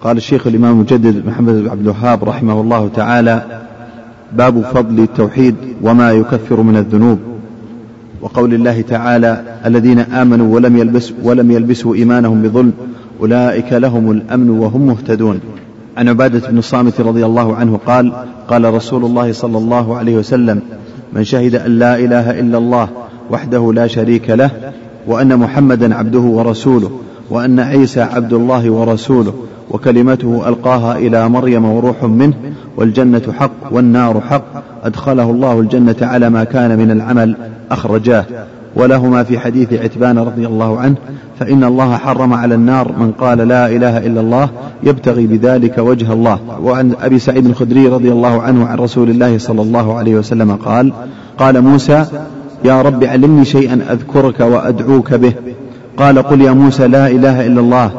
قال الشيخ الإمام المجدد محمد بن عبد الوهاب رحمه الله تعالى باب فضل التوحيد وما يكفر من الذنوب. وقول الله تعالى الذين آمنوا ولم يلبسوا ولم يلبسوا إيمانهم بظلم أولئك لهم الأمن وهم مهتدون. عن عبادة بن الصامت رضي الله عنه قال قال رسول الله صلى الله عليه وسلم من شهد أن لا إله إلا الله وحده لا شريك له وأن محمدا عبده ورسوله وأن عيسى عبد الله ورسوله وكلمته ألقاها إلى مريم وروح منه والجنة حق والنار حق أدخله الله الجنة على ما كان من العمل أخرجاه. ولهما في حديث عتبان رضي الله عنه فإن الله حرم على النار من قال لا إله إلا الله يبتغي بذلك وجه الله. وعن أبي سعيد الخدري رضي الله عنه عن رسول الله صلى الله عليه وسلم قال قال موسى يا رب علمني شيئا أذكرك وأدعوك به. قال قل يا موسى لا إله إلا الله.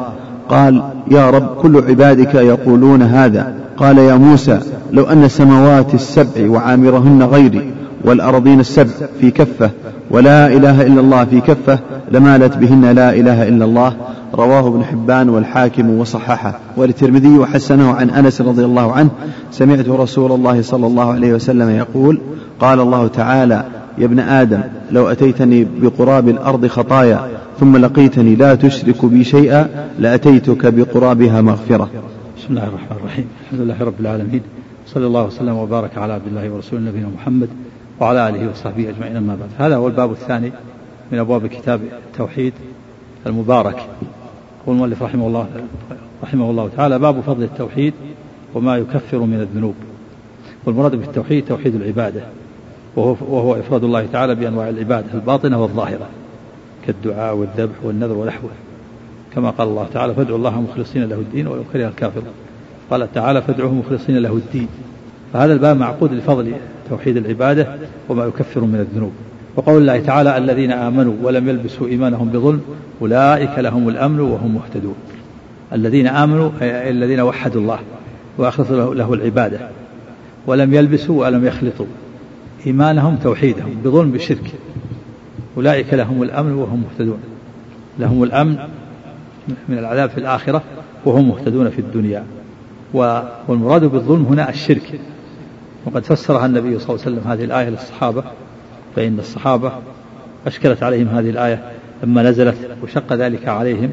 قال يا رب كل عبادك يقولون هذا. قال يا موسى لو أن السماوات السبع وعامرهن غيري والأرضين السبع في كفة ولا إله إلا الله في كفة لمالت بهن لا إله إلا الله. رواه ابن حبان والحاكم وصححه. وللترمذي وحسنه عن أنس رضي الله عنه. سمعت رسول الله صلى الله عليه وسلم يقول قال الله تعالى يا ابن آدم لو أتيتني بقراب الأرض خطايا ثم لقيتني لا تشرك بي شيئا لأتيتك بقرابها مغفرة. بسم الله الرحمن الرحيم. الحمد لله رب العالمين. صلى الله وسلم وبارك على عبد الله ورسوله نبينا محمد وعلى آله وصحبه أجمعين أما بعد. هذا هو الباب الثاني من أبواب كتاب التوحيد المبارك. يقول المؤلف رحمه الله رحمه الله تعالى باب فضل التوحيد وما يكفر من الذنوب. والمراد بالتوحيد توحيد العبادة. وهو, وهو إفراد الله تعالى بأنواع العبادة الباطنة والظاهرة كالدعاء والذبح والنذر ونحوه. كما قال الله تعالى فادعوا الله مخلصين له الدين ولو كره الكافرون. قال تعالى فادعوه مخلصين له الدين. فهذا الباب معقود لفضل توحيد العبادة وما يكفر من الذنوب. وقول الله تعالى الذين آمنوا ولم يلبسوا إيمانهم بظلم أولئك لهم الأمن وهم مهتدون. الذين آمنوا أي الذين وحدوا الله وأخلصوا له العبادة. ولم يلبسوا ولم يخلطوا. إيمانهم توحيدهم بظلم بشرك أولئك لهم الأمن وهم مهتدون. لهم الأمن من العذاب في الآخرة وهم مهتدون في الدنيا. والمراد بالظلم هنا الشرك. وقد فسرها النبي صلى الله عليه وسلم هذه الآية للصحابة. فإن الصحابة أشكلت عليهم هذه الآية لما نزلت وشق ذلك عليهم.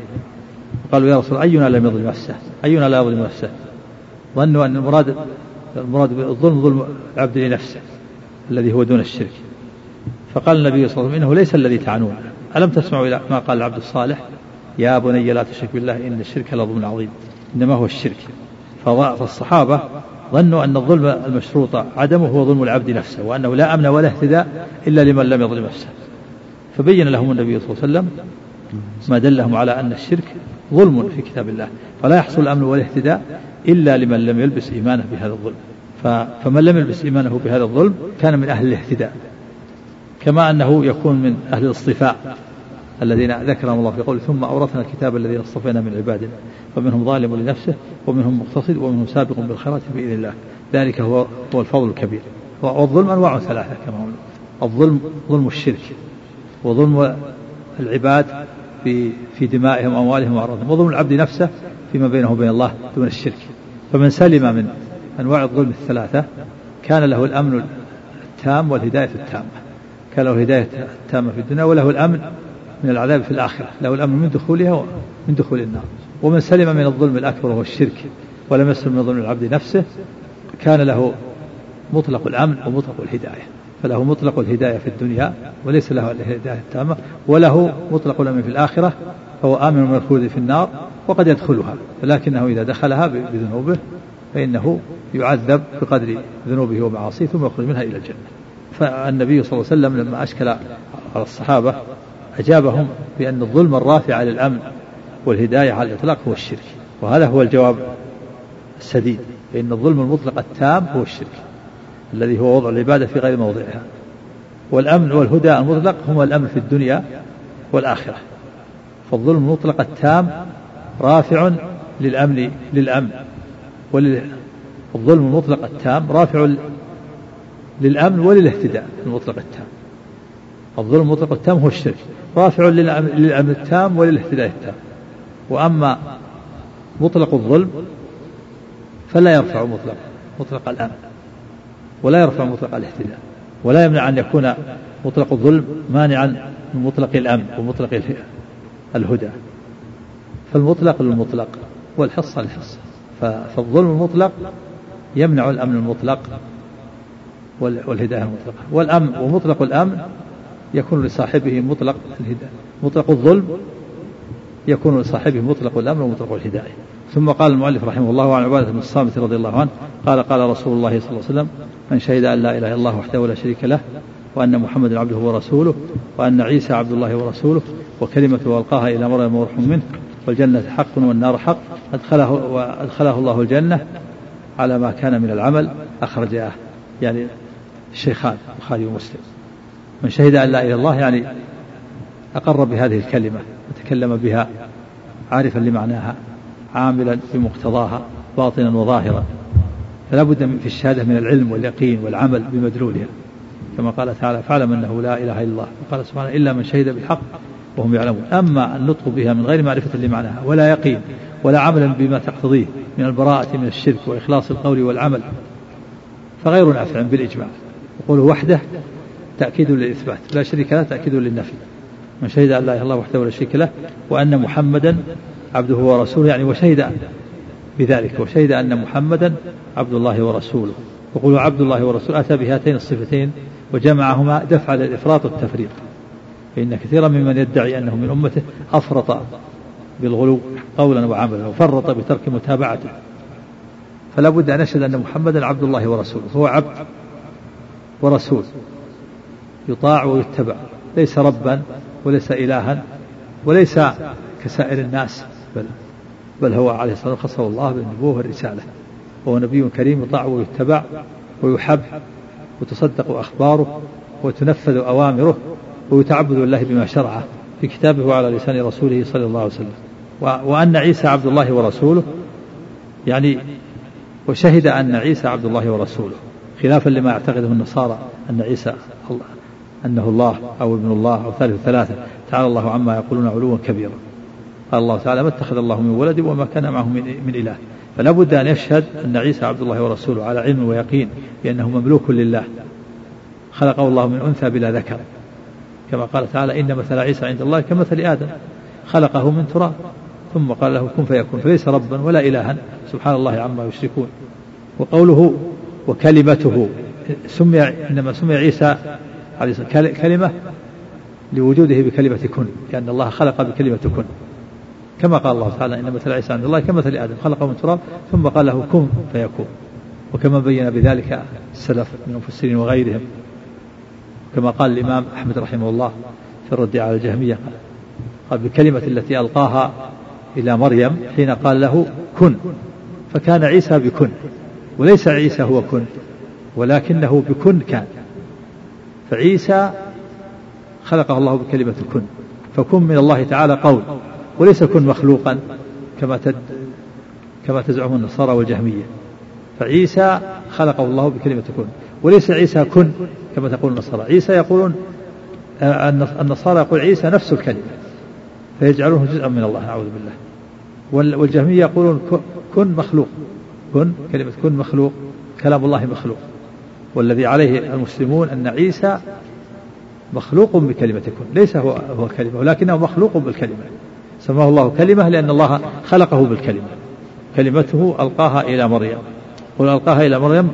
قالوا يا رسول أينا لم يظلم نفسه؟ أينا لا يظلم نفسه؟ ظنوا أن المراد المراد بالظلم ظلم العبد لنفسه. الذي هو دون الشرك. فقال النبي صلى الله عليه وسلم إنه ليس الذي تعنون. ألم تسمعوا إلى ما قال العبد الصالح؟ يا بني لا تشرك بالله إن الشرك لظلم عظيم. إنما هو الشرك. فالصحابة ظنوا أن الظلم المشروط عدمه هو ظلم العبد نفسه وأنه لا أمن ولا اهتداء إلا لمن لم يظلم نفسه. فبين لهم النبي صلى الله عليه وسلم ما دلهم على أن الشرك ظلم في كتاب الله. فلا يحصل الأمن والاهتداء إلا لمن لم يلبس إيمانه بهذا الظلم. فمن لم يلبس إيمانه بهذا الظلم كان من أهل الاهتداء كما أنه يكون من أهل الاصطفاء الذين ذكرهم الله في قوله ثم أورثنا الكتاب الذين اصطفينا من عبادنا فمنهم ظالم لنفسه ومنهم مقتصد ومنهم سابق بالخيرات بإذن الله. ذلك هو هو الفضل الكبير. والظلم أنواع ثلاثة كما قلنا الظلم ظلم الشرك وظلم العباد في في دمائهم وأموالهم وأعراضهم وظلم العبد نفسه فيما بينه وبين الله دون الشرك. فمن سلم من أنواع الظلم الثلاثة كان له الأمن التام والهداية التامة. كان له الهداية التامة في الدنيا وله الأمن من العذاب في الآخرة. له الأمن من دخولها ومن دخول النار. ومن سلم من الظلم الأكبر وهو الشرك ولم يسلم من ظلم العبد نفسه كان له مطلق الأمن ومطلق الهداية. فله مطلق الهداية في الدنيا وليس له الهداية التامة. وله مطلق الأمن في الآخرة فهو آمن من الخلود في النار وقد يدخلها. ولكنه إذا دخلها بذنوبه فإنه يعذب بقدر ذنوبه ومعاصيه ثم يخرج منها إلى الجنة. فالنبي صلى الله عليه وسلم لما أشكل على الصحابة أجابهم بأن الظلم الرافع للأمن والهداية على الإطلاق هو الشرك وهذا هو الجواب السديد فإن الظلم المطلق التام هو الشرك الذي هو وضع العبادة في غير موضعها. والأمن والهدى المطلق هما الأمن في الدنيا والآخرة. فالظلم المطلق التام رافع للأمن للأمن والظلم المطلق التام رافع للأمن وللاهتداء المطلق التام. الظلم المطلق التام هو الشرك رافع للأمن التام وللاهتداء التام. وأما مطلق الظلم فلا يرفع مطلق مطلق الأمن ولا يرفع مطلق الاهتداء ولا يمنع أن يكون مطلق الظلم مانعا من مطلق الأمن ومطلق الهدى. فالمطلق للمطلق والحصة للحصة فالظلم المطلق يمنع الأمن المطلق والهداية المطلقة. والأمن ومطلق الأمن يكون لصاحبه مطلق الهداية. مطلق الظلم يكون لصاحبه مطلق الأمن ومطلق الهداية. ثم قال المؤلف رحمه الله عن عبادة بن الصامت رضي الله عنه قال قال رسول الله صلى الله عليه وسلم من شهد أن لا إله إلا الله وحده لا شريك له وأن محمدا عبده ورسوله وأن عيسى عبد الله ورسوله وكلمته ألقاها إلى مريم وروح منه والجنة حق والنار حق أدخله وأدخله الله الجنة على ما كان من العمل أخرجاه. يعني الشيخان البخاري ومسلم. من شهد أن لا إله إلا الله يعني أقر بهذه الكلمة وتكلم بها عارفا لمعناها عاملا بمقتضاها باطنا وظاهرا. فلا بد في الشهادة من العلم واليقين والعمل بمدلولها. كما قال تعالى فاعلم أنه لا إله إلا الله. وقال سبحانه إلا من شهد بالحق وهم يعلمون. أما النطق بها من غير معرفة لمعناها ولا يقين ولا عملا بما تقتضيه من البراءة من الشرك وإخلاص القول والعمل فغير نافع بالإجماع. يقول وحده تأكيد للإثبات لا شريك له تأكيد للنفي. من شهد أن لا إله إلا الله وحده ولا شريك له وأن محمدا عبده ورسوله يعني وشهد بذلك وشهد أن محمدا عبد الله ورسوله. يقول عبد الله ورسوله أتى بهاتين الصفتين وجمعهما دفع للإفراط والتفريط فإن كثيرا ممن يدعي أنه من أمته أفرط بالغلو قولا وعملا وفرط بترك متابعته. فلا بد أن نشهد أن محمدا عبد الله ورسوله. هو عبد ورسول يطاع ويتبع. ليس ربا وليس إلها وليس كسائر الناس بل بل هو عليه الصلاة والسلام خصه الله بالنبوة والرسالة. وهو نبي كريم يطاع ويتبع ويحب وتصدق أخباره وتنفذ أوامره ويتعبد الله بما شرعه في كتابه وعلى لسان رسوله صلى الله عليه وسلم. وأن عيسى عبد الله ورسوله يعني وشهد أن عيسى عبد الله ورسوله خلافا لما يعتقده النصارى أن عيسى الله أنه الله أو ابن الله أو ثالث ثلاثة. تعالى الله عما يقولون علوا كبيرا. قال الله تعالى ما اتخذ الله من ولد وما كان معه من, إله. فلا بد أن يشهد أن عيسى عبد الله ورسوله على علم ويقين بأنه مملوك لله. خلقه الله من أنثى بلا ذكر. كما قال تعالى إن مثل عيسى عند الله كمثل آدم خلقه من تراب ثم قال له كن فيكون فليس ربا ولا إلها سبحان الله عما يشركون. وقوله وكلمته سمي إنما سمي عيسى عليه كلمة لوجوده بكلمة كن لأن الله خلق بكلمة كن. كما قال الله تعالى إن مثل عيسى عند الله كمثل آدم خلقه من تراب ثم قال له كن فيكون. وكما بين بذلك السلف من المفسرين وغيرهم كما قال الإمام أحمد رحمه الله في الرد على الجهمية قال بالكلمة التي ألقاها إلى مريم حين قال له كن فكان عيسى بكن وليس عيسى هو كن ولكنه بكن كان. فعيسى خلقه الله بكلمة كن فكن من الله تعالى قول وليس كن مخلوقا كما تد كما تزعم النصارى والجهمية. فعيسى خلقه الله بكلمة كن وليس عيسى كن كما تقول النصارى. عيسى يقولون آه، النصارى يقول عيسى نفس الكلمة فيجعلونه جزءا من الله نعوذ بالله. والجهمية يقولون كن مخلوق. كن كلمة كن مخلوق كلام الله مخلوق. والذي عليه المسلمون أن عيسى مخلوق بكلمة كن ليس هو هو كلمة ولكنه مخلوق بالكلمة. سماه الله كلمة لأن الله خلقه بالكلمة. كلمته ألقاها إلى مريم. قل ألقاها إلى مريم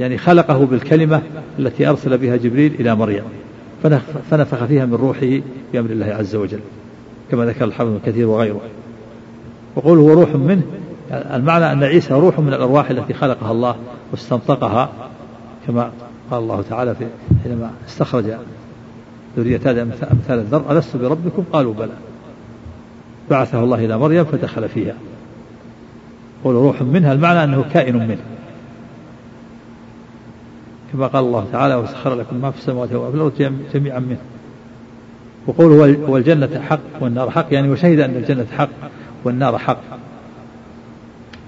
يعني خلقه بالكلمة التي أرسل بها جبريل إلى مريم. فنفخ فيها من روحه بأمر الله عز وجل كما ذكر الحافظ كثير وغيره. وقول هو روح منه المعنى أن عيسى روح من الأرواح التي خلقها الله واستنطقها كما قال الله تعالى في حينما استخرج ذرية أمثال الذر ألست بربكم؟ قالوا بلى. بعثه الله إلى مريم فدخل فيها. قول روح منها المعنى أنه كائن منه. كما قال الله تعالى وسخر لكم ما في السماوات وما في الأرض جميعا منه. وقوله والجنة حق والنار حق. يعني وشهد أن الجنة حق والنار حق.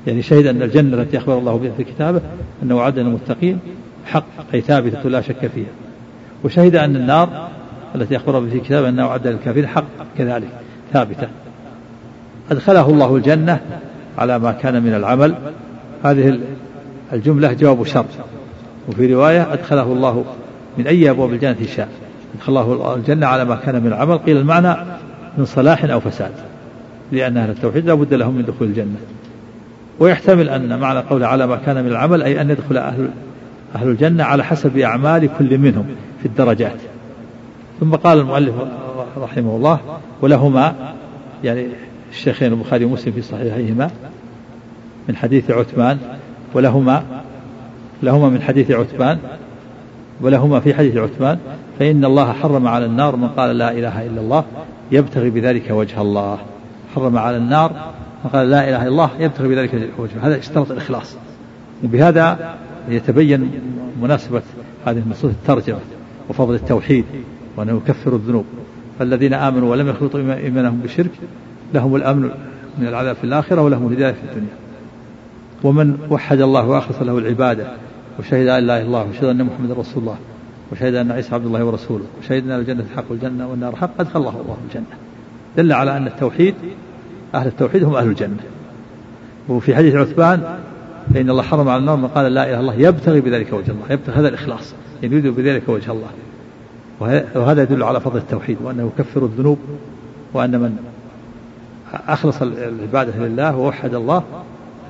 يعني شهد أن الجنة التي أخبر الله بها في كتابه أنه وعد المتقين حق أي ثابتة لا شك فيها. وشهد أن النار التي أخبر بها في كتابه أنه وعد للكافرين حق كذلك ثابتة. أدخله الله الجنة على ما كان من العمل. هذه الجملة جواب شرط. وفي رواية أدخله الله من أي أبواب الجنة شاء. أدخله الجنة على ما كان من العمل. قيل المعنى من صلاح أو فساد. لأن أهل التوحيد لا بد لهم من دخول الجنة. ويحتمل أن معنى قول على ما كان من العمل أي أن يدخل أهل أهل الجنة على حسب أعمال كل منهم في الدرجات. ثم قال المؤلف رحمه الله ولهما يعني الشيخين البخاري ومسلم في صحيحيهما من حديث عثمان ولهما لهما من حديث عثمان ولهما في حديث عثمان فإن الله حرم على النار من قال لا إله إلا الله يبتغي بذلك وجه الله. حرم على النار من قال لا إله إلا الله يبتغي بذلك وجه هذا اشترط الإخلاص. وبهذا يتبين مناسبة هذه النصوص الترجمة وفضل التوحيد وأنه يكفر الذنوب. فالذين آمنوا ولم يخلطوا إيمانهم بشرك لهم الأمن من العذاب في الآخرة ولهم الهداية في الدنيا. ومن وحد الله وأخلص له العبادة وشهد أن لا إله إلا الله وشهد أن محمد رسول الله وشهد أن عيسى عبد الله ورسوله وشهد أن الجنة حق والجنة والنار حق أدخل الله الله الجنة. دل على أن التوحيد أهل التوحيد هم أهل الجنة. وفي حديث عثمان فإن الله حرم على النار من قال لا إله إلا الله يبتغي بذلك وجه الله يبتغي هذا الإخلاص يريد بذلك وجه الله. وهذا يدل على فضل التوحيد وأنه يكفر الذنوب وأن من أخلص العبادة لله ووحد الله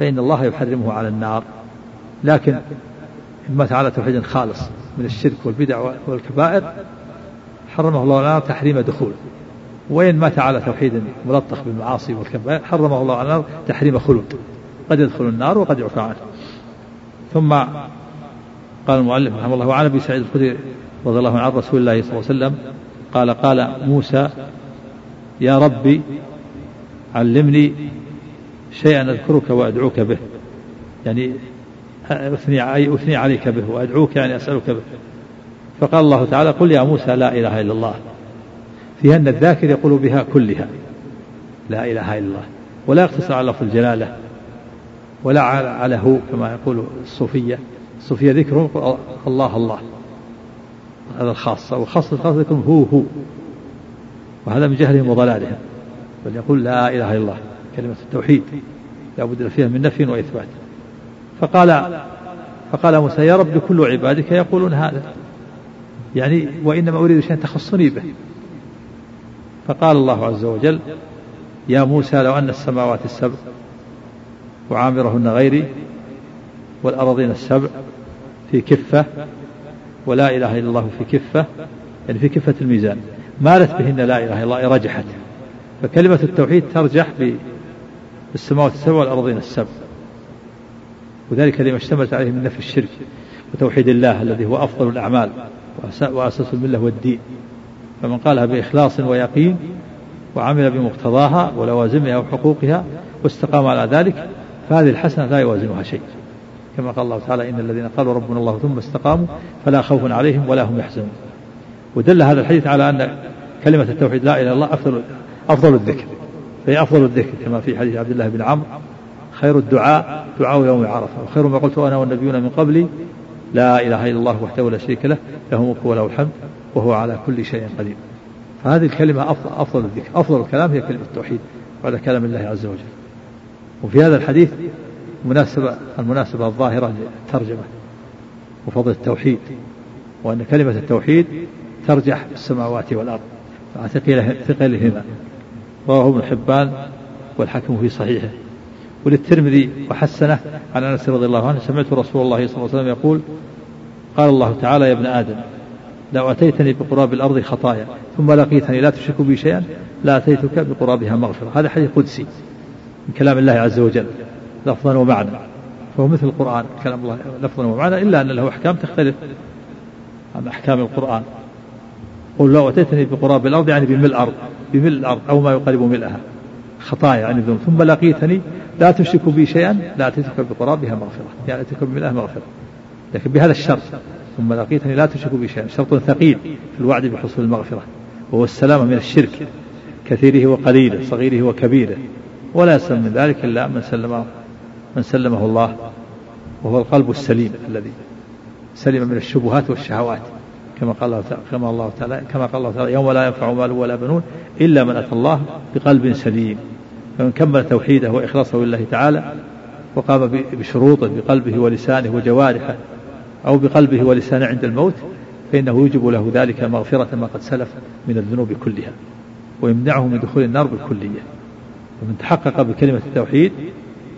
فإن الله يحرمه على النار. لكن مات على توحيد خالص من الشرك والبدع والكبائر حرمه الله النار تحريم دخول وإن مات على توحيد ملطخ بالمعاصي والكبائر حرمه الله على النار تحريم خلود قد يدخل النار وقد يعفى عنه. ثم قال المؤلف رحمه الله وعن أبي سعيد الخدري رضي الله عنه عن رسول الله صلى الله عليه وسلم قال قال موسى يا ربي علمني شيئا أذكرك وأدعوك به. يعني أثني اي أثني عليك به وأدعوك يعني أسألك به. فقال الله تعالى قل يا موسى لا إله إلا الله. فيها أن الذاكر يقول بها كلها. لا إله إلا الله. ولا يقتصر على لفظ الجلالة. ولا على هو كما يقول الصوفية. الصوفية ذكرهم الله الله. هذا الخاص. والخاص الخاص ذكرهم هو هو. وهذا من جهلهم وضلالهم. بل يقول لا إله إلا الله. كلمة التوحيد. لا بد فيها من نفي وإثبات. فقال فقال موسى يا رب كل عبادك يقولون هذا. يعني وإنما أريد شيئا تخصني به. فقال الله عز وجل يا موسى لو أن السماوات السبع وعامرهن غيري والأراضين السبع في كفة ولا إله إلا الله في كفة يعني في كفة الميزان مالت بهن لا إله إلا الله رجحت. فكلمة التوحيد ترجح بالسماوات السبع والأراضين السبع. وذلك لما اشتملت عليه من نفي الشرك وتوحيد الله الذي هو أفضل الأعمال وأساس الملة والدين. فمن قالها بإخلاص ويقين وعمل بمقتضاها ولوازمها وحقوقها واستقام على ذلك فهذه الحسنة لا يوازنها شيء. كما قال الله تعالى إن الذين قالوا ربنا الله ثم استقاموا فلا خوف عليهم ولا هم يحزنون. ودل هذا الحديث على أن كلمة التوحيد لا إله إلا الله أفضل أفضل الذكر. فهي أفضل الذكر كما في حديث عبد الله بن عمرو خير الدعاء دعاء يوم عرفة وخير ما قلت أنا والنبيون من قبلي لا إله إلا الله وحده لا شريك له له ملك وله الحمد وهو على كل شيء قدير. فهذه الكلمة أفضل, أفضل الذكر أفضل الكلام هي كلمة التوحيد بعد كلام الله عز وجل. وفي هذا الحديث مناسبة المناسبة الظاهرة للترجمة وفضل التوحيد وأن كلمة التوحيد ترجح السماوات والأرض ثقلهما رواه ابن حبان والحكم في صحيحه. وللترمذي وحسنه عن انس رضي الله عنه سمعت رسول الله صلى الله عليه وسلم يقول قال الله تعالى يا ابن آدم لو أتيتني بقراب الأرض خطايا ثم لقيتني لا تشرك بي شيئا لاتيتك بقرابها مغفرة. هذا حديث قدسي من كلام الله عز وجل لفظا ومعنى. فهو مثل القرآن كلام الله لفظا ومعنى إلا أن له أحكام تختلف عن أحكام القرآن. قل لو أتيتني بقراب الأرض يعني بملء الأرض بملء الأرض أو ما يقارب ملئها خطايا يعني الذنوب. ثم لقيتني لا تشرك بي شيئا لا أتيتك بقرابها مغفرة. يعني أتيتك بملئها مغفرة. لكن بهذا الشرط. ثم لقيتني لا تشرك بي شيئا. شرط ثقيل في الوعد بحصول المغفرة. وهو السلامة من الشرك. كثيره وقليله صغيره وكبيره. ولا يسلم من ذلك إلا من سلمه من سلمه الله. وهو القلب السليم الذي سلم من الشبهات والشهوات. كما قال الله تعالى كما الله تعالى كما قال الله تعالى يوم لا ينفع مال ولا بنون إلا من أتى الله بقلب سليم. فمن كمل توحيده وإخلاصه لله تعالى وقام بشروطه بقلبه ولسانه وجوارحه أو بقلبه ولسانه عند الموت فإنه يوجب له ذلك مغفرة ما قد سلف من الذنوب كلها ويمنعه من دخول النار بالكلية. ومن تحقق بكلمة التوحيد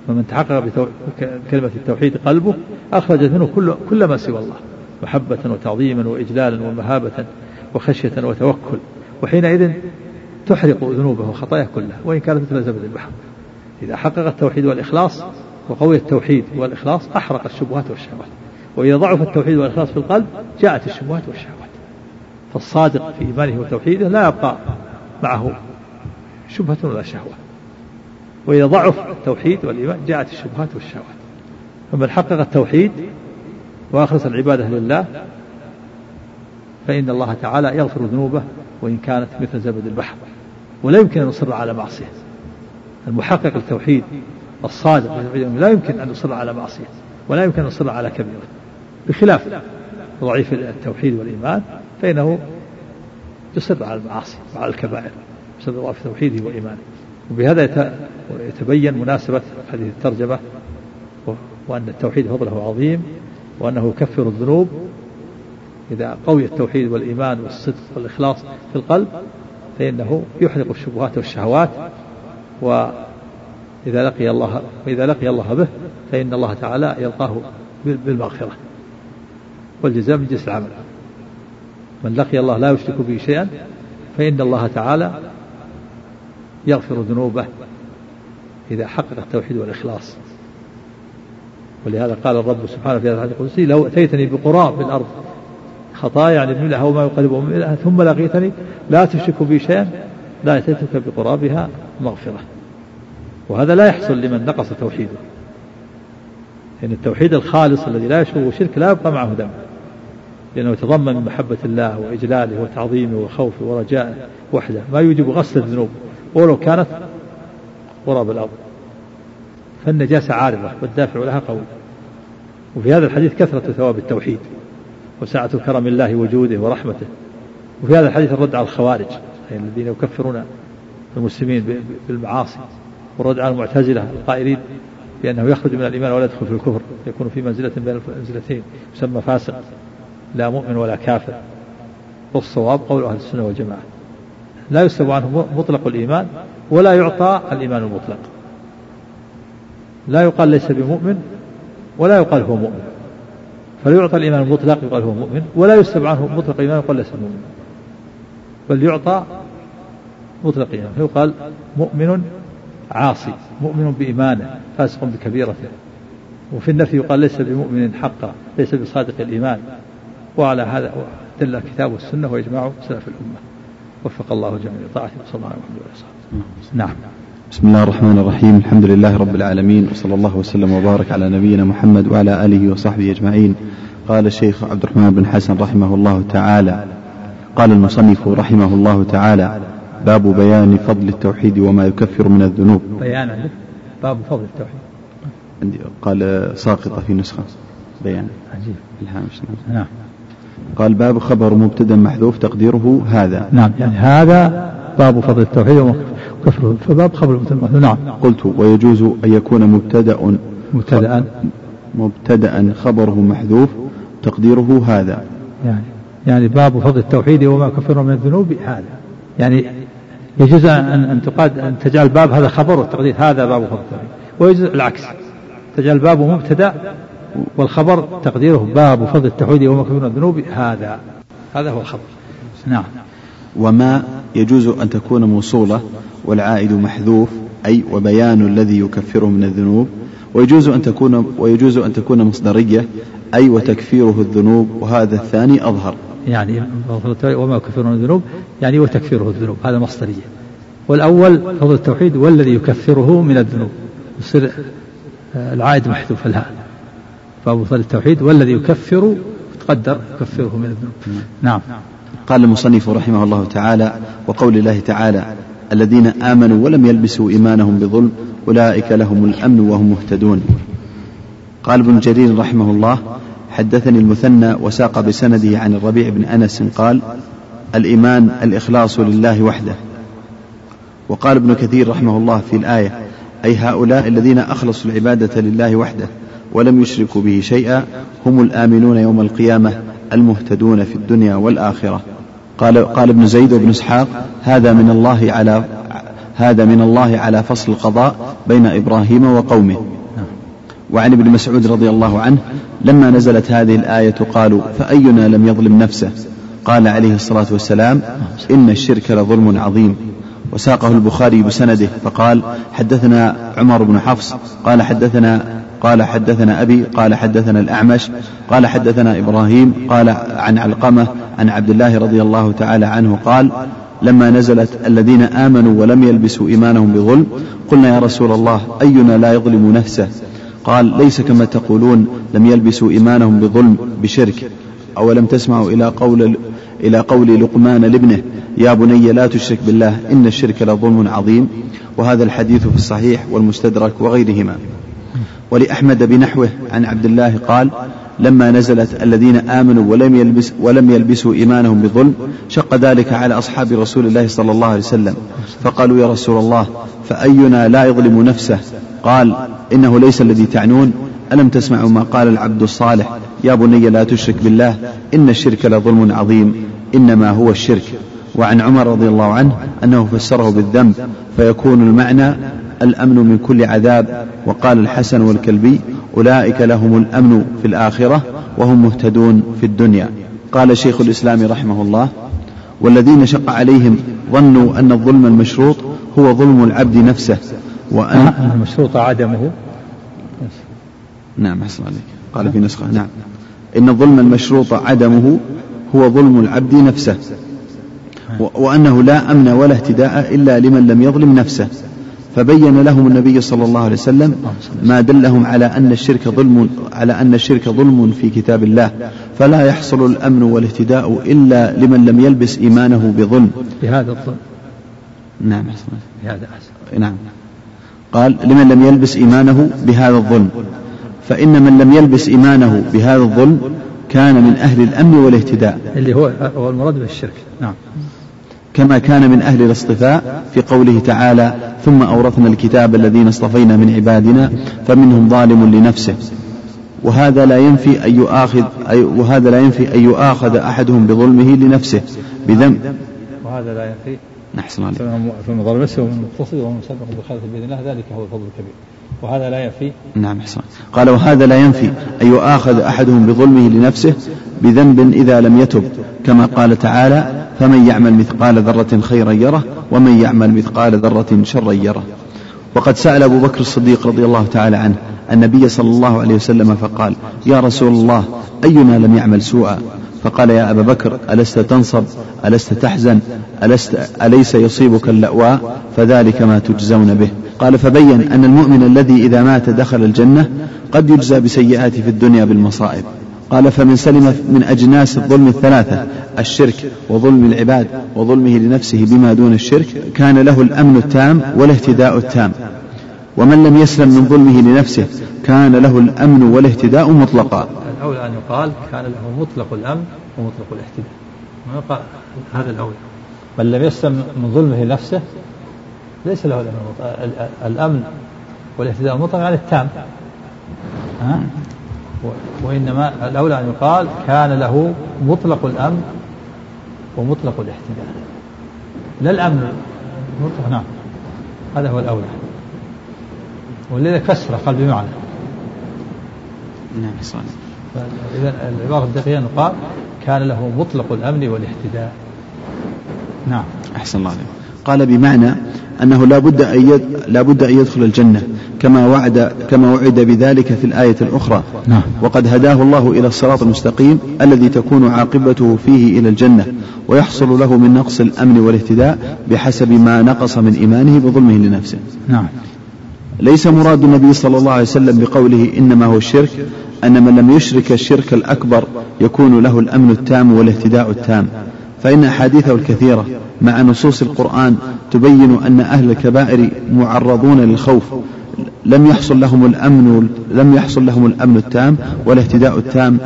ومن تحقق بكلمة التوحيد قلبه أخرج منه كل, كل ما سوى الله محبة وتعظيما وإجلالا ومهابة وخشية وتوكل. وحينئذ تحرق ذنوبه وخطاياه كلها وإن كانت مثل زبد البحر. إذا حقق التوحيد والإخلاص وقوي التوحيد والإخلاص أحرق الشبهات والشهوات. وإذا ضعف التوحيد والإخلاص في القلب جاءت الشبهات والشهوات. فالصادق في إيمانه وتوحيده لا يبقى معه شبهة ولا شهوة. وإذا ضعف التوحيد والإيمان جاءت الشبهات والشهوات. فمن حقق التوحيد وأخلص العبادة لله فإن الله تعالى يغفر ذنوبه وإن كانت مثل زبد البحر. ولا يمكن أن يصر على معصية. المحقق التوحيد الصادق لا يمكن أن يصر على معصية ولا يمكن أن يصر على كبيرة. بخلاف ضعيف التوحيد والإيمان فإنه يصر على المعاصي وعلى الكبائر. بسبب ضعف توحيده وإيمانه. وبهذا يتبين مناسبة هذه الترجمة وأن التوحيد فضله عظيم وأنه يكفر الذنوب. إذا قوي التوحيد والإيمان والصدق والإخلاص في القلب فإنه يحرق الشبهات والشهوات وإذا لقي الله وإذا لقي الله به فإن الله تعالى يلقاه بالمغفرة والجزاء من جنس العمل. من لقي الله لا يشرك به شيئا فإن الله تعالى يغفر ذنوبه إذا حقق التوحيد والإخلاص. ولهذا قال الرب سبحانه في هذا الحديث القدسي لو أتيتني بقراب من الأرض خطايا يعني من وما يقربه من ثم لقيتني لا تشرك بي شيئا لا أتيتك بقرابها مغفرة. وهذا لا يحصل لمن نقص توحيده. لأن التوحيد الخالص الذي لا يشرك شرك لا يبقى معه ذنب لأنه يتضمن من محبة الله وإجلاله وتعظيمه وخوفه ورجائه وحده. ما يوجب غسل الذنوب. ولو كانت قراب الأرض. فالنجاسة عارضة والدافع لها قوي. وفي هذا الحديث كثرة ثواب التوحيد. وسعة كرم الله وجوده ورحمته. وفي هذا الحديث الرد على الخوارج أي الذين يكفرون المسلمين بالمعاصي والرد على المعتزلة القائلين بأنه يخرج من الإيمان ولا يدخل في الكفر يكون في منزلة بين المنزلتين يسمى فاسق لا مؤمن ولا كافر. والصواب قول أهل السنة والجماعة. لا يسلب عنه مطلق الإيمان ولا يعطى الإيمان المطلق. لا يقال ليس بمؤمن ولا يقال هو مؤمن. فلا يعطى الإيمان المطلق يقال هو مؤمن ولا يسلب عنه مطلق الإيمان يقال ليس بمؤمن بل يعطى مطلق الإيمان يقال مؤمن عاصي مؤمن بإيمانه فاسق بكبيرته. وفي النفي يقال ليس بمؤمن حقا ليس بصادق الإيمان. وعلى هذا دل الكتاب والسنة وإجماع سلف الأمة. وفق الله جميع طاعته صلى الله عليه وسلم. نعم. بسم الله الرحمن الرحيم الحمد لله رب العالمين وصلى الله وسلم وبارك على نبينا محمد وعلى آله وصحبه أجمعين قال الشيخ عبد الرحمن بن حسن رحمه الله تعالى قال المصنف رحمه الله تعالى باب بيان فضل التوحيد وما يكفر من الذنوب بيان باب فضل التوحيد عندي قال ساقطة في نسخة بيان عجيب الهامش نعم. قال باب خبر مبتدا محذوف تقديره هذا نعم يعني هذا باب فضل التوحيد وكفره فباب خبر محذوف نعم. قلت ويجوز أن يكون مبتدأ مبتدأ. مبتدأ خبره محذوف تقديره هذا. يعني يعني باب فضل التوحيد وما كفر من الذنوب هذا. يعني يجوز أن أن تقاد أن تجعل باب هذا خبر والتقدير هذا باب فضل التوحيد. ويجوز العكس. تجعل باب مبتدأ والخبر تقديره باب فضل التوحيد وما كفر من الذنوب هذا. هذا هو الخبر. نعم. وما يجوز أن تكون موصولة والعائد محذوف أي وبيان الذي يكفره من الذنوب. ويجوز أن تكون ويجوز أن تكون مصدرية أي وتكفيره الذنوب. وهذا الثاني أظهر. يعني وما يكفر من الذنوب يعني وتكفيره الذنوب. هذا مصدرية. والأول فضل التوحيد والذي يكفره من الذنوب. يصير آه، العائد محذوف الهاء. فضل التوحيد والذي يكفر تقدر يكفره من الذنوب. نعم. قال المصنف رحمه الله تعالى وقول الله تعالى الذين آمنوا ولم يلبسوا إيمانهم بظلم أولئك لهم الأمن وهم مهتدون. قال ابن جرير رحمه الله حدثني المثنى وساق بسنده عن الربيع بن أنس قال الإيمان الإخلاص لله وحده. وقال ابن كثير رحمه الله في الآية أي هؤلاء الذين أخلصوا العبادة لله وحده ولم يشركوا به شيئا هم الآمنون يوم القيامة المهتدون في الدنيا والآخرة. قال قال ابن زيد وابن إسحاق هذا من الله على هذا من الله على فصل القضاء بين إبراهيم وقومه. وعن ابن مسعود رضي الله عنه لما نزلت هذه الآية قالوا فأينا لم يظلم نفسه؟ قال عليه الصلاة والسلام إن الشرك لظلم عظيم. وساقه البخاري بسنده فقال حدثنا عمر بن حفص قال حدثنا قال حدثنا أبي قال حدثنا الأعمش قال حدثنا إبراهيم قال عن علقمة عن عبد الله رضي الله تعالى عنه قال لما نزلت الذين آمنوا ولم يلبسوا إيمانهم بظلم قلنا يا رسول الله أينا لا يظلم نفسه؟ قال ليس كما تقولون لم يلبسوا إيمانهم بظلم بشرك. أولم تسمعوا إلى قول إلى قول لقمان لابنه يا بني لا تشرك بالله إن الشرك لظلم عظيم. وهذا الحديث في الصحيح والمستدرك وغيرهما. ولأحمد بنحوه عن عبد الله قال لما نزلت الذين آمنوا ولم, يلبس ولم يلبسوا إيمانهم بظلم شق ذلك على أصحاب رسول الله صلى الله عليه وسلم. فقالوا يا رسول الله فأينا لا يظلم نفسه؟ قال إنه ليس الذي تعنون. ألم تسمعوا ما قال العبد الصالح؟ يا بني لا تشرك بالله إن الشرك لظلم عظيم إنما هو الشرك. وعن عمر رضي الله عنه أنه فسره بالذنب فيكون المعنى الأمن من كل عذاب. وقال الحسن والكلبي أولئك لهم الأمن في الآخرة وهم مهتدون في الدنيا. قال شيخ الإسلام رحمه الله والذين شق عليهم ظنوا أن الظلم المشروط هو ظلم العبد نفسه. وأن المشروط عدمه. نعم أحسن عليك. قال في نسخة. نعم. إن الظلم المشروط عدمه هو ظلم العبد نفسه. وأنه لا أمن ولا اهتداء إلا لمن لم يظلم نفسه. فبين لهم النبي صلى الله عليه وسلم ما دلهم على أن الشرك ظلم على أن الشرك ظلم في كتاب الله. فلا يحصل الأمن والاهتداء إلا لمن لم يلبس إيمانه بظلم. بهذا الظلم. نعم. بهذا نعم. قال لمن لم يلبس إيمانه بهذا الظلم. فإن من لم يلبس إيمانه بهذا الظلم كان من أهل الأمن والاهتداء. اللي هو هو المراد بالشرك. نعم. كما كان من أهل الاصطفاء في قوله تعالى ثم أورثنا الكتاب الذين اصطفينا من عبادنا فمنهم ظالم لنفسه. وهذا لا ينفي أن يؤاخذ أي وهذا لا ينفي أن يؤاخذ أحدهم بظلمه لنفسه بذنب. وهذا لا ينفي. نحسن عليك. فمن ظلم نفسه ومن مقتصد ومن سبق بخالف بإذن الله ذلك هو الفضل الكبير. وهذا لا ينفي. نعم حسن قال وهذا لا ينفي أن يؤاخذ أحدهم بظلمه لنفسه بذنب إذا لم يتب. كما قال تعالى فمن يعمل مثقال ذرة خيرا يره ومن يعمل مثقال ذرة شرا يره. وقد سأل أبو بكر الصديق رضي الله تعالى عنه النبي صلى الله عليه وسلم فقال يا رسول الله أينا لم يعمل سوءا؟ فقال يا أبا بكر ألست تنصب؟ ألست تحزن؟ ألست أليس يصيبك اللأواء؟ فذلك ما تجزون به. قال فبين أن المؤمن الذي إذا مات دخل الجنة قد يجزى بسيئاته في الدنيا بالمصائب. قال فمن سلم من أجناس الظلم الثلاثة الشرك وظلم العباد وظلمه لنفسه بما دون الشرك كان له الأمن التام والاهتداء التام. ومن لم يسلم من ظلمه لنفسه كان له الأمن والاهتداء مطلقا. الأولى أن يقال كان له مطلق الأمن ومطلق الاهتداء هذا الأولى من لم يسلم من ظلمه لنفسه ليس له الأمن الأمن والاهتداء المطلق يعني التام. ها؟ وإنما الأولى أن يقال كان له مطلق الأمن ومطلق الاحتمال لا الأمن مطلق نعم. هذا هو الأولى. ولذا كسرة قال بمعنى نعم صحيح. إذا العبارة الدقيقة قال كان له مطلق الأمن والاهتداء نعم. أحسن الله عليك. قال بمعنى أنه لا بد أن لا بد أن يدخل الجنة كما وعد كما وعد بذلك في الآية الأخرى. نعم. وقد هداه الله إلى الصراط المستقيم الذي تكون عاقبته فيه إلى الجنة ويحصل له من نقص الأمن والاهتداء بحسب ما نقص من إيمانه بظلمه لنفسه. نعم. ليس مراد النبي صلى الله عليه وسلم بقوله إنما هو الشرك أن من لم يشرك الشرك الأكبر يكون له الأمن التام والاهتداء التام. فإن أحاديثه الكثيرة مع نصوص القرآن تبين أن أهل الكبائر معرضون للخوف. لم يحصل لهم الأمن لم يحصل لهم الأمن التام والاهتداء التام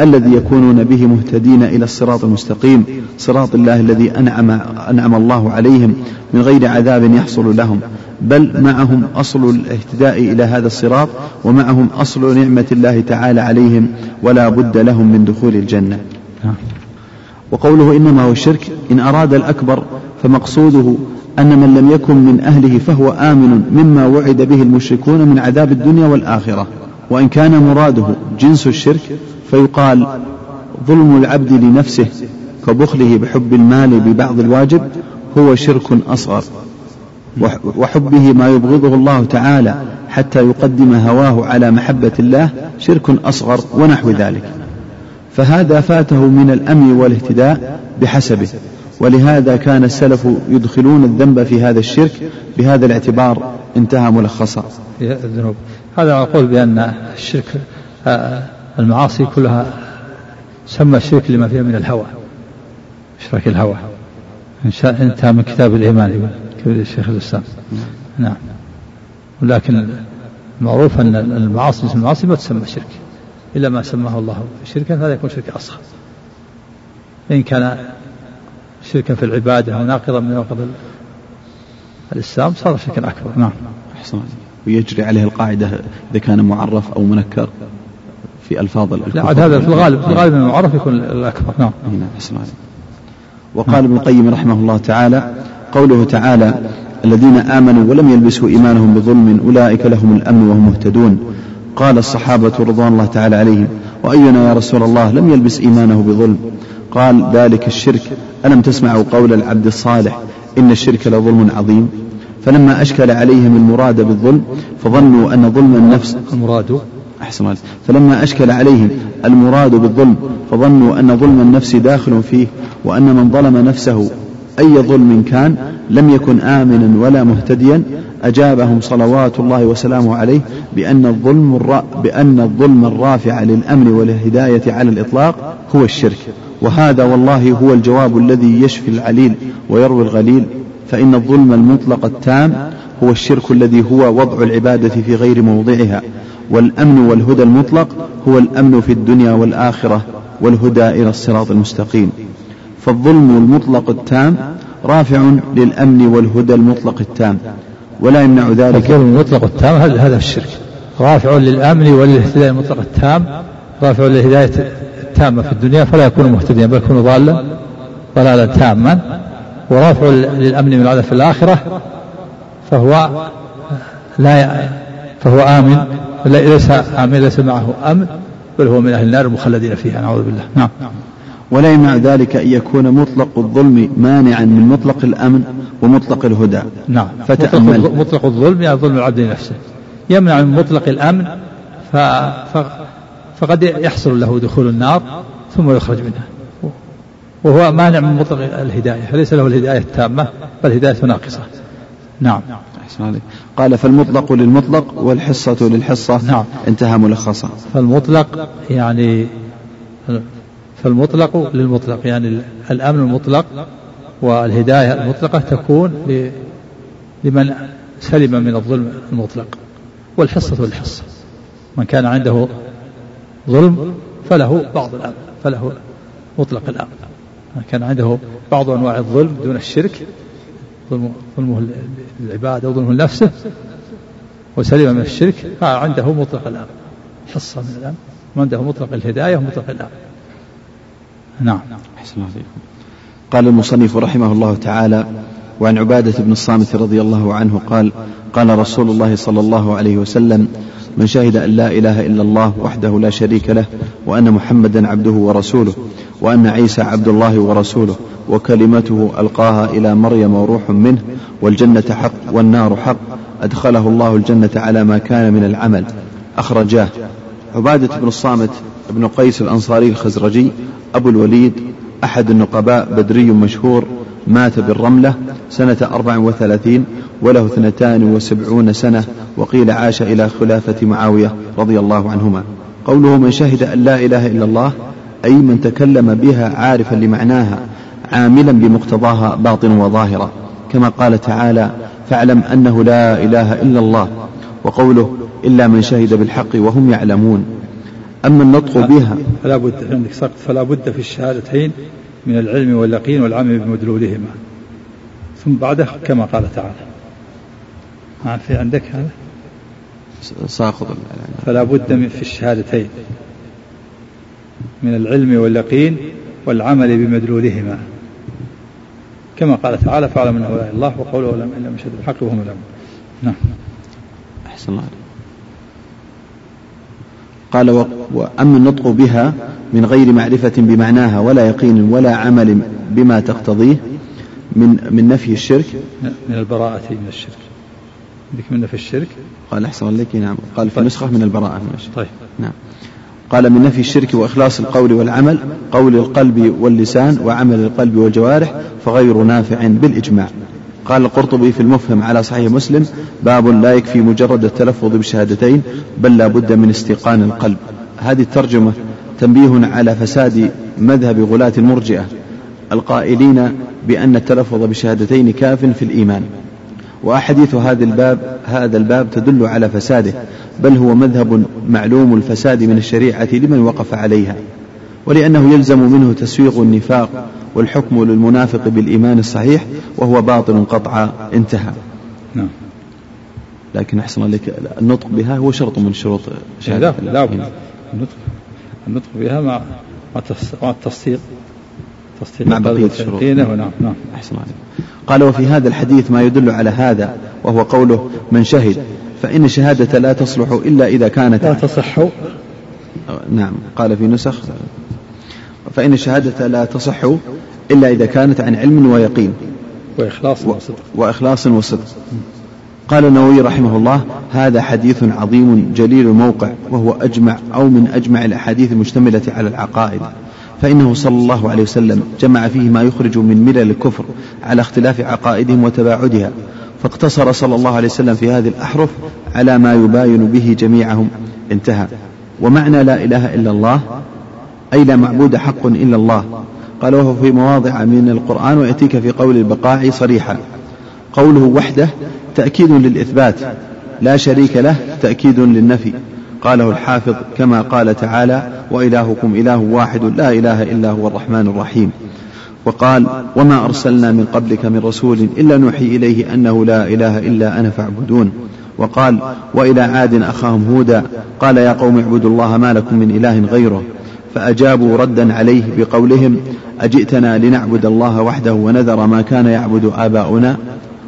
الذي يكونون به مهتدين إلى الصراط المستقيم صراط الله الذي أنعم, أنعم الله عليهم من غير عذاب يحصل لهم. بل معهم أصل الاهتداء إلى هذا الصراط ومعهم أصل نعمة الله تعالى عليهم ولا بد لهم من دخول الجنة. وقوله إنما هو الشرك إن أراد الأكبر فمقصوده أن من لم يكن من أهله فهو آمن مما وعد به المشركون من عذاب الدنيا والآخرة. وإن كان مراده جنس الشرك فيقال ظلم العبد لنفسه كبخله بحب المال ببعض الواجب هو شرك أصغر. وحبه ما يبغضه الله تعالى حتى يقدم هواه على محبة الله شرك أصغر ونحو ذلك. فهذا فاته من الأمن والاهتداء بحسبه. ولهذا كان السلف يدخلون الذنب في هذا الشرك بهذا الاعتبار انتهى ملخصا. الذنوب هذا أقول بأن الشرك آه، المعاصي كلها سمى الشرك لما فيها من الهوى. إشراك الهوى. انتهى من كتاب الإيمان. يقول الشيخ الإسلام. نعم. ولكن المعروف أن المعاصي المعاصي ما تسمى شرك. إلا ما سماه الله شركا هذا يكون شرك أصغر. إن كان شركا في العبادة أو ناقضا من نواقض الإسلام صار شركا أكبر. نعم. أحسن. ويجري عليه القاعدة إذا كان معرف أو منكر في ألفاظ لا عاد هذا في الغالب في الغالب المعرف يكون الأكبر. نعم. نعم أحسن. وقال ابن القيم رحمه الله تعالى قوله تعالى الذين آمنوا ولم يلبسوا إيمانهم بظلم أولئك لهم الأمن وهم مهتدون. قال الصحابة رضوان الله تعالى عليهم وأينا يا رسول الله لم يلبس إيمانه بظلم؟ قال ذلك الشرك. ألم تسمعوا قول العبد الصالح إن الشرك لظلم عظيم؟ فلما أشكل عليهم المراد بالظلم فظنوا أن ظلم النفس. المراد؟ أحسن الله. فلما أشكل عليهم المراد بالظلم فظنوا أن ظلم النفس داخل فيه وأن من ظلم نفسه أي ظلم كان لم يكن آمنا ولا مهتديا أجابهم صلوات الله وسلامه عليه بأن الظلم بأن الظلم الرافع للأمن والهداية على الإطلاق هو الشرك. وهذا والله هو الجواب الذي يشفي العليل ويروي الغليل. فإن الظلم المطلق التام هو الشرك الذي هو وضع العبادة في غير موضعها. والأمن والهدى المطلق هو الأمن في الدنيا والآخرة والهدى إلى الصراط المستقيم. فالظلم المطلق التام رافع للأمن والهدى المطلق التام ولا يمنع ذلك. الظلم المطلق التام هذا الشرك. رافع للأمن وللاهتداء المطلق التام رافع للهداية التامة في الدنيا فلا يكون مهتديا بل يكون ضالا ضلالا تاما. ورافع للأمن من في الآخرة فهو لا فهو آمن ليس آمن ليس معه أمن بل هو من أهل النار المخلدين فيها نعوذ بالله. نعم. ولا يمنع ذلك أن يكون مطلق الظلم مانعا من مطلق الأمن ومطلق الهدى. نعم. فتأمل. مطلق, مطلق الظلم يعني ظلم العبد لنفسه يمنع من مطلق الأمن ف... ف... فقد يحصل له دخول النار ثم يخرج منها وهو مانع من مطلق الهداية فليس له الهداية التامة بل هداية ناقصة. نعم. قال فالمطلق للمطلق والحصة للحصة. نعم. انتهى ملخصا. فالمطلق يعني فالمطلق للمطلق يعني الأمن المطلق والهداية المطلقة تكون لمن سلم من الظلم المطلق والحصة للحصة من كان عنده ظلم فله بعض الأمن فله مطلق الأمن. من كان عنده بعض أنواع الظلم دون الشرك ظلمه العباد أو ظلمه لنفسه وسلم من الشرك فعنده مطلق الأمن حصة من الأمن. وعنده مطلق الهداية ومطلق الأمن. نعم. أحسن قال المصنف رحمه الله تعالى وعن عبادة بن الصامت رضي الله عنه قال قال رسول الله صلى الله عليه وسلم من شهد أن لا إله إلا الله وحده لا شريك له وأن محمدا عبده ورسوله وأن عيسى عبد الله ورسوله وكلمته ألقاها إلى مريم وروح منه والجنة حق والنار حق أدخله الله الجنة على ما كان من العمل أخرجاه. عبادة بن الصامت بن قيس الأنصاري الخزرجي أبو الوليد أحد النقباء بدري مشهور مات بالرملة سنة أربع وثلاثين وله اثنتان وسبعون سنة وقيل عاش إلى خلافة معاوية رضي الله عنهما. قوله من شهد أن لا إله إلا الله أي من تكلم بها عارفا لمعناها عاملا بمقتضاها باطنا وظاهرا كما قال تعالى فاعلم أنه لا إله إلا الله وقوله إلا من شهد بالحق وهم يعلمون أما النطق بها. فلا بد عندك سقط فلا بد في الشهادتين من العلم واليقين والعمل بمدلولهما. ثم بعده كما قال تعالى. ما في عندك هذا؟ ساقط فلا بد من في الشهادتين من العلم واليقين والعمل بمدلولهما. كما قال تعالى فاعلم انه لا إله إلا الله وقوله لم الا من شهد بالحق وهم يعلمون. نعم. أحسن الله قال وأما النطق بها من غير معرفة بمعناها ولا يقين ولا عمل بما تقتضيه من من نفي الشرك. من البراءة من الشرك. عندك من نفي الشرك؟ قال أحسن الله نعم. قال في طيب. نسخة من البراءة من الشرك. طيب. نعم. قال من نفي الشرك وإخلاص القول والعمل قول القلب واللسان وعمل القلب والجوارح فغير نافع بالإجماع. قال القرطبي في المفهم على صحيح مسلم باب لا يكفي مجرد التلفظ بالشهادتين بل لا بد من استيقان القلب. هذه الترجمة تنبيه على فساد مذهب غلاة المرجئة القائلين بأن التلفظ بالشهادتين كاف في الإيمان. وأحاديث هذا الباب هذا الباب تدل على فساده بل هو مذهب معلوم الفساد من الشريعة لمن وقف عليها. ولأنه يلزم منه تسويغ النفاق والحكم للمنافق بالإيمان الصحيح وهو باطل قطعا انتهى. نعم. لكن أحسن الله النطق بها هو شرط من شروط شهادة لا بد النطق النطق بها مع مع التصديق تصديق مع بقية الشروط. نعم. نعم أحسن عليك قال وفي هذا الحديث ما يدل على هذا وهو قوله من شهد فإن الشهادة لا تصلح إلا إذا كانت لا تصح. نعم. قال في نسخ فإن الشهادة لا تصح إلا إذا كانت عن علم ويقين. وإخلاص وصدق. وإخلاص وصدق. قال النووي رحمه الله هذا حديث عظيم جليل الموقع وهو أجمع أو من أجمع الأحاديث المشتملة على العقائد. فإنه صلى الله عليه وسلم جمع فيه ما يخرج من ملل الكفر على اختلاف عقائدهم وتباعدها. فاقتصر صلى الله عليه وسلم في هذه الأحرف على ما يباين به جميعهم. انتهى. ومعنى لا إله إلا الله أي لا معبود حق إلا الله. قال وهو في مواضع من القرآن ويأتيك في قول البقاع صريحا. قوله وحده تأكيد للإثبات لا شريك له تأكيد للنفي. قاله الحافظ كما قال تعالى وإلهكم إله واحد لا إله إلا هو الرحمن الرحيم. وقال وما أرسلنا من قبلك من رسول إلا نوحي إليه أنه لا إله إلا أنا فاعبدون. وقال وإلى عاد أخاهم هودا. قال يا قوم اعبدوا الله ما لكم من إله غيره. فأجابوا ردا عليه بقولهم أجئتنا لنعبد الله وحده ونذر ما كان يعبد آباؤنا؟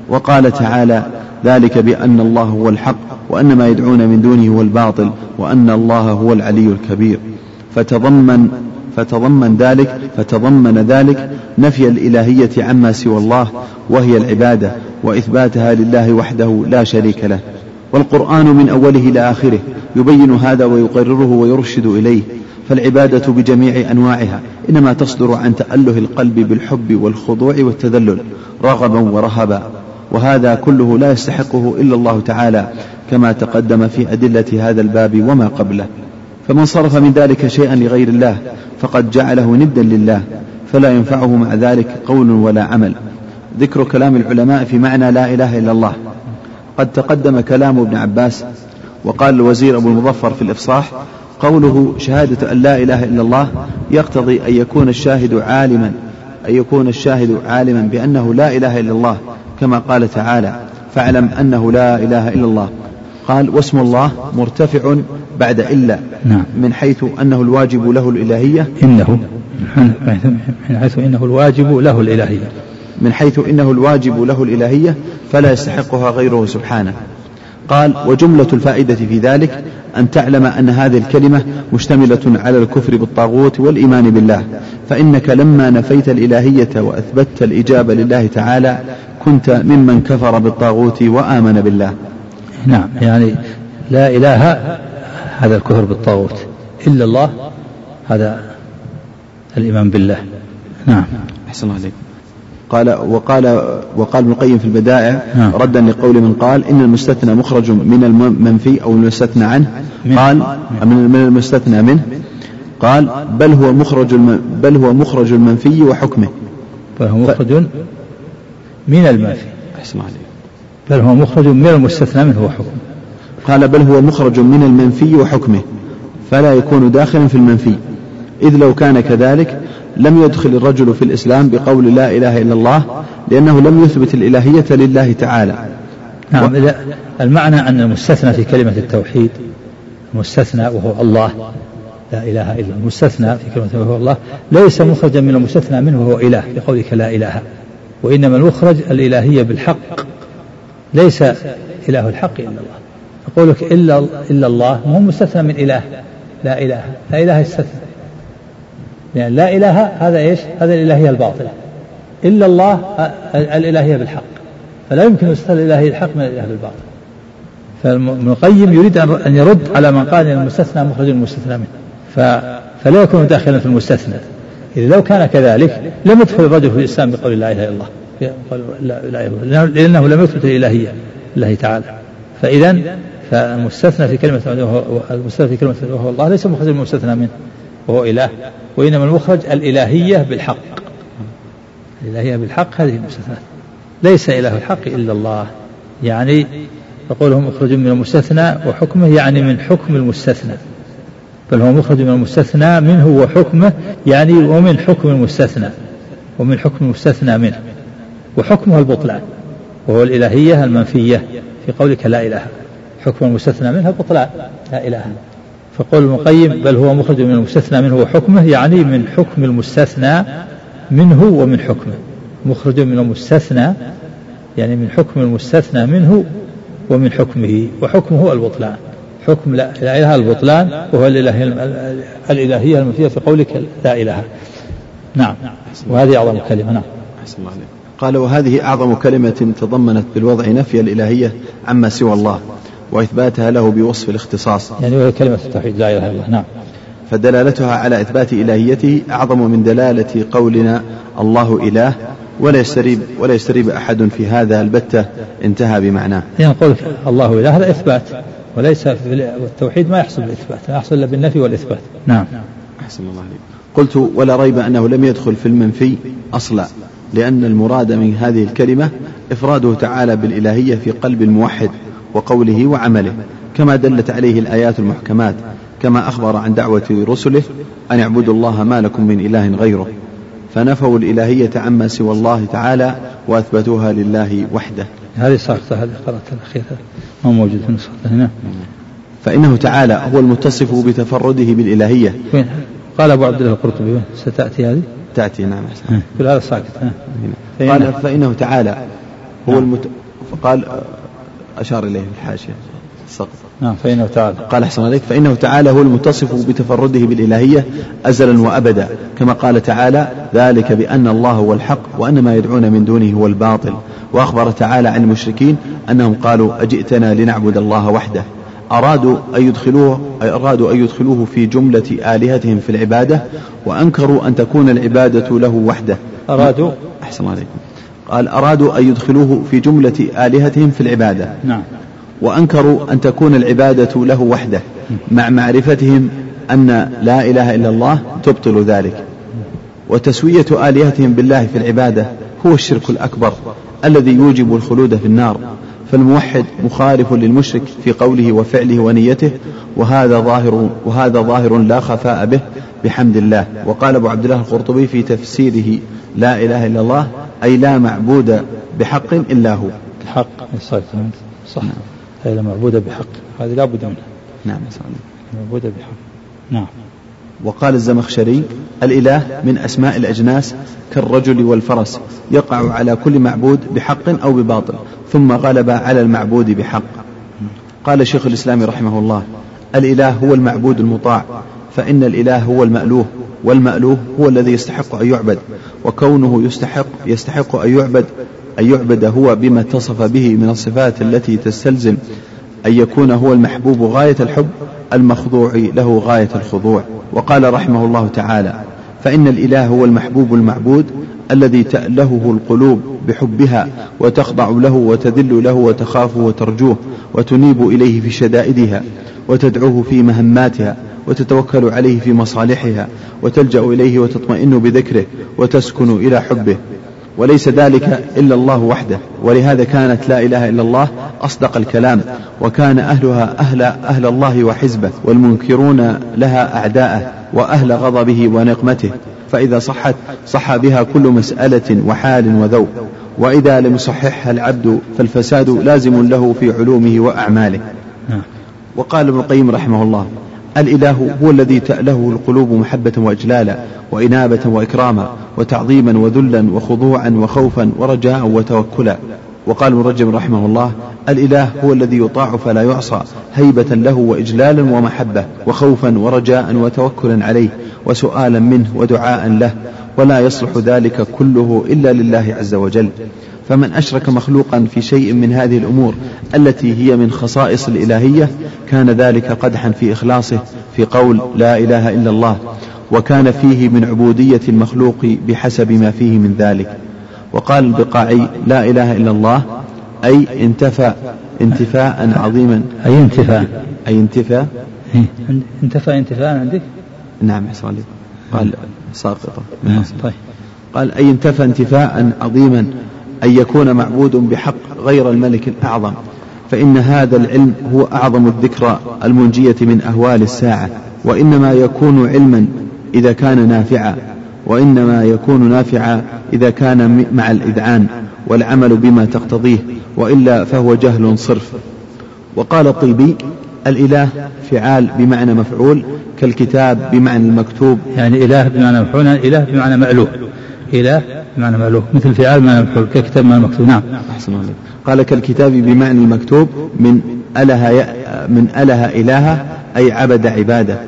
وقال تعالى ذلك بأن الله هو الحق وأن ما يدعون من دونه هو الباطل وأن الله هو العلي الكبير. فتضمن فتضمن ذلك فتضمن ذلك نفي الإلهية عما سوى الله وهي العبادة وإثباتها لله وحده لا شريك له. والقرآن من أوله إلى آخره يبين هذا ويقرره ويرشد إليه. فالعبادة بجميع أنواعها إنما تصدر عن تأله القلب بالحب والخضوع والتذلل رغبا ورهبا. وهذا كله لا يستحقه إلا الله تعالى كما تقدم في أدلة هذا الباب وما قبله. فمن صرف من ذلك شيئا لغير الله فقد جعله ندا لله فلا ينفعه مع ذلك قول ولا عمل. ذكر كلام العلماء في معنى لا إله إلا الله. قد تقدم كلام ابن عباس وقال الوزير أبو المظفر في الإفصاح قوله شهادة أن لا إله إلا الله يقتضي أن يكون الشاهد عالما أن يكون الشاهد عالما بأنه لا إله إلا الله كما قال تعالى فاعلم أنه لا إله إلا الله قال واسم الله مرتفع بعد إلا نعم. من حيث أنه الواجب له الإلهية. إنه من حيث إنه الواجب له الإلهية. من حيث إنه الواجب له الإلهية فلا يستحقها غيره سبحانه. قال وجملة الفائدة في ذلك أن تعلم أن هذه الكلمة مشتملة على الكفر بالطاغوت والإيمان بالله فإنك لما نفيت الإلهية وأثبتت الإجابة لله تعالى كنت ممن كفر بالطاغوت وآمن بالله. نعم يعني لا إله هذا الكفر بالطاغوت إلا الله هذا الإيمان بالله. نعم. أحسن عليك قال وقال وقال ابن القيم في البدائع نعم. ردا لقول من قال إن المستثنى مخرج من المنفي أو المستثنى عنه. قال من المستثنى منه. قال بل هو مخرج بل هو مخرج المنفي وحكمه. بل هو مخرج من المنفي. عليك. بل هو مخرج من المستثنى منه وحكمه. قال بل هو مخرج من المنفي وحكمه. فلا يكون داخلا في المنفي. إذ لو كان كذلك لم يدخل الرجل في الإسلام بقول لا إله إلا الله لأنه لم يثبت الإلهية لله تعالى. نعم و... المعنى أن المستثنى في كلمة التوحيد المستثنى وهو الله لا إله إلا المستثنى في كلمة وهو الله ليس مخرجا من المستثنى منه وهو إله بقولك لا إله. وإنما المخرج الإلهية بالحق. ليس إله الحق إلا الله. يقولك إلا إلا الله ما هو مستثنى من إله. لا إله. لا إله استثنى يعني لا إله هذا إيش؟ هذا الإلهية الباطلة. إلا الله الإلهية بالحق. فلا يمكن يستثنى الإلهية الحق من الإله بالباطل فابن القيم يريد أن يرد على من قال أن المستثنى مخرج المستثنى منه. فلا يكون داخلا في المستثنى. إذا لو كان كذلك لم يدخل الرجل في الإسلام بقول لا إله إلا الله. لا إله إلا الله. لأنه لم يثبت الإلهية الله تعالى. فإذا فالمستثنى في كلمة المستثنى في كلمة وهو الله ليس مخرج المستثنى منه. وهو إله. وإنما المخرج الإلهية بالحق. الإلهية بالحق هذه المستثنات ليس إله الحق إلا الله. يعني يقول مخرج من المستثنى وحكمه يعني من حكم المستثنى. بل هو مخرج من المستثنى منه وحكمه يعني ومن حكم المستثنى. ومن حكم المستثنى منه. وحكمه البطلان. وهو الإلهية المنفية في قولك لا إله. حكم المستثنى منها البطلان. لا إله فقول المقيم بل هو مخرج من المستثنى منه وحكمه يعني من حكم المستثنى منه ومن حكمه. مخرج من المستثنى يعني من حكم المستثنى منه ومن حكمه وحكمه البطلان. حكم لا, إله البطلان وهو الإله الإلهية المنفية في قولك لا إله. نعم. وهذه أعظم كلمة. نعم. الله قال وهذه أعظم كلمة تضمنت بالوضع نفي الإلهية عما سوى الله. وإثباتها له بوصف الاختصاص يعني وهي كلمة التوحيد لا إله إلا الله نعم فدلالتها على إثبات إلهيته أعظم من دلالة قولنا الله إله ولا يستريب ولا يستريب أحد في هذا البتة انتهى بمعناه. يعني نقول الله إله هذا إثبات وليس في التوحيد ما يحصل بالإثبات ما يحصل إلا بالنفي والإثبات. نعم. أحسن الله عليك. قلت ولا ريب أنه لم يدخل في المنفي أصلا لأن المراد من هذه الكلمة إفراده تعالى بالإلهية في قلب الموحد وقوله وعمله كما دلت عليه الآيات المحكمات كما أخبر عن دعوة رسله أن اعبدوا الله ما لكم من إله غيره فنفوا الإلهية عما سوى الله تعالى وأثبتوها لله وحده. هذه ساقطة هذه قرأتها الأخيرة ما موجود في هنا فإنه تعالى هو المتصف بتفرده بالإلهية. وين؟ قال أبو عبد الله القرطبي ستأتي هذه؟ تأتي نعم. كل هذا ساكت قال فإنه تعالى هو نعم. المت... فقال أشار إليه الحاشية. السقط نعم فإنه تعالى قال أحسن عليك فإنه تعالى هو المتصف بتفرده بالإلهية أزلا وأبدا. كما قال تعالى ذلك بأن الله هو الحق وأن ما يدعون من دونه هو الباطل. وأخبر تعالى عن المشركين أنهم قالوا أجئتنا لنعبد الله وحده. أرادوا أن يدخلوه أرادوا أن يدخلوه في جملة آلهتهم في العبادة وأنكروا أن تكون العبادة له وحده. أرادوا. أحسن عليكم. قال أرادوا أن يدخلوه في جملة آلهتهم في العبادة. نعم. وأنكروا أن تكون العبادة له وحده مع معرفتهم أن لا إله إلا الله تبطل ذلك. وتسوية آلهتهم بالله في العبادة هو الشرك الأكبر الذي يوجب الخلود في النار. فالموحد مخالف للمشرك في قوله وفعله ونيته وهذا ظاهر وهذا ظاهر لا خفاء به بحمد الله. وقال أبو عبد الله القرطبي في تفسيره لا إله إلا الله أي لا معبود بحق إلا هو. الحق صح صح هي لا معبود بحق هذه لا بد منها. نعم معبود بحق. نعم. وقال الزمخشري الإله من أسماء الأجناس كالرجل والفرس يقع على كل معبود بحق أو بباطل ثم غلب على المعبود بحق قال شيخ الإسلام رحمه الله الإله هو المعبود المطاع فإن الإله هو المألوه والمألوه هو الذي يستحق أن يعبد وكونه يستحق يستحق أن يعبد أن يعبد هو بما اتصف به من الصفات التي تستلزم أن يكون هو المحبوب غاية الحب المخضوع له غاية الخضوع. وقال رحمه الله تعالى فإن الإله هو المحبوب المعبود الذي تألهه القلوب بحبها وتخضع له وتذل له وتخافه وترجوه وتنيب إليه في شدائدها وتدعوه في مهماتها وتتوكل عليه في مصالحها وتلجأ إليه وتطمئن بذكره وتسكن إلى حبه. وليس ذلك إلا الله وحده. ولهذا كانت لا إله إلا الله أصدق الكلام. وكان أهلها أهل, أهل الله وحزبه والمنكرون لها أعداءه وأهل غضبه ونقمته. فإذا صحت صح بها كل مسألة وحال وذوق. وإذا لم يصححها العبد فالفساد لازم له في علومه وأعماله. نعم. وقال ابن القيم رحمه الله الإله هو الذي تأله القلوب محبة وإجلالا وإنابة وإكراما وتعظيما وذلا وخضوعا وخوفا ورجاء وتوكلا. وقال ابن رجب رحمه الله الإله هو الذي يطاع فلا يعصى هيبة له وإجلالا ومحبة وخوفا ورجاء وتوكلا عليه وسؤالا منه ودعاء له ولا يصلح ذلك كله إلا لله عز وجل. فمن أشرك مخلوقا في شيء من هذه الأمور التي هي من خصائص الإلهية كان ذلك قدحا في إخلاصه في قول لا إله إلا الله وكان فيه من عبودية المخلوق بحسب ما فيه من ذلك. وقال البقاعي لا إله إلا الله أي انتفى انتفاء عظيما. أي انتفاء؟ أي انتفاء؟ انتفى انتفاء عندك؟ نعم حسن قال ساقطة طيب. قال أي انتفى انتفاء عظيما أن يكون معبود بحق غير الملك الأعظم فإن هذا العلم هو أعظم الذكرى المنجية من أهوال الساعة وإنما يكون علما إذا كان نافعا. وإنما يكون نافعا إذا كان مع الإذعان والعمل بما تقتضيه وإلا فهو جهل صرف. وقال الطيبي الإله فعال بمعنى مفعول كالكتاب بمعنى المكتوب. يعني إله بمعنى مفعول إله بمعنى مألوه. إله بمعنى مألوه. مثل فعال بمعنى مفعول كالكتاب بمعنى مكتوب. نعم. أحسن الله قال كالكتاب بمعنى المكتوب من أله من أله إلها أي عبد عباده.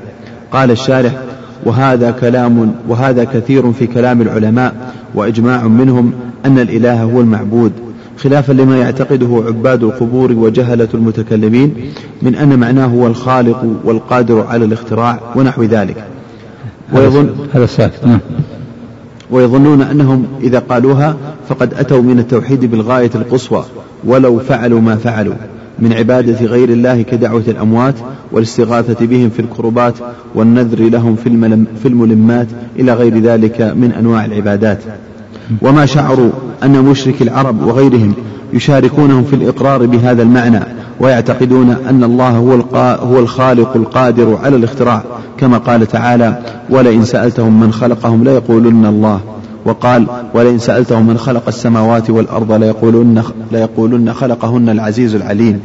قال الشارح وهذا كلام وهذا كثير في كلام العلماء وإجماع منهم أن الإله هو المعبود. خلافا لما يعتقده عباد القبور وجهلة المتكلمين من أن معناه هو الخالق والقادر على الاختراع ونحو ذلك. ويظن هذا ساكت نعم. ويظنون أنهم إذا قالوها فقد أتوا من التوحيد بالغاية القصوى ولو فعلوا ما فعلوا. من عبادة غير الله كدعوة الأموات والاستغاثة بهم في الكربات والنذر لهم في الملمات إلى غير ذلك من أنواع العبادات. وما شعروا أن مشرك العرب وغيرهم يشاركونهم في الإقرار بهذا المعنى ويعتقدون أن الله هو, هو الخالق القادر على الاختراع كما قال تعالى ولئن سألتهم من خلقهم ليقولن الله. وقال ولئن سألتهم من خلق السماوات والأرض ليقولن, ليقولن خلقهن العزيز العليم.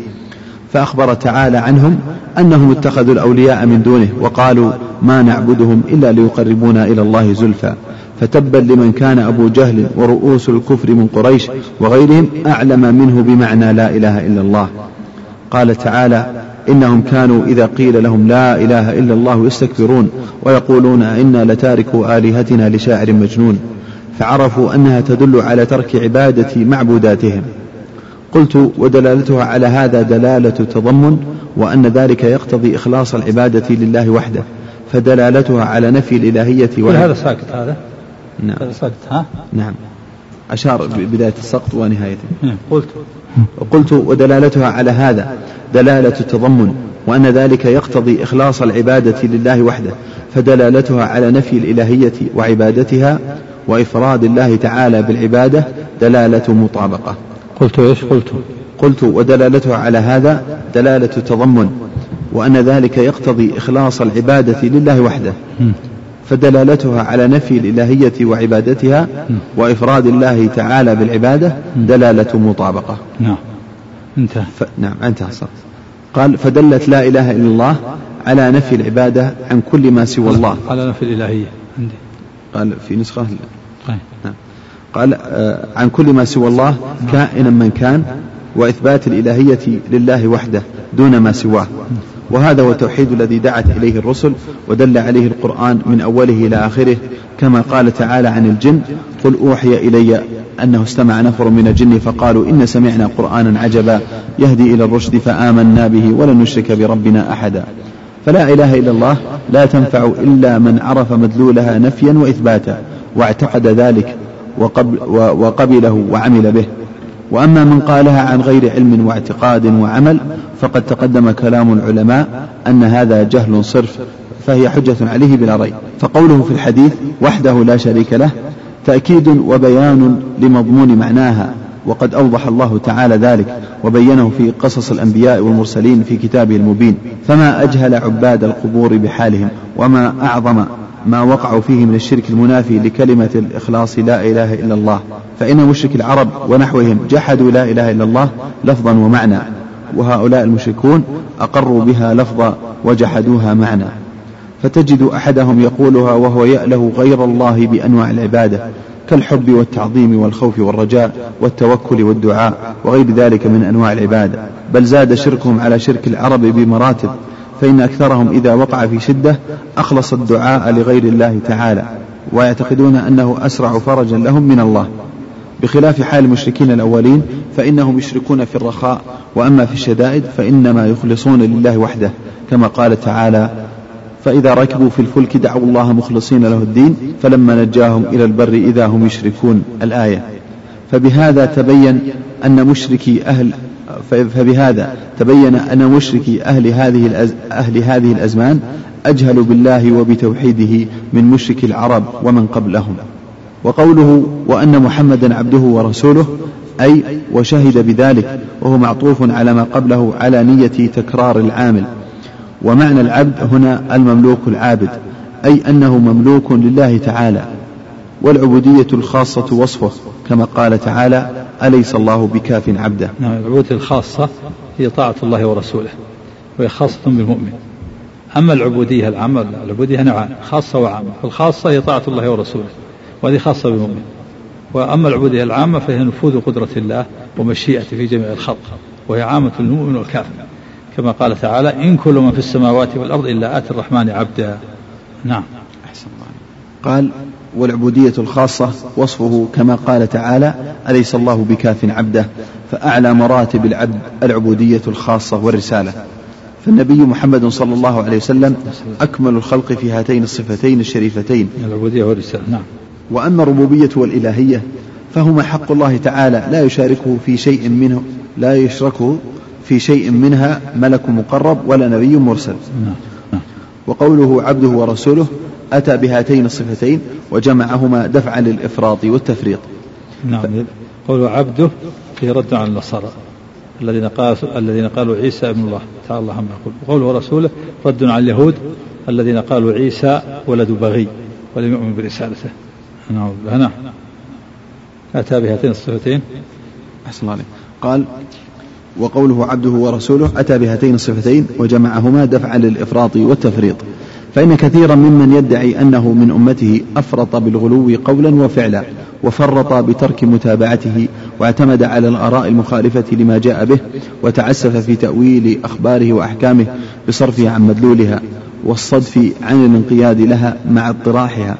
فأخبر تعالى عنهم أنهم اتخذوا الأولياء من دونه وقالوا ما نعبدهم إلا ليقربونا إلى الله زلفى. فتبا لمن كان أبو جهل ورؤوس الكفر من قريش وغيرهم أعلم منه بمعنى لا إله إلا الله. قال تعالى إنهم كانوا إذا قيل لهم لا إله إلا الله يستكبرون ويقولون إنا لتاركوا آلهتنا لشاعر مجنون. فعرفوا أنها تدل على ترك عبادة معبوداتهم. قلت ودلالتها على هذا دلالة تضمن وأن ذلك يقتضي إخلاص العبادة لله وحده فدلالتها على نفي الإلهية وحده هذا ساكت هذا؟ نعم. هذا ساكت ها؟ نعم. أشار ببداية السقط ونهايته نعم قلت. قلت ودلالتها على هذا دلالة التضمن وأن ذلك يقتضي إخلاص العبادة لله وحده فدلالتها على نفي الإلهية وعبادتها وإفراد الله تعالى بالعبادة دلالة مطابقة. قلت إيش قلت؟ قلت ودلالتها على هذا دلالة تضمن وأن ذلك يقتضي إخلاص العبادة لله وحده. فدلالتها على نفي الإلهية وعبادتها وإفراد الله تعالى بالعبادة دلالة مطابقة. نعم. انتهى. ف... نعم انتهى. صح. قال فدلت لا إله إلا الله على نفي العبادة عن كل ما سوى الله. على نفي الإلهية. عندي. قال في نسخة. طيب. نعم. قال آه عن كل ما سوى الله كائنا من كان وإثبات الإلهية لله وحده دون ما سواه. وهذا هو التوحيد الذي دعت إليه الرسل ودل عليه القرآن من أوله إلى آخره كما قال تعالى عن الجن قل أوحي إلي أنه استمع نفر من الجن فقالوا إن سمعنا قرآنا عجبا يهدي إلى الرشد فآمنا به ولن نشرك بربنا أحدا. فلا إله إلا الله لا تنفع إلا من عرف مدلولها نفيا وإثباتا واعتقد ذلك وقبل وقبله وعمل به. وأما من قالها عن غير علم واعتقاد وعمل فقد تقدم كلام العلماء أن هذا جهل صرف فهي حجة عليه بلا ريب. فقوله في الحديث وحده لا شريك له تأكيد وبيان لمضمون معناها. وقد أوضح الله تعالى ذلك وبينه في قصص الأنبياء والمرسلين في كتابه المبين. فما أجهل عباد القبور بحالهم وما أعظم ما وقعوا فيه من الشرك المنافي لكلمة الإخلاص لا إله إلا الله. فإن مشرك العرب ونحوهم جحدوا لا إله إلا الله لفظا ومعنى وهؤلاء المشركون أقروا بها لفظا وجحدوها معنى. فتجد أحدهم يقولها وهو يأله غير الله بأنواع العبادة. كالحب والتعظيم والخوف والرجاء والتوكل والدعاء وغير ذلك من أنواع العبادة بل زاد شركهم على شرك العرب بمراتب فإن أكثرهم إذا وقع في شدة أخلص الدعاء لغير الله تعالى ويعتقدون أنه أسرع فرجا لهم من الله. بخلاف حال المشركين الأولين فإنهم يشركون في الرخاء وأما في الشدائد فإنما يخلصون لله وحده كما قال تعالى فإذا ركبوا في الفلك دعوا الله مخلصين له الدين فلما نجاهم إلى البر إذا هم يشركون الآية فبهذا تبين أن مشركي أهل فبهذا تبين أن مشركي أهل هذه. أهل هذه الأزمان أجهل بالله وبتوحيده من مشرك العرب ومن قبلهم وقوله وأن محمدا عبده ورسوله أي وشهد بذلك وهو معطوف على ما قبله على نية تكرار العامل ومعنى العبد هنا المملوك العابد أي أنه مملوك لله تعالى والعبودية الخاصة وصفه كما قال تعالى أليس الله بكاف عبده؟ نعم العبودية الخاصة هي طاعة الله ورسوله وهي خاصة بالمؤمن. أما العبودية العامة العبودية نوعان خاصة وعامة الخاصة هي طاعة الله ورسوله وهذه خاصة بالمؤمن. وأما العبودية العامة فهي نفوذ قدرة الله ومشيئته في جميع الخلق وهي عامة للمؤمن والكافر. كما قال تعالى إن كل من في السماوات والأرض إلا آتي الرحمن عبدا. نعم. أحسن الله قال والعبودية الخاصة وصفه كما قال تعالى أليس الله بكاف عبده؟ فأعلى مراتب العبد العبودية الخاصة والرسالة. فالنبي محمد صلى الله عليه وسلم أكمل الخلق في هاتين الصفتين الشريفتين. العبودية والرسالة. نعم. وأما الربوبية والإلهية فهما حق الله تعالى لا يشاركه في شيء منه لا يشركه في شيء منها ملك مقرب ولا نبي مرسل. وقوله عبده ورسوله أتى بهاتين الصفتين وجمعهما دفعا للإفراط والتفريط. نعم. قوله عبده فيه رد على النصارى الذين قالوا الذين قالوا عيسى ابن الله. تعالى الله عما يقول. وقوله رسوله رد على اليهود الذين قالوا عيسى ولد بغي ولم يؤمن برسالته. نعم نعم أتى بهاتين الصفتين. أحسن الله عليك. قال وقوله عبده ورسوله أتى بهاتين الصفتين وجمعهما دفعا للإفراط والتفريط. فإن كثيرا ممن يدعي أنه من أمته أفرط بالغلو قولا وفعلا وفرط بترك متابعته واعتمد على الآراء المخالفة لما جاء به وتعسف في تأويل أخباره وأحكامه بصرفها عن مدلولها والصدف عن الانقياد لها مع اطراحها.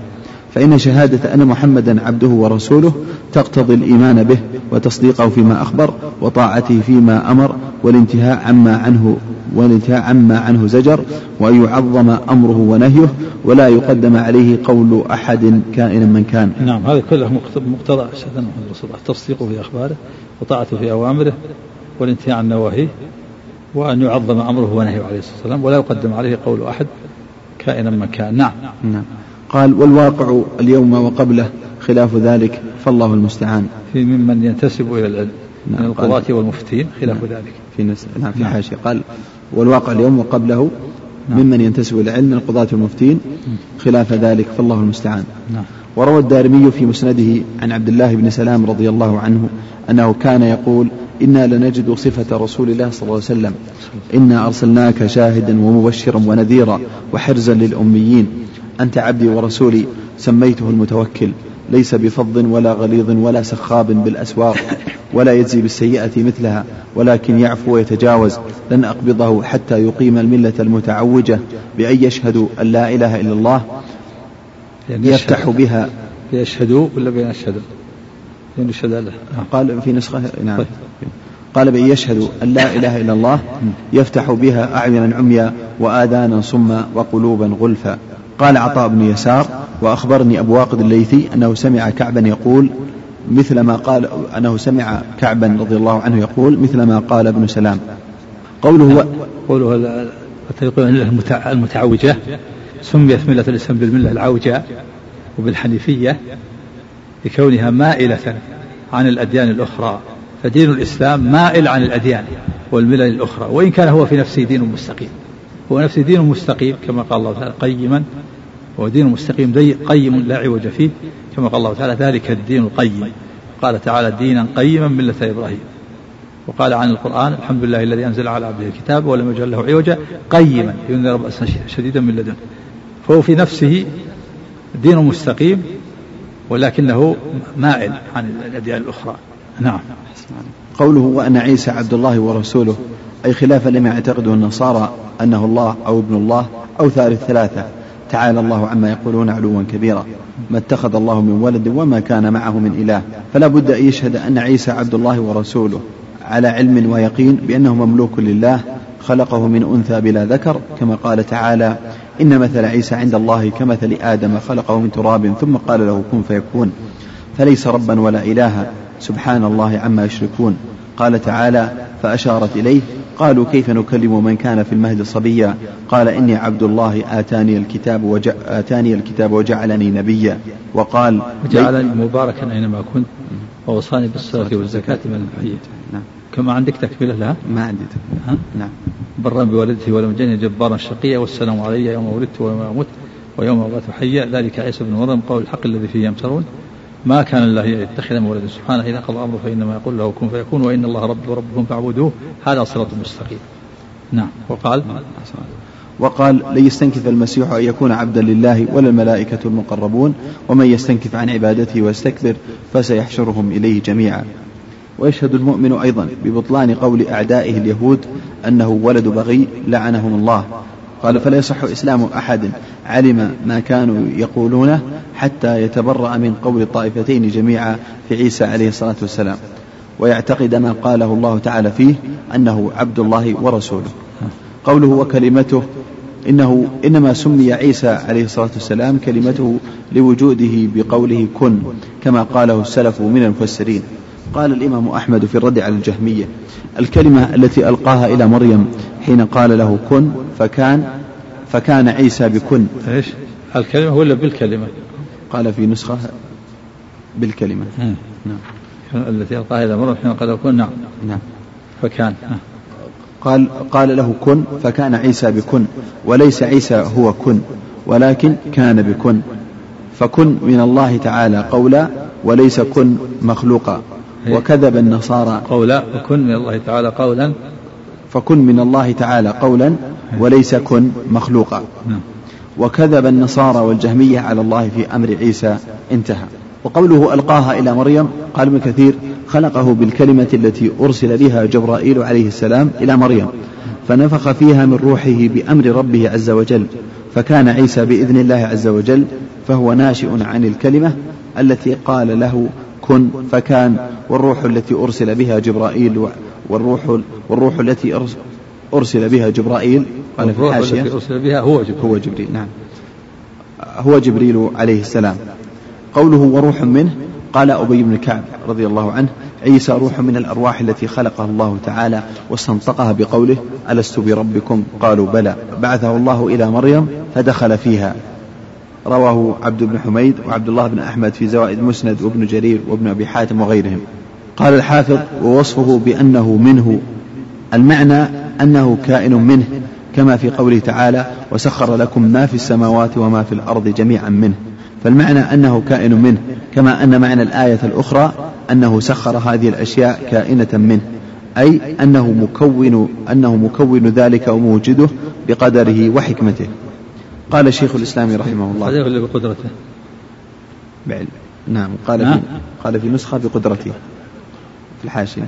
فإن شهادة أن محمدا عبده ورسوله تقتضي الإيمان به وتصديقه فيما أخبر وطاعته فيما أمر والانتهاء عما عنه والانتهاء عما عنه زجر وأن يعظم أمره ونهيه ولا يقدم عليه قول أحد كائنا من كان. نعم هذا كله مقتضى شهادة التصديق في أخباره وطاعته في أوامره والانتهاء عن نواهيه وأن يعظم أمره ونهيه عليه الصلاة والسلام ولا يقدم عليه قول أحد كائنا من كان. نعم. نعم. قال والواقع اليوم وقبله خلاف ذلك فالله المستعان. في ممن ينتسب إلى العلم نعم من القضاة والمفتين خلاف نعم ذلك. في نس... نعم في نعم. حاشية. قال والواقع اليوم وقبله نعم. ممن ينتسب إلى العلم من القضاة والمفتين خلاف ذلك فالله المستعان. نعم. وروى الدارمي في مسنده عن عبد الله بن سلام رضي الله عنه أنه كان يقول إنا لنجد صفة رسول الله صلى الله عليه وسلم. إنا أرسلناك شاهدا ومبشرا ونذيرا وحرزا للأميين. أنت عبدي ورسولي سميته المتوكل. ليس بفظ ولا غليظ ولا سخاب بالأسواق ولا يجزي بالسيئة مثلها ولكن يعفو ويتجاوز. لن أقبضه حتى يقيم الملة المتعوجة بأن يشهدوا أن لا إله إلا الله يعني يفتح بها. يشهدوا ولا بأن يشهدوا يعني يشهد له قال في نسخة نعم. طيب. قال بأن يشهدوا أن لا إله إلا الله يفتح بها أعينا عميا وآذانا صما وقلوبا غلفا. قال عطاء بن يسار وأخبرني أبو واقد الليثي أنه سمع كعبا يقول مثل ما قال أنه سمع كعبا رضي الله عنه يقول مثل ما قال ابن سلام. قوله قوله المتعوجة سميت ملة الإسلام بالملة العوجة وبالحنيفية لكونها مائلة عن الأديان الأخرى. فدين الإسلام مائل عن الأديان والملل الأخرى وإن كان هو في نفسه دين مستقيم. هو نفسه دين مستقيم كما قال الله تعالى قيما. هو دين مستقيم قيم لا عوج فيه كما قال الله تعالى ذلك الدين القيم. قال تعالى دينا قيما ملة إبراهيم. وقال عن القرآن الحمد لله الذي أنزل على عبده الكتاب ولم يجعل له عوجا قيما ينذر بأسا شديدا من لدنه. فهو في نفسه دين مستقيم ولكنه مائل عن الأديان الأخرى. نعم. قوله وأن عيسى عبد الله ورسوله. أي خلافا لما يعتقده النصارى أنه الله أو ابن الله أو ثالث ثلاثة. تعالى الله عما يقولون علوا كبيرا. ما اتخذ الله من ولد وما كان معه من إله. فلا بد أن يشهد أن عيسى عبد الله ورسوله على علم ويقين بأنه مملوك لله خلقه من أنثى بلا ذكر كما قال تعالى إن مثل عيسى عند الله كمثل آدم خلقه من تراب ثم قال له كن فيكون فليس ربا ولا إلها. سبحان الله عما يشركون. قال تعالى فأشارت إليه قالوا كيف نكلم من كان في المهد صبيا؟ قال إني عبد الله آتاني الكتاب وج... آتاني الكتاب وجعلني نبيا. وقال وجعلني مباركا أينما كنت ووصاني بالصلاة والزكاة من الحية نعم. كما عندك تكملة لها؟ ما عندي نعم. برا بوالدته ولم يجني جبارا شقيا والسلام علي يوم ولدت ويوم أموت ويوم أبعث حيا ذلك عيسى بن مريم قول الحق الذي فيه يمترون. ما كان الله يتخذ من ولد سبحانه. إذا قضى أمره فإنما يقول له كن فيكون وإن الله ربي وربكم فاعبدوه. هذا صراط مستقيم. نعم. وقال؟ وقال لن يستنكف المسيح أن يكون عبدا لله ولا الملائكة المقربون ومن يستنكف عن عبادته ويستكبر فسيحشرهم إليه جميعا. ويشهد المؤمن أيضا ببطلان قول أعدائه اليهود أنه ولد بغي لعنهم الله. قال فلا يصح إسلام أحد علم ما كانوا يقولونه حتى يتبرأ من قول الطائفتين جميعا في عيسى عليه الصلاة والسلام. ويعتقد ما قاله الله تعالى فيه أنه عبد الله ورسوله. قوله وكلمته إنه إنما سمي عيسى عليه الصلاة والسلام كلمته لوجوده بقوله كن كما قاله السلف من المفسرين. قال الإمام أحمد في الرد على الجهمية الكلمة التي ألقاها إلى مريم حين قال له كن فكان فكان عيسى بكن. إيش؟ الكلمة ولا بالكلمة؟ قال في نسخة بالكلمة. نعم. التي ألقاها إلى مريم حين قال كن. نعم. نعم. فكان قال قال له كن فكان عيسى بكن. وليس عيسى هو كن ولكن كان بكن. فكن من الله تعالى قولا وليس كن مخلوقا. وكذب النصارى. قولا وكن من الله تعالى قولا فكن من الله تعالى قولا. وليس كن مخلوقا نعم. وكذب النصارى والجهمية على الله في أمر عيسى انتهى وقوله ألقاها إلى مريم قال ابن كثير خلقه بالكلمة التي أرسل بها جبرائيل عليه السلام إلى مريم فنفخ فيها من روحه بأمر ربه عز وجل فكان عيسى بإذن الله عز وجل فهو ناشئ عن الكلمة التي قال له كن فكان والروح التي أرسل بها جبرائيل والروح والروح التي أرسل بها جبرائيل. الحاشية. التي أرسل بها هو جبريل. هو جبريل نعم. هو جبريل عليه السلام. قوله وروح منه قال أبي بن كعب رضي الله عنه عيسى روح من الأرواح التي خلقها الله تعالى واستنطقها بقوله ألست بربكم؟ قالوا بلى. بعثه الله إلى مريم فدخل فيها. رواه عبد بن حميد وعبد الله بن أحمد في زوائد مسند وابن جرير وابن أبي حاتم وغيرهم. قال الحافظ ووصفه بأنه منه المعنى أنه كائن منه كما في قوله تعالى وسخر لكم ما في السماوات وما في الأرض جميعا منه فالمعنى أنه كائن منه كما أن معنى الآية الأخرى أنه سخر هذه الأشياء كائنة منه أي أنه مكون أنه مكون ذلك وموجده بقدره وحكمته. قال شيخ الإسلام رحمه الله. قدره ولا بقدرته. بعلم. نعم قال في قال في نسخة بقدرته. في الحاشية.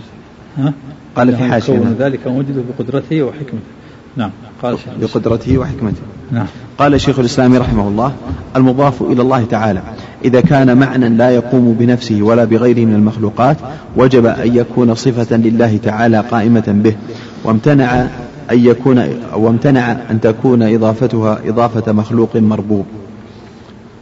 قال في حاشية. ذلك وموجده بقدرته وحكمته. نعم قال بقدرته وحكمته. نعم. قال شيخ الإسلام رحمه الله المضاف إلى الله تعالى. إذا كان معنى لا يقوم بنفسه ولا بغيره من المخلوقات وجب أن يكون صفة لله تعالى قائمة به. وامتنع أن يكون وامتنع أن تكون إضافتها إضافة مخلوق مربوب.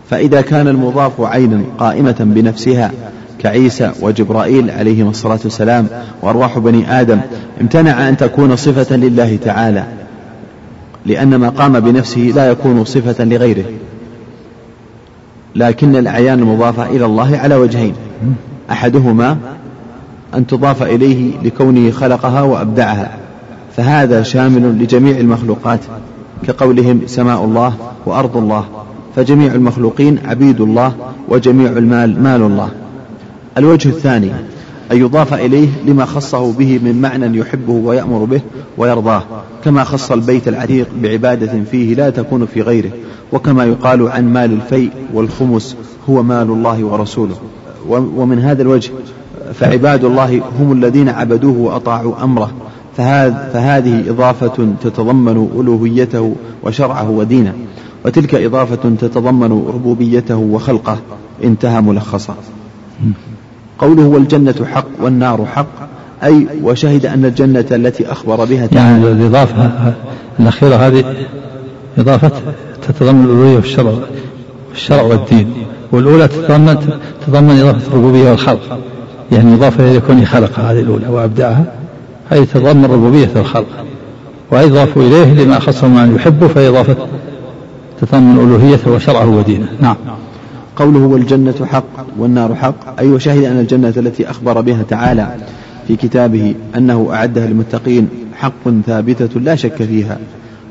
فإذا كان المضاف عينا قائمة بنفسها كعيسى وجبرائيل عليهما الصلاة والسلام وأرواح بني آدم امتنع أن تكون صفة لله تعالى لأن ما قام بنفسه لا يكون صفة لغيره. لكن الأعيان المضافة إلى الله على وجهين. أحدهما أن تضاف إليه لكونه خلقها وأبدعها. فهذا شامل لجميع المخلوقات كقولهم سماء الله وأرض الله فجميع المخلوقين عبيد الله وجميع المال مال الله. الوجه الثاني أن يضاف إليه لما خصه به من معنى يحبه ويأمر به ويرضاه كما خص البيت العتيق بعبادة فيه لا تكون في غيره وكما يقال عن مال الفيء والخمس هو مال الله ورسوله. ومن هذا الوجه فعباد الله هم الذين عبدوه وأطاعوا أمره فهذه إضافة تتضمن ألوهيته وشرعه ودينه وتلك إضافة تتضمن ربوبيته وخلقه انتهى ملخصا. قوله والجنة حق والنار حق أي وشهد أن الجنة التي أخبر بها تعالى. يعني الإضافة الأخيرة هذه إضافة تتضمن الألوهية والشرع والشرع والدين والأولى تتضمن تتضمن إضافة الربوبية والخلق. يعني إضافة إلى كونه خلق هذه الأولى وأبدعها أي تتضمن ربوبية الخلق. ويضاف إليه لما خصه من يحبه فإضافة تتضمن ألوهيته وشرعه ودينه. نعم. قوله والجنة حق والنار حق أي وشهد أن الجنة التي أخبر بها تعالى في كتابه أنه أعدها للمتقين حق ثابتة لا شك فيها.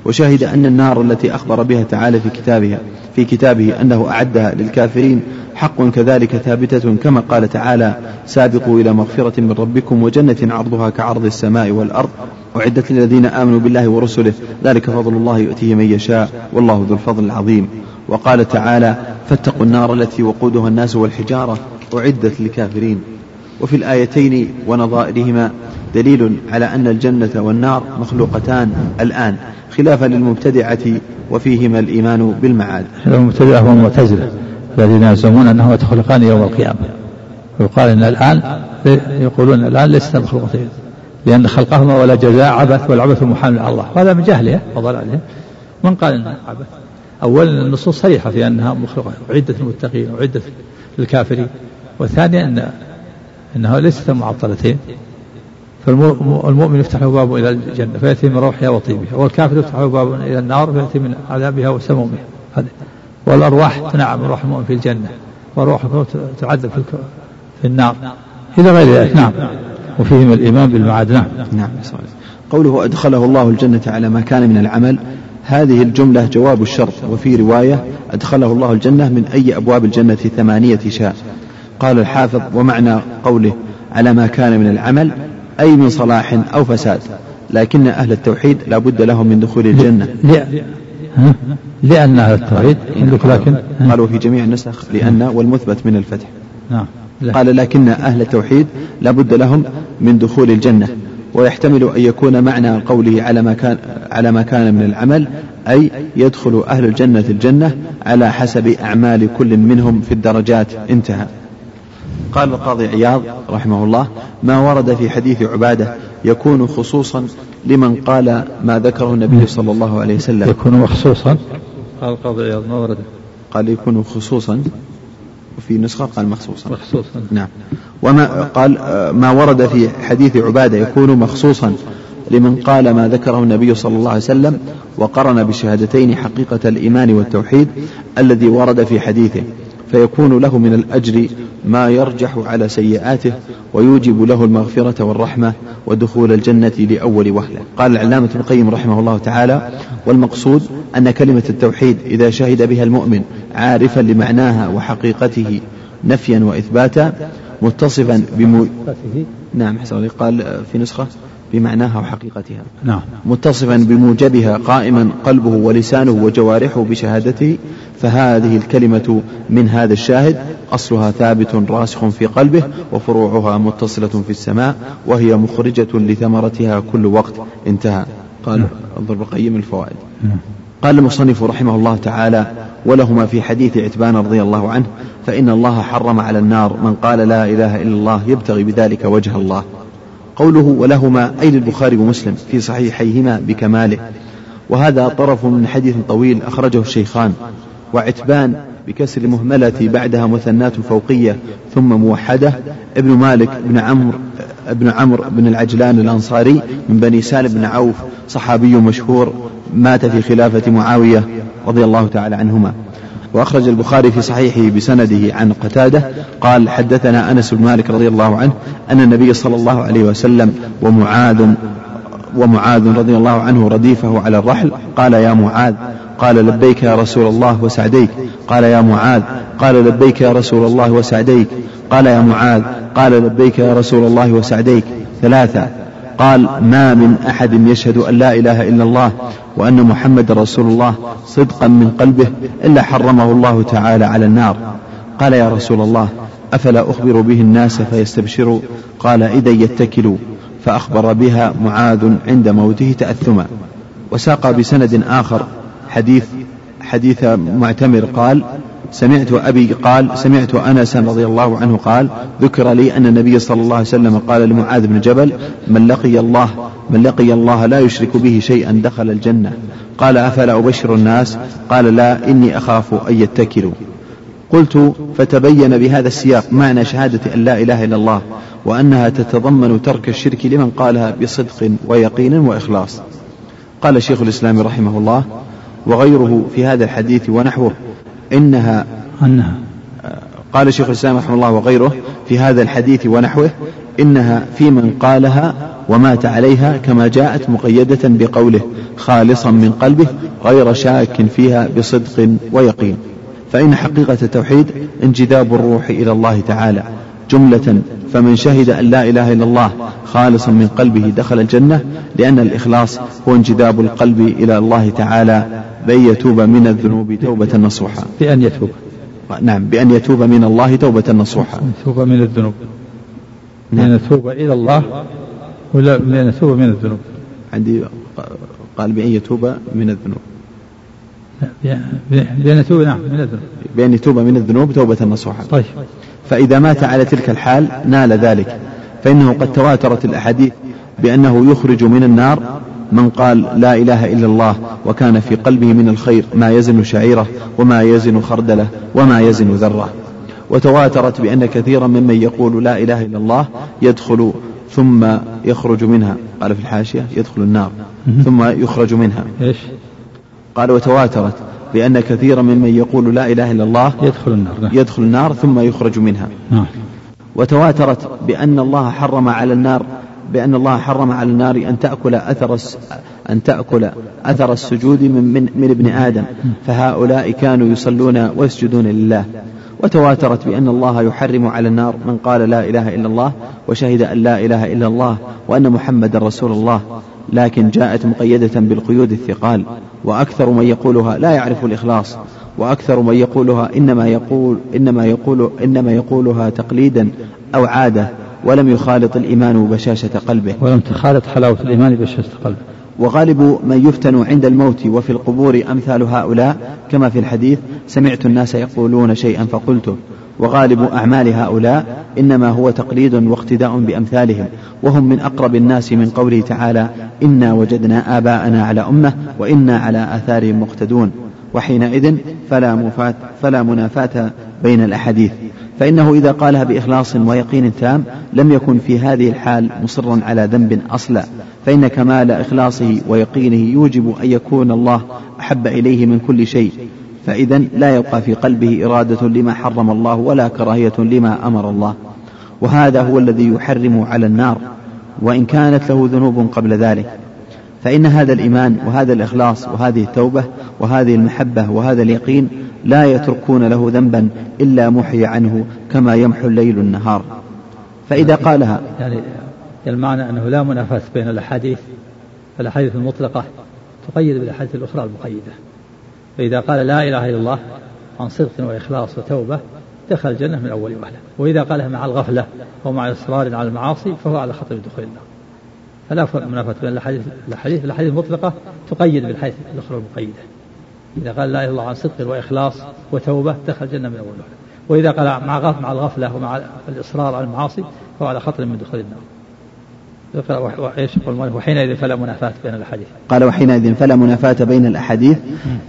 وشهد أن النار التي أخبر بها تعالى في كتابها في كتابه أنه أعدها للكافرين حق كذلك ثابتة كما قال تعالى سابقوا إلى مغفرة من ربكم وجنة عرضها كعرض السماء والأرض. أعدت للذين آمنوا بالله ورسله. ذلك فضل الله يؤتيه من يشاء. والله ذو الفضل العظيم. وقال تعالى فاتقوا النار التي وقودها الناس والحجارة. أعدت للكافرين. وفي الآيتين ونظائرهما دليل على أن الجنة والنار مخلوقتان الآن خلافا للمبتدعة وفيهما الإيمان بالمعاد. المبتدعة هم المعتزلة الذين يزعمون أنهما تخلقان يوم القيامة. ويقال أن الآن يقولون الآن ليست مخلوقتين لأن خلقهما ولا جزاء عبث والعبث محال على الله. وهذا من جهلهم وضلالهم من قال أنها عبث أولا النصوص صريحة في أنها مخلوقة. أعدت للمتقين وأعدت للكافرين وثانيا أن أنها ليست معطلتين فالمؤمن يفتح له باب إلى الجنة فيأتي من روحها وطيبها والكافر يفتح له باب إلى النار فيأتي من عذابها وسمومها والأرواح تنعم روح المؤمن في الجنة وروح تعذب في النار. إلى غير ذلك. نعم. وفيهم الإيمان بالمعاد. نعم. نعم. قوله أدخله الله الجنة على ما كان من العمل هذه الجملة جواب الشرط. وفي رواية أدخله الله الجنة من أي أبواب الجنة ثمانية شاء قال الحافظ ومعنى قوله على ما كان من العمل أي من صلاح أو فساد. لكن أهل التوحيد لا بد لهم من دخول الجنة. لأن أهل التوحيد لكن؟ قالوا في جميع النسخ لأن والمثبت من الفتح. نعم قال لكن أهل التوحيد لا بد لهم من دخول الجنة. ويحتمل أن يكون معنى قوله على ما كان على ما كان من العمل أي يدخل أهل الجنة الجنة على حسب أعمال كل منهم في الدرجات. انتهى. قال القاضي عياض رحمه الله ما ورد في حديث عبادة يكون خصوصا لمن قال ما ذكره النبي صلى الله عليه وسلم. يكون مخصوصا؟ قال القاضي عياض ما ورد. قال يكون خصوصا وفي نسخة قال مخصوصا. مخصوصا. نعم. وما قال ما ورد في حديث عبادة يكون مخصوصا لمن قال ما ذكره النبي صلى الله عليه وسلم وقرن بالشهادتين حقيقة الإيمان والتوحيد الذي ورد في حديثه. فيكون له من الأجر ما يرجح على سيئاته ويوجب له المغفرة والرحمة ودخول الجنة لأول وهلة. قال العلامة ابن القيم رحمه الله تعالى والمقصود أن كلمة التوحيد إذا شهد بها المؤمن عارفا لمعناها وحقيقته نفيا وإثباتا متصفا بمو... نعم حسن قال في نسخة بمعناها وحقيقتها. نعم. متصفا بموجبها قائما قلبه ولسانه وجوارحه بشهادته فهذه الكلمة من هذا الشاهد أصلها ثابت راسخ في قلبه وفروعها متصلة في السماء وهي مخرجة لثمرتها كل وقت انتهى. قال نعم. انظر بقيم الفوائد. نعم. قال المصنف رحمه الله تعالى ولهما في حديث عتبان رضي الله عنه فإن الله حرم على النار من قال لا إله إلا الله يبتغي بذلك وجه الله. قوله ولهما أي للبخاري ومسلم في صحيحيهما بكماله. وهذا طرف من حديث طويل أخرجه الشيخان وعتبان بكسر المهملة بعدها مثنات فوقية ثم موحدة. ابن مالك بن عمرو ابن عمرو بن العجلان الأنصاري من بني سالم بن عوف صحابي مشهور مات في خلافة معاوية رضي الله تعالى عنهما. وأخرج البخاري في صحيحه بسنده عن قتادة قال حدثنا أنس بن مالك رضي الله عنه أن النبي صلى الله عليه وسلم ومعاذ ومعاذ رضي الله عنه رديفه على الرحل قال يا معاذ قال لبيك يا رسول الله وسعديك قال يا معاذ قال لبيك يا رسول الله وسعديك قال يا معاذ قال لبيك يا رسول الله وسعديك ثلاثة قال ما من أحد يشهد أن لا إله إلا الله وأن محمد رسول الله صدقا من قلبه إلا حرمه الله تعالى على النار. قال يا رسول الله أفلا أخبر به الناس فيستبشروا؟ قال إذا يتكلوا. فأخبر بها معاذ عند موته تأثما. وساق بسند آخر حديث حديث معتمر قال سمعت أبي قال سمعت أنس رضي الله عنه قال ذكر لي أن النبي صلى الله عليه وسلم قال لمعاذ بن جبل من لقي الله من لقي الله لا يشرك به شيئا دخل الجنة. قال أفلا أبشر الناس؟ قال لا إني أخاف أن يتكلوا. قلت فتبين بهذا السياق معنى شهادة أن لا إله إلا الله وأنها تتضمن ترك الشرك لمن قالها بصدق ويقين وإخلاص. قال شيخ الإسلام رحمه الله وغيره في هذا الحديث ونحوه. إنها أنها. قال شيخ الإسلام رحمه الله وغيره في هذا الحديث ونحوه إنها في من قالها ومات عليها كما جاءت مقيدة بقوله خالصا من قلبه غير شاك فيها بصدق ويقين. فإن حقيقة التوحيد انجذاب الروح إلى الله تعالى. جملة فمن شهد أن لا إله إلا الله خالصا من قلبه دخل الجنة لأن الإخلاص هو انجذاب القلب إلى الله تعالى بأن يتوب من الذنوب توبة نصوحا. بأن يتوب. نعم بأن يتوب من الله توبة نصوحا. يتوب من الذنوب. نعم. بأن يتوب إلى الله ولا بأن يتوب من الذنوب. عندي قال بأن يتوب من الذنوب. بأن يتوب نعم من الذنوب. بأن يتوب من الذنوب توبة نصوحا طيب. فإذا مات على تلك الحال نال ذلك. فإنه قد تواترت الأحاديث بأنه يخرج من النار من قال لا إله إلا الله وكان في قلبه من الخير ما يزن شعيرة وما يزن خردلة وما يزن ذرة. وتواترت بأن كثيرا ممن يقول لا إله إلا الله يدخل ثم يخرج منها. قال في الحاشية يدخل النار ثم يخرج منها. إيش؟ قال وتواترت بأن كثيرا ممن يقول لا إله إلا الله يدخل النار. نعم. يدخل النار ثم يخرج منها. نعم. وتواترت بأن الله حرم على النار بأن الله حرم على النار أن تأكل أثر أن تأكل أثر السجود من, من, من ابن آدم. فهؤلاء كانوا يصلون ويسجدون لله. وتواترت بأن الله يحرم على النار من قال لا إله إلا الله وشهد أن لا إله إلا الله وأن محمد رسول الله. لكن جاءت مقيدة بالقيود الثقال وأكثر من يقولها لا يعرف الإخلاص وأكثر من يقولها إنما يقول إنما يقول إنما يقولها تقليدا أو عادة ولم يخالط الإيمان بشاشة قلبه. ولم تخالط حلاوة الإيمان بشاشة قلبه. وغالب من يفتن عند الموت وفي القبور أمثال هؤلاء كما في الحديث سمعت الناس يقولون شيئا فقلته. وغالب أعمال هؤلاء إنما هو تقليد واقتداء بأمثالهم وهم من أقرب الناس من قوله تعالى إنا وجدنا آباءنا على أمة وإنا على آثارهم مقتدون وحينئذ فلا, مفات فلا منافاة بين الأحاديث. فإنه إذا قالها بإخلاص ويقين تام لم يكن في هذه الحال مصرا على ذنب أصلا. فإن كمال إخلاصه ويقينه يوجب أن يكون الله أحب إليه من كل شيء. فإذا لا يبقى في قلبه إرادة لما حرم الله ولا كراهية لما أمر الله. وهذا هو الذي يحرم على النار وإن كانت له ذنوب قبل ذلك. فإن هذا الإيمان وهذا الإخلاص وهذه التوبة وهذه المحبة وهذا اليقين لا يتركون له ذنبا إلا محي عنه كما يمحو الليل النهار. فإذا قالها يعني المعنى أنه لا منافاة بين الأحاديث الأحاديث المطلقة تقيد بالأحاديث الأخرى المقيدة. فإذا قال لا إله إلا الله عن صدق وإخلاص وتوبة دخل الجنة من أول وهلة وإذا قالها مع الغفلة أو مع إصرار على المعاصي فهو على خطر دخول النار. فلا منافاة بين الأحاديث الأحاديث الأحاديث المطلقة تقيد بالحديث الأخرى المقيدة. إذا قال لا إله إلا الله عن صدق وإخلاص وتوبة دخل الجنة من أول وهلة وإذا قال مع مع الغفلة ومع الإصرار على المعاصي فهو على خطر من دخول النار. وحينئذ فلا منافاة بين الأحاديث. قال وحينئذ فلا منافاة بين الأحاديث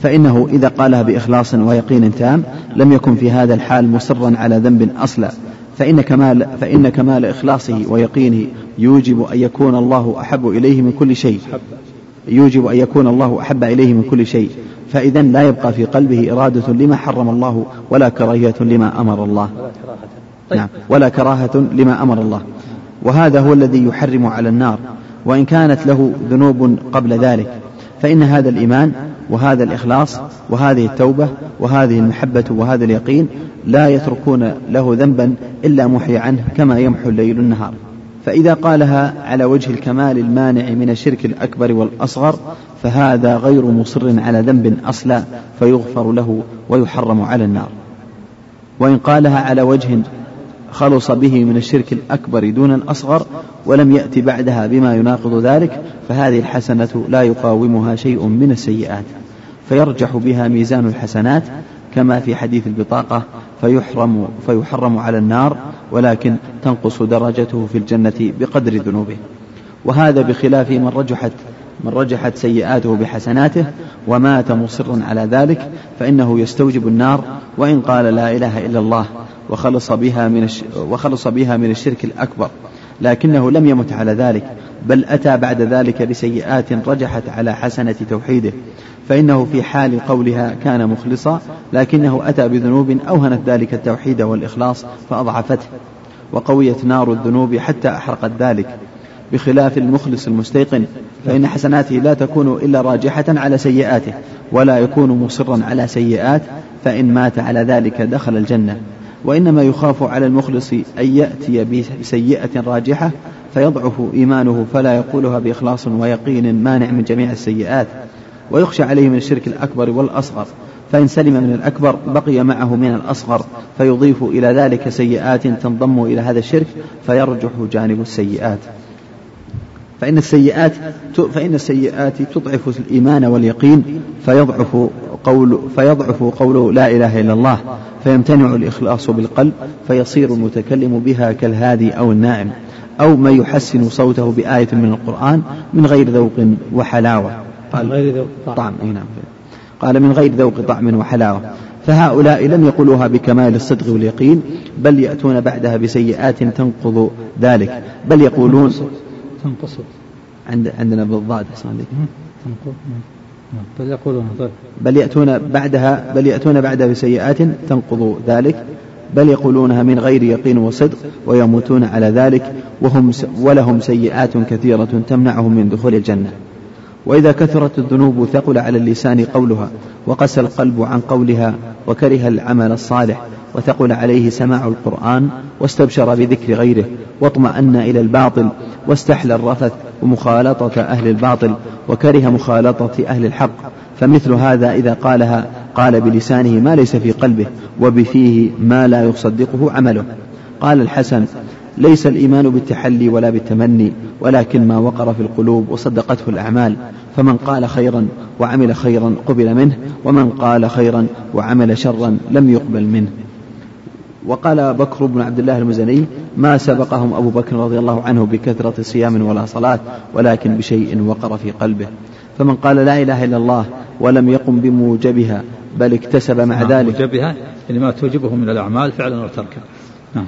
فإنه إذا قالها بإخلاص ويقين تام لم يكن في هذا الحال مصرا على ذنب أصلا. فإن كمال فإن كمال إخلاصه ويقينه يوجب أن يكون الله أحب إليه من كل شيء. يوجب أن يكون الله أحب إليه من كل شيء. فإذا لا يبقى في قلبه إرادة لما حرم الله ولا كراهية لما أمر الله. طيب. نعم. ولا كراهة لما أمر الله. وهذا هو الذي يحرم على النار وإن كانت له ذنوب قبل ذلك. فإن هذا الإيمان وهذا الإخلاص وهذه التوبة وهذه المحبة وهذا اليقين لا يتركون له ذنبا إلا محي عنه كما يمحو الليل النهار. فإذا قالها على وجه الكمال المانع من الشرك الأكبر والأصغر فهذا غير مصر على ذنب أصلا فيغفر له ويحرم على النار. وإن قالها على وجه خلص به من الشرك الأكبر دون الأصغر ولم يأتي بعدها بما يناقض ذلك فهذه الحسنة لا يقاومها شيء من السيئات فيرجح بها ميزان الحسنات كما في حديث البطاقة فيحرم فيحرم على النار ولكن تنقص درجته في الجنة بقدر ذنوبه. وهذا بخلاف من رجحت من رجحت سيئاته بحسناته ومات مصرا على ذلك فإنه يستوجب النار وإن قال لا إله إلا الله وخلص بها من وخلص بها من الشرك الأكبر لكنه لم يمت على ذلك بل أتى بعد ذلك بسيئات رجحت على حسنة توحيده. فإنه في حال قولها كان مخلصا لكنه أتى بذنوب أوهنت ذلك التوحيد والإخلاص فأضعفته وقويت نار الذنوب حتى أحرقت ذلك. بخلاف المخلص المستيقن فإن حسناته لا تكون إلا راجحة على سيئاته ولا يكون مصرا على سيئات فإن مات على ذلك دخل الجنة. وإنما يخاف على المخلص أن يأتي بسيئة راجحة فيضعف إيمانه فلا يقولها بإخلاص ويقين مانع من جميع السيئات ويخشى عليه من الشرك الأكبر والأصغر. فإن سلم من الأكبر بقي معه من الأصغر فيضيف إلى ذلك سيئات تنضم إلى هذا الشرك فيرجح جانب السيئات. فإن السيئات فإن السيئات تضعف الإيمان واليقين فيضعف قول فيضعف قوله لا إله إلا الله فيمتنع الإخلاص بالقلب فيصير المتكلم بها كالهادي أو النائم أو من يحسن صوته بآية من القرآن من غير ذوق وحلاوة. قال غير ذوق طعم. نعم. قال من غير ذوق طعم وحلاوة. فهؤلاء لم يقولوها بكمال الصدق واليقين بل يأتون بعدها بسيئات تنقض ذلك. بل يقولون تنقص. عند عندنا بالضاد أحسن عليك. بل يقولون بل يأتون بعدها بل يأتون بعدها بسيئات تنقض ذلك بل يقولونها من غير يقين وصدق ويموتون على ذلك وهم ولهم سيئات كثيرة تمنعهم من دخول الجنة. وإذا كثرت الذنوب ثقل على اللسان قولها وقسى القلب عن قولها وكره العمل الصالح وثقل عليه سماع القرآن واستبشر بذكر غيره واطمأن إلى الباطل واستحلى الرفث ومخالطة أهل الباطل وكره مخالطة أهل الحق. فمثل هذا إذا قالها قال بلسانه ما ليس في قلبه وبفيه ما لا يصدقه عمله. قال الحسن ليس الإيمان بالتحلي ولا بالتمني ولكن ما وقر في القلوب وصدقته الأعمال. فمن قال خيرا وعمل خيرا قبل منه ومن قال خيرا وعمل شرا لم يقبل منه. وقال بكر بن عبد الله المزني ما سبقهم أبو بكر رضي الله عنه بكثرة صيام ولا صلاة ولكن بشيء وقر في قلبه. فمن قال لا إله إلا الله ولم يقم بموجبها بل اكتسب مع نعم ذلك. موجبها يعني ما توجبه من الأعمال فعلا وتركا نعم.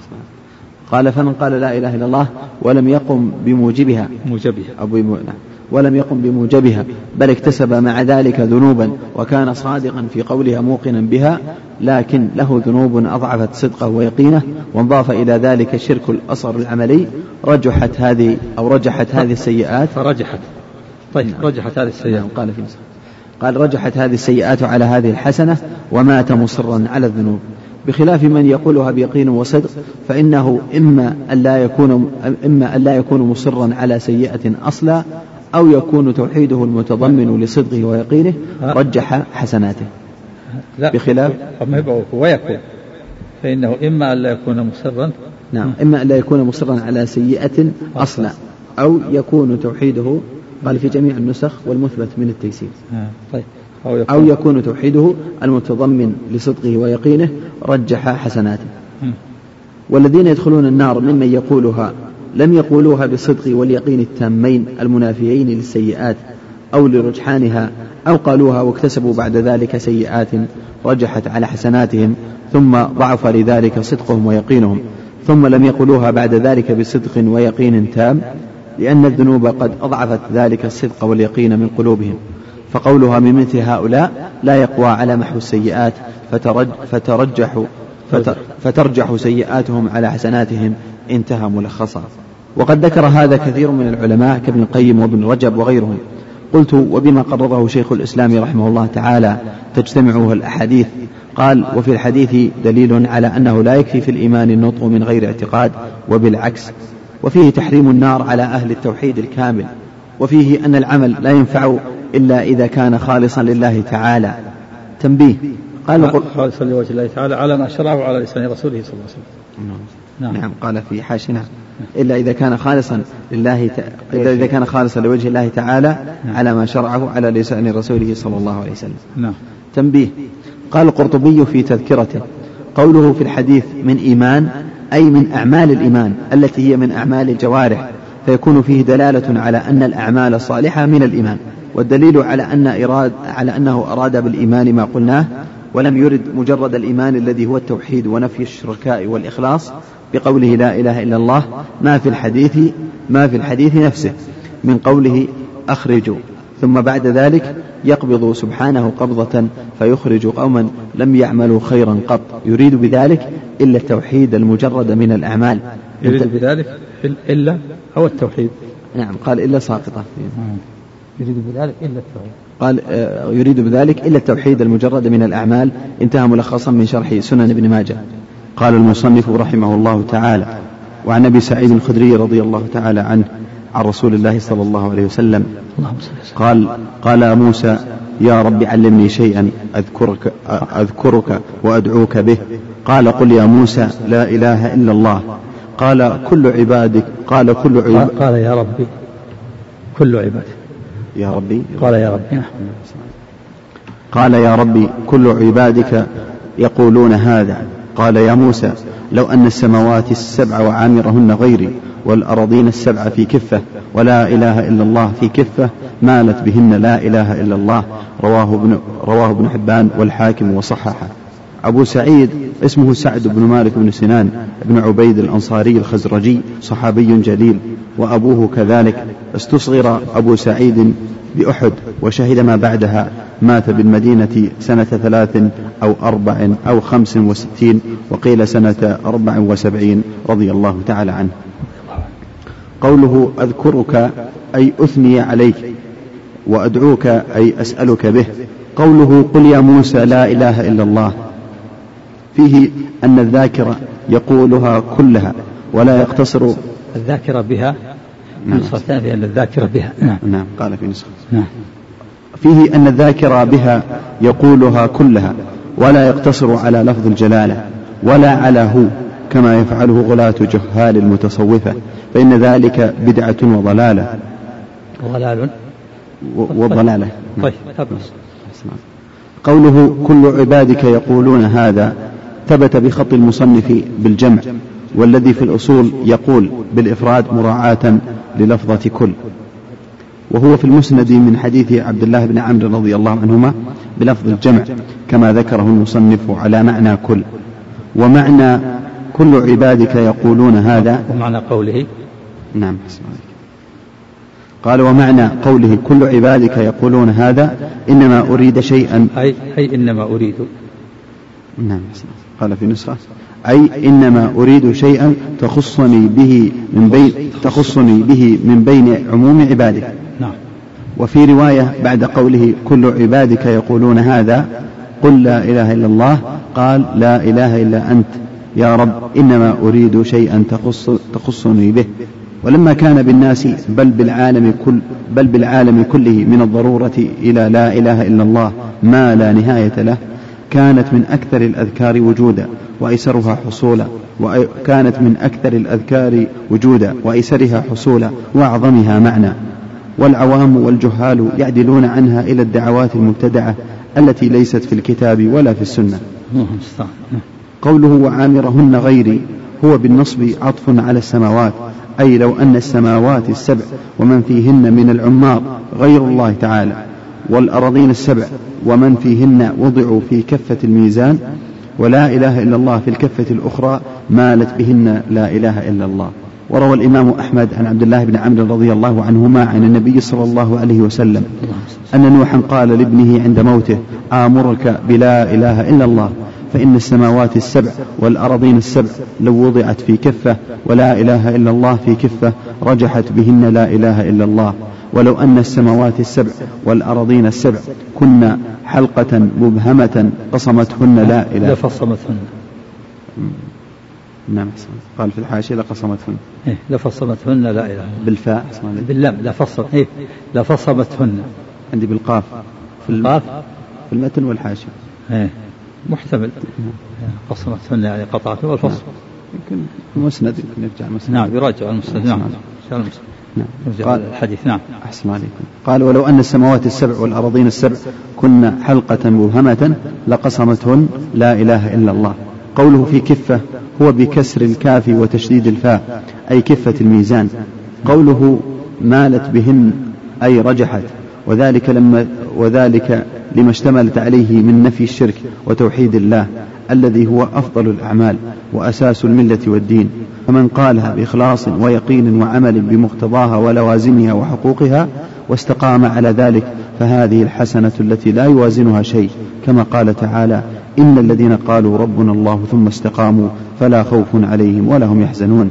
قال فمن قال لا إله إلا الله ولم يقم بموجبها. موجبها. أو بمو... نعم. ولم يقم بموجبها بل اكتسب مع ذلك ذنوبا وكان صادقا في قولها موقنا بها لكن له ذنوب أضعفت صدقه ويقينه وانضاف إلى ذلك الشرك الأصغر العملي رجحت هذه أو رجحت هذه السيئات. فرجحت طيب نعم. رجحت هذه السيئات. نعم قال في قال رجحت هذه السيئات على هذه الحسنة ومات مصرا على الذنوب. بخلاف من يقولها بيقين وصدق فإنه إما أن لا يكون إما أن لا يكون مصرا على سيئة أصلا أو يكون توحيده المتضمن لصدقه ويقينه رجح حسناته. لا بخلاف؟ ما ويكون. فإنه إما أن لا يكون مصرا. نعم إما أن لا يكون مصرا على سيئة أصلا. أو يكون توحيده قال في جميع النسخ والمثبت من التيسير. آه، طيب. أو يكون, أو يكون توحيده المتضمن لصدقه ويقينه رجح حسناته. والذين يدخلون النار ممن يقولها لم يقولوها بالصدق واليقين التامين المنافيين للسيئات أو لرجحانها أو قالوها واكتسبوا بعد ذلك سيئات رجحت على حسناتهم ثم ضعف لذلك صدقهم ويقينهم ثم لم يقولوها بعد ذلك بصدق ويقين تام لأن الذنوب قد أضعفت ذلك الصدق واليقين من قلوبهم فقولها من مثل هؤلاء لا يقوى على محو السيئات فترج فترجح فترجح سيئاتهم على حسناتهم انتهى ملخصا. وقد ذكر هذا كثير من العلماء كابن القيم وابن رجب وغيرهم. قلت وبما قرره شيخ الإسلام رحمه الله تعالى تجتمعه الأحاديث. قال وفي الحديث دليل على أنه لا يكفي في الإيمان النطق من غير اعتقاد وبالعكس. وفيه تحريم النار على أهل التوحيد الكامل. وفيه أن العمل لا ينفع إلا إذا كان خالصا لله تعالى. تنبيه. قال خالصا لوجه الله تعالى على ما شرعه على لسان رسوله صلى الله عليه وسلم. نعم. نعم قال في حاشنا إلا إذا كان خالصا لله ت... إذا كان خالصا لوجه الله تعالى نعم. على ما شرعه على لسان رسوله صلى الله عليه وسلم نعم. تنبيه قال القرطبي في تذكرته قوله في الحديث من إيمان أي من أعمال الإيمان التي هي من أعمال الجوارح فيكون فيه دلالة على أن الأعمال الصالحة من الإيمان والدليل على أن إراد على أنه أراد بالإيمان ما قلناه ولم يرد مجرد الإيمان الذي هو التوحيد ونفي الشركاء والإخلاص بقوله لا إله إلا الله ما في الحديث ما في الحديث نفسه من قوله أخرجوا ثم بعد ذلك يقبض سبحانه قبضة فيخرج قوما لم يعملوا خيرا قط. يريد بذلك إلا التوحيد المجرد من الأعمال. يريد بذلك إلا أو التوحيد. نعم قال إلا ساقطة. يريد بذلك إلا التوحيد. قال آه، يريد بذلك إلا التوحيد المجرد من الأعمال. انتهى ملخصا من شرح سنن ابن ماجه. قال المصنف رحمه الله تعالى وعن أبي سعيد الخدري رضي الله تعالى عنه عن رسول الله صلى الله عليه وسلم قال قال موسى يا رب علمني شيئا أذكرك أذكرك وأدعوك به قال قل يا موسى لا إله إلا الله قال كل عبادك قال كل عبادك قال يا ربي كل عبادك. يا ربي قال يا ربي. قال يا ربي كل عبادك يقولون هذا قال يا موسى لو أن السماوات السبع وعامرهن غيري والأراضين السبع في كفة ولا إله إلا الله في كفة مالت بهن لا إله إلا الله. رواه ابن, رواه ابن حبان والحاكم وصححه. أبو سعيد اسمه سعد بن مالك بن سنان بن عبيد الأنصاري الخزرجي صحابي جليل وأبوه كذلك. استصغر أبو سعيد بأحد وشهد ما بعدها. مات بالمدينة سنة ثلاث أو أربع أو خمس وستين وقيل سنة أربع وسبعين رضي الله تعالى عنه. قوله أذكرك أي أثني عليك وأدعوك أي أسألك به. قوله قل يا موسى لا إله إلا الله. فيه أن الذاكرة يقولها كلها ولا يقتصر الذاكرة بها. نعم. نسخة ثانية أن الذاكرة بها. نعم. نعم. قال في نسخة. نعم. فيه أن الذاكر بها يقولها كلها ولا يقتصر على لفظ الجلالة ولا على هو كما يفعله غلاة جهال المتصوفة فإن ذلك بدعة وضلالة. ضلال وضلالة. طيب قوله كل عبادك يقولون هذا ثبت بخط المصنف بالجمع والذي في الأصول يقول بالإفراد مراعاة للفظة كل. وهو في المسند من حديث عبد الله بن عمرو رضي الله عنهما بلفظ الجمع كما ذكره المصنف على معنى كل. ومعنى كل عبادك يقولون هذا. ومعنى قوله؟ نعم قال ومعنى قوله كل عبادك يقولون هذا إنما أريد شيئا. أي, أي إنما أريد. نعم قال في نسخة أي إنما أريد شيئا تخصني به من بين تخصني به من بين عموم عبادك. نعم. وفي رواية بعد قوله كل عبادك يقولون هذا قل لا إله إلا الله قال لا إله إلا أنت. يا رب إنما أريد شيئا تخص تخصني به. ولما كان بالناس بل بالعالم كل بل بالعالم كله من الضرورة إلى لا إله إلا الله ما لا نهاية له كانت من أكثر الأذكار وجودا وأيسرها حصولا وكانت من أكثر الأذكار وجودا وأيسرها حصولا وأعظمها معنى. والعوام والجهال يعدلون عنها إلى الدعوات المبتدعة التي ليست في الكتاب ولا في السنة. قوله وعامرهن غيري هو بالنصب عطف على السماوات أي لو أن السماوات السبع ومن فيهن من العمار غير الله تعالى. والأراضين السبع ومن فيهن وضعوا في كفة الميزان ولا إله إلا الله في الكفة الأخرى مالت بهن لا إله إلا الله. وروى الإمام أحمد عن عبد الله بن عمرو رضي الله عنهما عن النبي صلى الله عليه وسلم أن نوحا قال لابنه عند موته آمرك بلا إله إلا الله. فإن السماوات السبع والأرضين السبع لو وضعت في كفة ولا إله إلا الله في كفة رجحت بهن لا إله إلا الله. ولو أن السماوات السبع والأرضين السبع كن حلقة مبهمة قصمتهن لا إله لفصمتهن. نعم قال في الحاشية لقصمتهن. إيه لفصمتهن لا إله بالفاء باللام لفصم إيه لفصمتهن. عندي بالقاف. في القاف في المتن والحاشية. إيه. محتمل. قصمتهن يعني قطعته والفصل يمكن مسند يمكن يرجع مسند نعم يراجع المسند. نعم نعم. قال الحديث. نعم. أحسن عليكم. قال ولو أن السماوات السبع والأرضين السبع كن حلقة مبهمة لقصمتهن لا إله إلا الله. قوله في كفة هو بكسر الكاف وتشديد الفاء أي كفة الميزان. قوله مالت بهن أي رجحت. وذلك لما وذلك لما اشتملت عليه من نفي الشرك وتوحيد الله الذي هو أفضل الأعمال وأساس الملة والدين. فمن قالها بإخلاص ويقين وعمل بمقتضاها ولوازمها وحقوقها واستقام على ذلك فهذه الحسنة التي لا يوازنها شيء. كما قال تعالى إن الذين قالوا ربنا الله ثم استقاموا فلا خوف عليهم ولا هم يحزنون.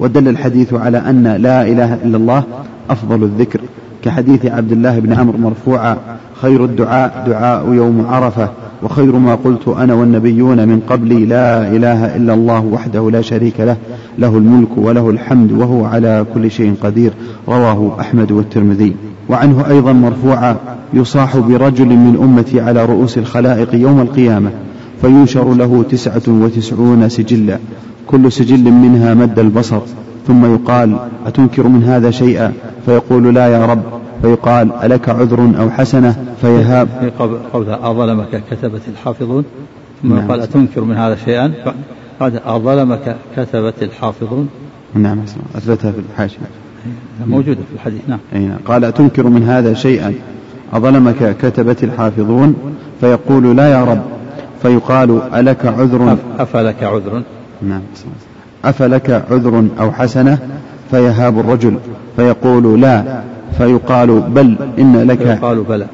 ودل الحديث على أن لا إله إلا الله أفضل الذكر. كحديث عبد الله بن عمرو مرفوعا خير الدعاء دعاء يوم عرفة وخير ما قلت أنا والنبيون من قبلي لا إله إلا الله وحده لا شريك له له الملك وله الحمد وهو على كل شيء قدير رواه أحمد والترمذي. وعنه أيضا مرفوعا يصاح برجل من أمتي على رؤوس الخلائق يوم القيامة فينشر له تسعة وتسعون سجلا كل سجل منها مد البصر. ثم يقال أتنكر من هذا شيئا؟ فيقول لا يا رب. فيقال ألك عذر أو حسنة؟ فيهاب. قولها أظلمك كتبت الحافظون. ثم نعم. يقال أتنكر من هذا شيئا؟ بعد أظلمك كتبت الحافظون. نعم أثبتها في الحاشية. موجودة في الحديث. نعم. نعم. قال أتنكر من هذا شيئا؟ أظلمك كتبت الحافظون. فيقول لا يا رب. فيقال ألك عذر؟ أفلك عذر؟ نعم أفلك عذر أو حسنة؟ فيهاب الرجل فيقول لا فيقال بل إن لك فيقال بلى.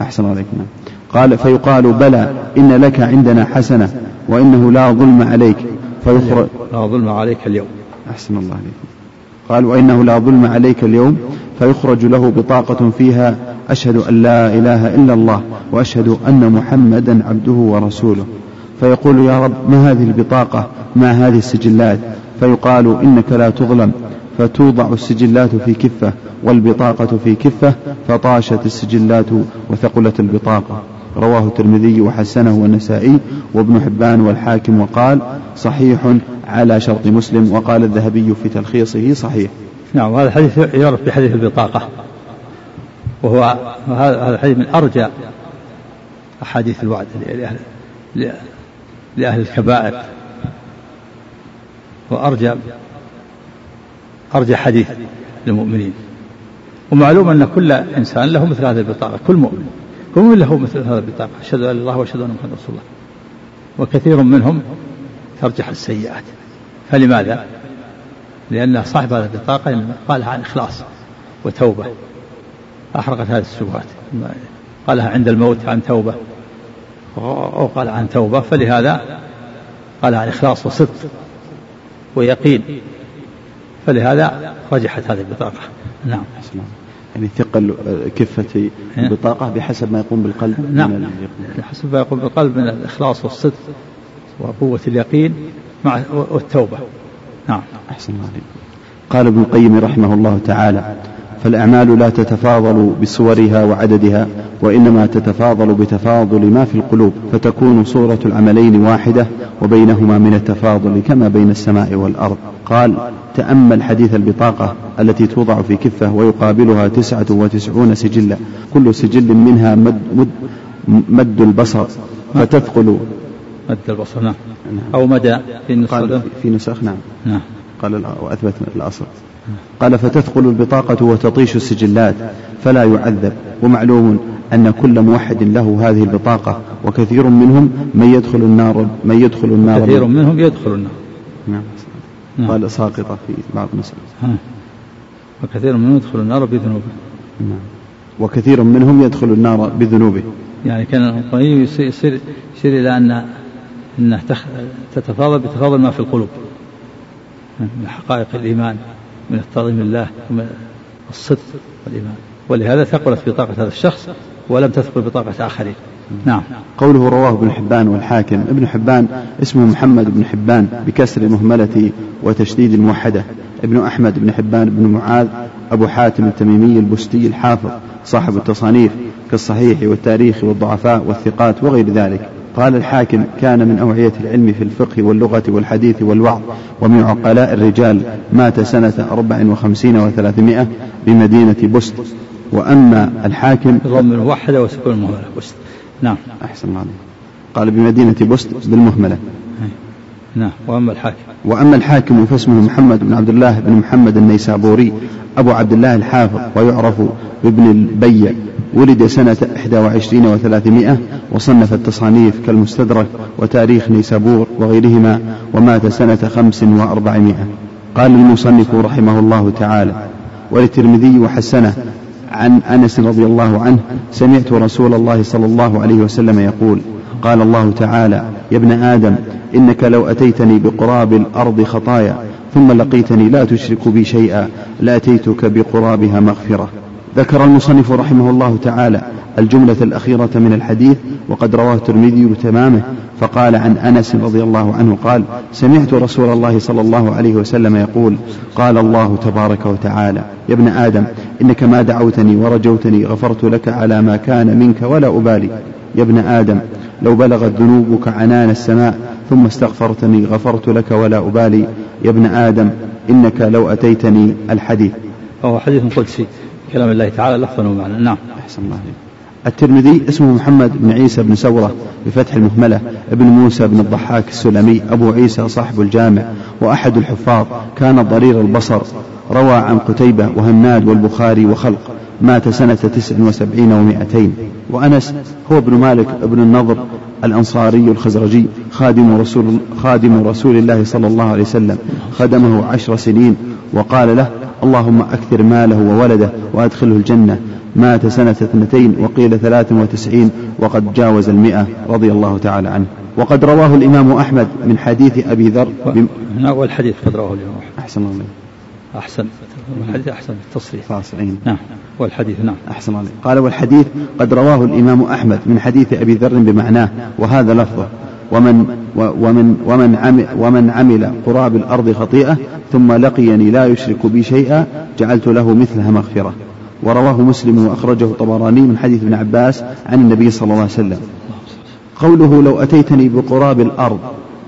أحسن عليك. نعم. قال فيقال بلى إن لك عندنا حسنة وإنه لا ظلم عليك. فيخرج. لا ظلم عليك اليوم. أحسن الله عليك. قال وإنه لا ظلم عليك اليوم. فيخرج له بطاقة فيها أشهد أن لا إله إلا الله وأشهد أن محمدا عبده ورسوله. فيقول يا رب ما هذه البطاقة؟ ما هذه السجلات؟ فيقال إنك لا تظلم. فتوضع السجلات في كفة والبطاقة في كفة فطاشت السجلات وثقلت البطاقة. رواه الترمذي وحسنه والنسائي وابن حبان والحاكم وقال صحيح على شرط مسلم وقال الذهبي في تلخيصه صحيح. نعم وهذا الحديث يعرف بحديث البطاقة. وهو هذا الحديث من أرجى أحاديث الوعد لأهل, لأهل الكبائر وأرجى أرجى حديث للمؤمنين. ومعلوم أن كل إنسان له مثل هذه البطاقة كل مؤمن كل مؤمن له مثل هذه البطاقة. أشهد أن الله وأشهد أن محمدا رسول الله. وكثير منهم ترجح السيئات. فلماذا؟ لأن صاحب هذه البطاقة قالها عن إخلاص وتوبة. أحرقت هذه الشبهات قالها عند الموت عن توبة. أو قال عن توبة فلهذا قال عن إخلاص وصدق ويقين. فلهذا رجحت هذه البطاقة. نعم. يعني ثقل كفة البطاقة بحسب ما يقوم بالقلب نعم. بحسب ما يقوم بالقلب من الإخلاص والصدق وقوة اليقين مع والتوبة. نعم. أحسن الله قال ابن القيم رحمه الله تعالى فالأعمال لا تتفاضل بصورها وعددها وإنما تتفاضل بتفاضل ما في القلوب فتكون صورة العملين واحدة وبينهما من التفاضل كما بين السماء والأرض. قال تأمل حديث البطاقة التي توضع في كفة ويقابلها تسعة وتسعون سجلا كل سجل منها مد, مد, مد البصر فتثقل. مد البصر نعم. أو مدى في نسخ في نسخ نعم. نعم. قال وأثبت الأصل. قال فتثقل البطاقة وتطيش السجلات فلا يعذب. ومعلوم أن كل موحد له هذه البطاقة وكثير منهم من يدخل النار من يدخل النار. كثير منهم يدخل النار. نعم. نعم. قال ساقطة في بعض المسائل وكثير منهم يدخل النار بذنوبه. نعم. وكثير منهم يدخل النار بذنوبه. يعني كان القيم يصير, يصير, إلى أن أنها تتفاضل بتفاضل ما في القلوب. من حقائق الإيمان. من التعظيم الله ومن الصدق والإيمان. ولهذا ثقلت بطاقة هذا الشخص ولم تثقل بطاقة آخرين. نعم. قوله رواه ابن حبان والحاكم. ابن حبان اسمه محمد بن حبان بكسر المهملة وتشديد الموحدة. ابن أحمد بن حبان بن معاذ أبو حاتم التميمي البستي الحافظ صاحب التصانيف كالصحيح والتاريخ والضعفاء والثقات وغير ذلك. قال الحاكم كان من أوعية العلم في الفقه واللغة والحديث والوعظ ومن عقلاء الرجال مات سنة أربع وخمسين وثلاثمائة بمدينة بست وأما الحاكم ضم الموحدة وسكون المهملة. بست نعم. أحسن الله قال بمدينة بست بالمهملة. نعم وأما الحاكم. وأما الحاكم فاسمه محمد بن عبد الله بن محمد النيسابوري أبو عبد الله الحافظ ويعرف بابن البيع ولد سنة 21 وثلاثمائة وصنف التصانيف كالمستدرك وتاريخ نيسابور وغيرهما ومات سنة خمس وأربعمائة. قال المصنف رحمه الله تعالى وللترمذي وحسنه عن أنس رضي الله عنه سمعت رسول الله صلى الله عليه وسلم يقول قال الله تعالى يا ابن آدم إنك لو أتيتني بقراب الأرض خطايا ثم لقيتني لا تشرك بي شيئا لأتيتك بقرابها مغفرة. ذكر المصنف رحمه الله تعالى الجملة الأخيرة من الحديث وقد رواه الترمذي تمامه فقال عن أنس رضي الله عنه قال سمعت رسول الله صلى الله عليه وسلم يقول قال الله تبارك وتعالى يا ابن آدم إنك ما دعوتني ورجوتني غفرت لك على ما كان منك ولا أبالي. يا ابن آدم لو بلغت ذنوبك عنان السماء ثم استغفرتني غفرت لك ولا أبالي. يا ابن آدم إنك لو أتيتني الحديث. فهو حديث قدسي. كلام الله تعالى لفظا ومعنى. نعم. أحسن الله الترمذي اسمه محمد بن عيسى بن سورة بفتح المهملة ابن موسى بن الضحاك السلمي أبو عيسى صاحب الجامع وأحد الحفاظ كان ضرير البصر. روى عن قتيبة وهناد والبخاري وخلق مات سنة تسع وسبعين ومائتين. وأنس هو ابن مالك ابن النضر الأنصاري الخزرجي خادم رسول, خادم رسول الله صلى الله عليه وسلم خدمه عشر سنين وقال له اللهم أكثر ماله وولده وأدخله الجنة. مات سنة اثنتين وقيل ثلاث وتسعين وقد جاوز المئة رضي الله تعالى عنه. وقد رواه الإمام أحمد من حديث أبي ذر نعم والحديث قد رواه الإمام أحمد. أحسن الله أحسن. الحديث أحسن التصريح فاصلين نعم. والحديث نعم. أحسن الله قال والحديث قد رواه الإمام أحمد من حديث أبي ذر بمعناه وهذا لفظه. ومن ومن ومن عمل ومن عمل قراب الأرض خطيئة ثم لقيني لا يشرك بي شيئا جعلت له مثلها مغفرة. ورواه مسلم وأخرجه الطبراني من حديث ابن عباس عن النبي صلى الله عليه وسلم. قوله لو أتيتني بقراب الأرض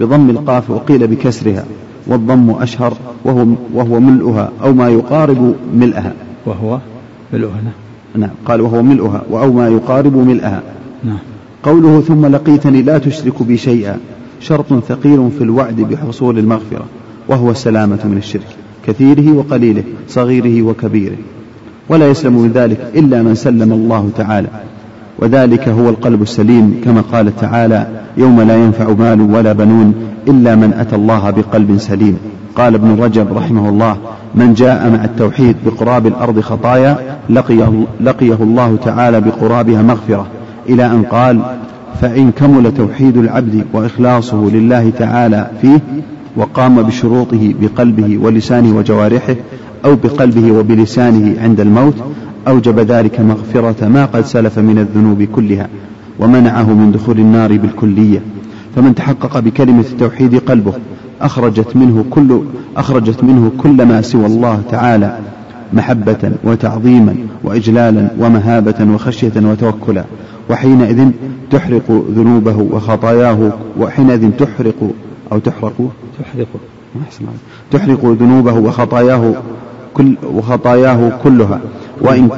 بضم القاف وقيل بكسرها. والضم أشهر وهو, وهو ملؤها أو ما يقارب ملئها وهو ملؤها نعم. نعم. قال وهو ملؤها أو ما يقارب ملئها نعم. قوله ثم لقيتني لا تشرك بي شيئا شرط ثقيل في الوعد بحصول المغفرة وهو السلامة من الشرك كثيره وقليله صغيره وكبيره. ولا يسلم من ذلك إلا من سلم الله تعالى. وذلك هو القلب السليم كما قال تعالى يوم لا ينفع مال ولا بنون إلا من أتى الله بقلب سليم. قال ابن رجب رحمه الله من جاء مع التوحيد بقراب الأرض خطايا لقيه, لقيه الله تعالى بقرابها مغفرة. إلى أن قال فإن كمل توحيد العبد وإخلاصه لله تعالى فيه وقام بشروطه بقلبه ولسانه وجوارحه أو بقلبه وبلسانه عند الموت أوجب ذلك مغفرة ما قد سلف من الذنوب كلها ومنعه من دخول النار بالكلية. فمن تحقق بكلمة التوحيد قلبه أخرجت منه كل أخرجت منه كل ما سوى الله تعالى محبة وتعظيما وإجلالا ومهابة وخشية وتوكلا. وحينئذ تحرق ذنوبه وخطاياه وحينئذ تحرق أو تحرق تحرق تحرق ذنوبه وخطاياه كل وخطاياه كلها. وإن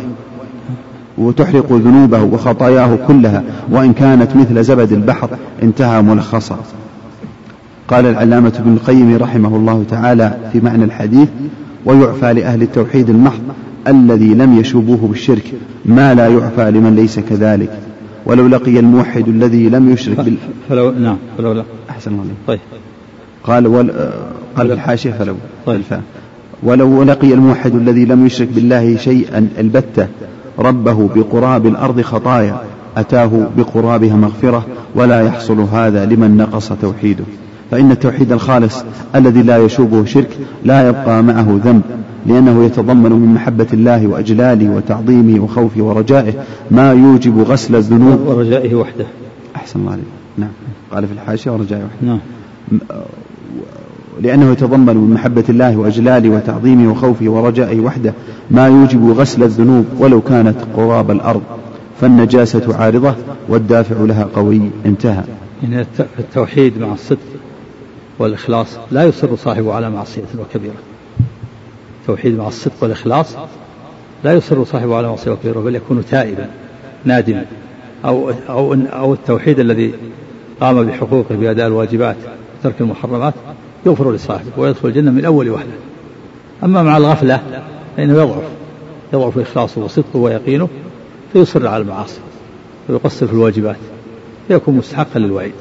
وتحرق ذنوبه وخطاياه كلها وإن كانت مثل زبد البحر انتهى ملخصا قال العلامة ابن القيم رحمه الله تعالى في معنى الحديث ويعفى لأهل التوحيد المحض الذي لم يشوبوه بالشرك ما لا يعفى لمن ليس كذلك. ولو لقي الموحد الذي لم يشرك بال فلو نعم فلو لا أحسن الله طيب. قال قال في الحاشية فلو. طيب. ولو لقي الموحد الذي لم يشرك بالله شيئا البتة ربه بقراب الأرض خطايا أتاه بقرابها مغفرة ولا يحصل هذا لمن نقص توحيده. فإن التوحيد الخالص الذي لا يشوبه شرك لا يبقى معه ذنب لأنه يتضمن من محبة الله وأجلاله وتعظيمه وخوفه ورجائه ما يوجب غسل الذنوب. ورجائه وحده. أحسن الله عليك. نعم. قال في الحاشية ورجائه وحده. نعم. لأنه يتضمن من محبة الله وأجلاله وتعظيمه وخوفه ورجائه وحده ما يوجب غسل الذنوب ولو كانت قراب الأرض. فالنجاسة عارضة والدافع لها قوي. انتهى. إن التوحيد مع الصدق والإخلاص لا يصر صاحبه على معصية وكبيرة. التوحيد مع الصدق والإخلاص لا يصر صاحبه على معصية وكبيرة بل يكون تائبا نادما. أو أو أو التوحيد الذي قام بحقوقه بأداء الواجبات وترك المحرمات يغفر لصاحبه ويدخل الجنة من أول وهلة. أما مع الغفلة فإنه يضعف يضعف إخلاصه وصدقه ويقينه فيصر على المعاصي ويقصر في الواجبات فيكون مستحقا للوعيد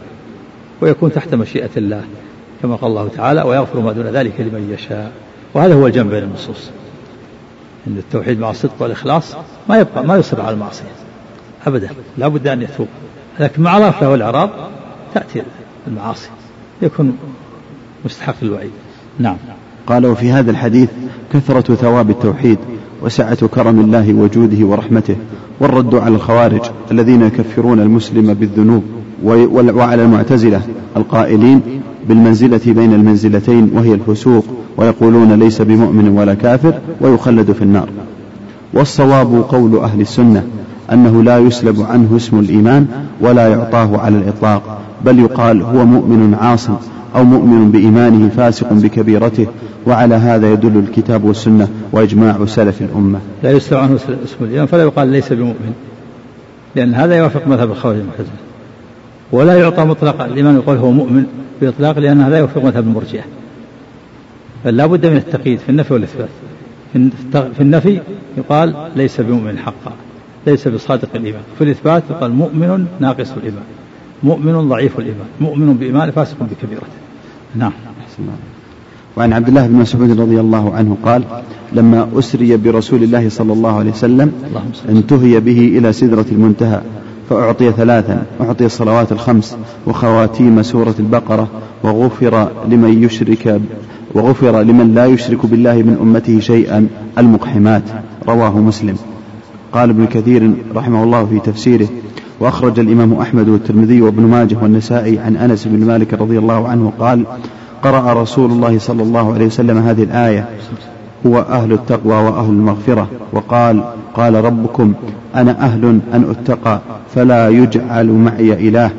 ويكون تحت مشيئة الله كما قال الله تعالى ويغفر ما دون ذلك لمن يشاء وهذا هو الجمع بين النصوص. أن التوحيد مع الصدق والإخلاص ما يبقى ما يصر على المعصية أبدا لا بد أن يتوب. لكن مع الغفلة والإعراض تأتي المعاصي يكون مستحق الوعيد. نعم. قال وفي هذا الحديث كثرة ثواب التوحيد وسعة كرم الله وجوده ورحمته والرد على الخوارج الذين يكفرون المسلم بالذنوب وعلى المعتزلة القائلين بالمنزلة بين المنزلتين وهي الفسوق ويقولون ليس بمؤمن ولا كافر ويخلد في النار. والصواب قول أهل السنة أنه لا يسلب عنه اسم الإيمان ولا يعطاه على الإطلاق بل يقال هو مؤمن عاص أو مؤمن بإيمانه فاسق بكبيرته وعلى هذا يدل الكتاب والسنة وإجماع سلف الأمة. لا يسلب عنه اسم الإيمان فلا يقال ليس بمؤمن لأن هذا يوافق مذهب الخوارج المعتزلة ولا يعطى مطلقا لمن يقول هو مؤمن بإطلاق لأن هذا يوافق مذهب المرجئة. بل بد من التقييد في النفي والإثبات. في النفي يقال ليس بمؤمن حقا ليس بصادق الإيمان. في الإثبات يقال مؤمن ناقص الإيمان. مؤمن ضعيف الإيمان. مؤمن بإيمان فاسق بكبيرته. نعم. وعن عبد الله بن مسعود رضي الله عنه قال لما أسري برسول الله صلى الله عليه وسلم انتهي به إلى سدرة المنتهى فأعطي ثلاثا أعطي الصلوات الخمس وخواتيم سورة البقرة وغفر لمن يشرك وغفر لمن لا يشرك بالله من أمته شيئا المقحمات. رواه مسلم. قال ابن كثير رحمه الله في تفسيره وأخرج الإمام أحمد والترمذي وابن ماجه والنسائي عن أنس بن مالك رضي الله عنه قال قرأ رسول الله صلى الله عليه وسلم هذه الآية هو أهل التقوى وأهل المغفرة وقال قال ربكم أنا أهل أن أتقى فلا يجعل معي إله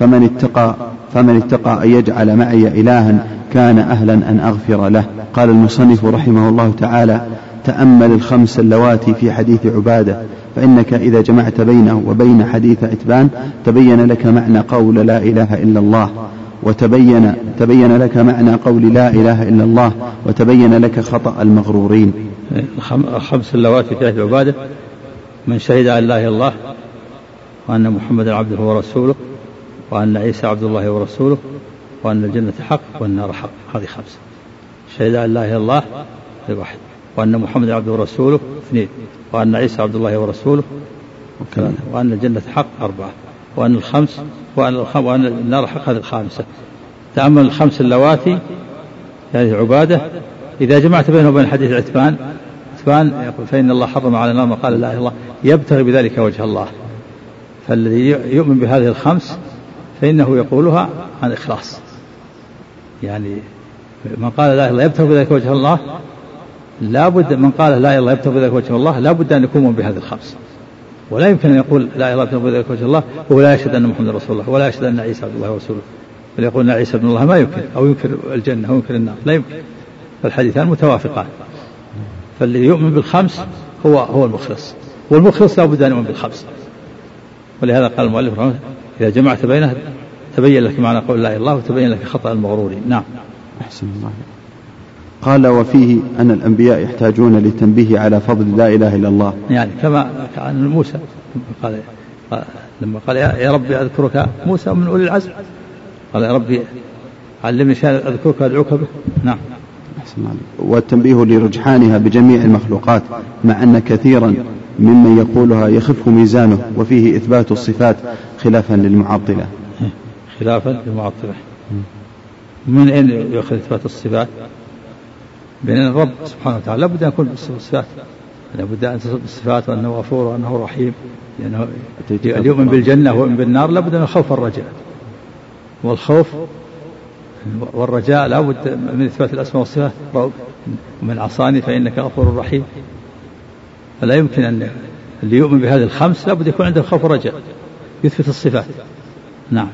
فمن اتقى فمن اتقى أن يجعل معي إلها كان أهلا أن أغفر له قال المصنف رحمه الله تعالى تأمل الخمس اللواتي في حديث عبادة فإنك إذا جمعت بينه وبين حديث عتبان تبين لك معنى قول لا إله إلا الله وتبين تبين لك معنى قول لا إله إلا الله وتبين لك خطأ المغرورين. الخمس اللواتي في حديث عبادة من شهد أن لا إله إلا الله وأن محمدا عبده ورسوله وأن عيسى عبد الله ورسوله وأن الجنة حق والنار حق. هذه خمسة شهد أن لا إله إلا الله هذه واحد. وأن محمدا عبده ورسوله اثنين. وأن عيسى عبد الله ورسوله وأن الجنة حق أربعة. وأن الخمس وأن, وأن النار حق هذه الخامسة. تأمل الخمس اللواتي هذه عبادة إذا جمعت بينه وبين حديث عتبان عتبان يقول فإن الله حرم على النار ما قال لا إله إلا الله يبتغي بذلك وجه الله. فالذي يؤمن بهذه الخمس فإنه يقولها عن إخلاص. يعني من قال لا إله إلا الله يبتغي بذلك وجه الله لا بد من قال لا إله يبتغي بذلك وجه الله لا بد أن يكون بهذه الخمس ولا يمكن أن يقول لا إله إلا الله وجه الله وهو لا يشهد أن محمدا رسول الله ولا يشهد أن عيسى عبد الله ورسوله. بل يقول إن عيسى ابن الله ما يمكن أو ينكر الجنة أو ينكر النار لا يمكن. فالحديثان متوافقان. فالذي يؤمن بالخمس هو هو المخلص. والمخلص لا بد أن يؤمن بالخمس. ولهذا قال المؤلف رحمه الله إذا جمعت بينها تبين لك معنى قول لا إله إلا الله وتبين لك خطأ المغرورين. نعم. أحسن الله قال وفيه أن الأنبياء يحتاجون للتنبيه على فضل لا إله إلا الله. يعني كما عن موسى قال لما قال يا ربي أذكرك موسى من أولي العزم. قال يا ربي علمني شيئا أذكرك أدعوك به. نعم. والتنبيه لرجحانها بجميع المخلوقات مع أن كثيرا ممن يقولها يخف ميزانه وفيه إثبات الصفات خلافا للمعطلة. خلافا للمعطلة. من أين يؤخذ إثبات الصفات؟ بين الرب سبحانه وتعالى. لابد أن يكون بالصفات. لابد أن تصف بالصفات وأنه غفور وأنه رحيم. لأنه يؤمن بالجنة ويؤمن بالنار. لابد من الخوف والرجاء والخوف والرجاء لابد من إثبات الأسماء والصفات. ومن عصاني فإنك غفور رحيم. فلا يمكن أن اللي يؤمن بهذه الخمس لابد يكون عنده خوف ورجاء يثبت الصفات. نعم.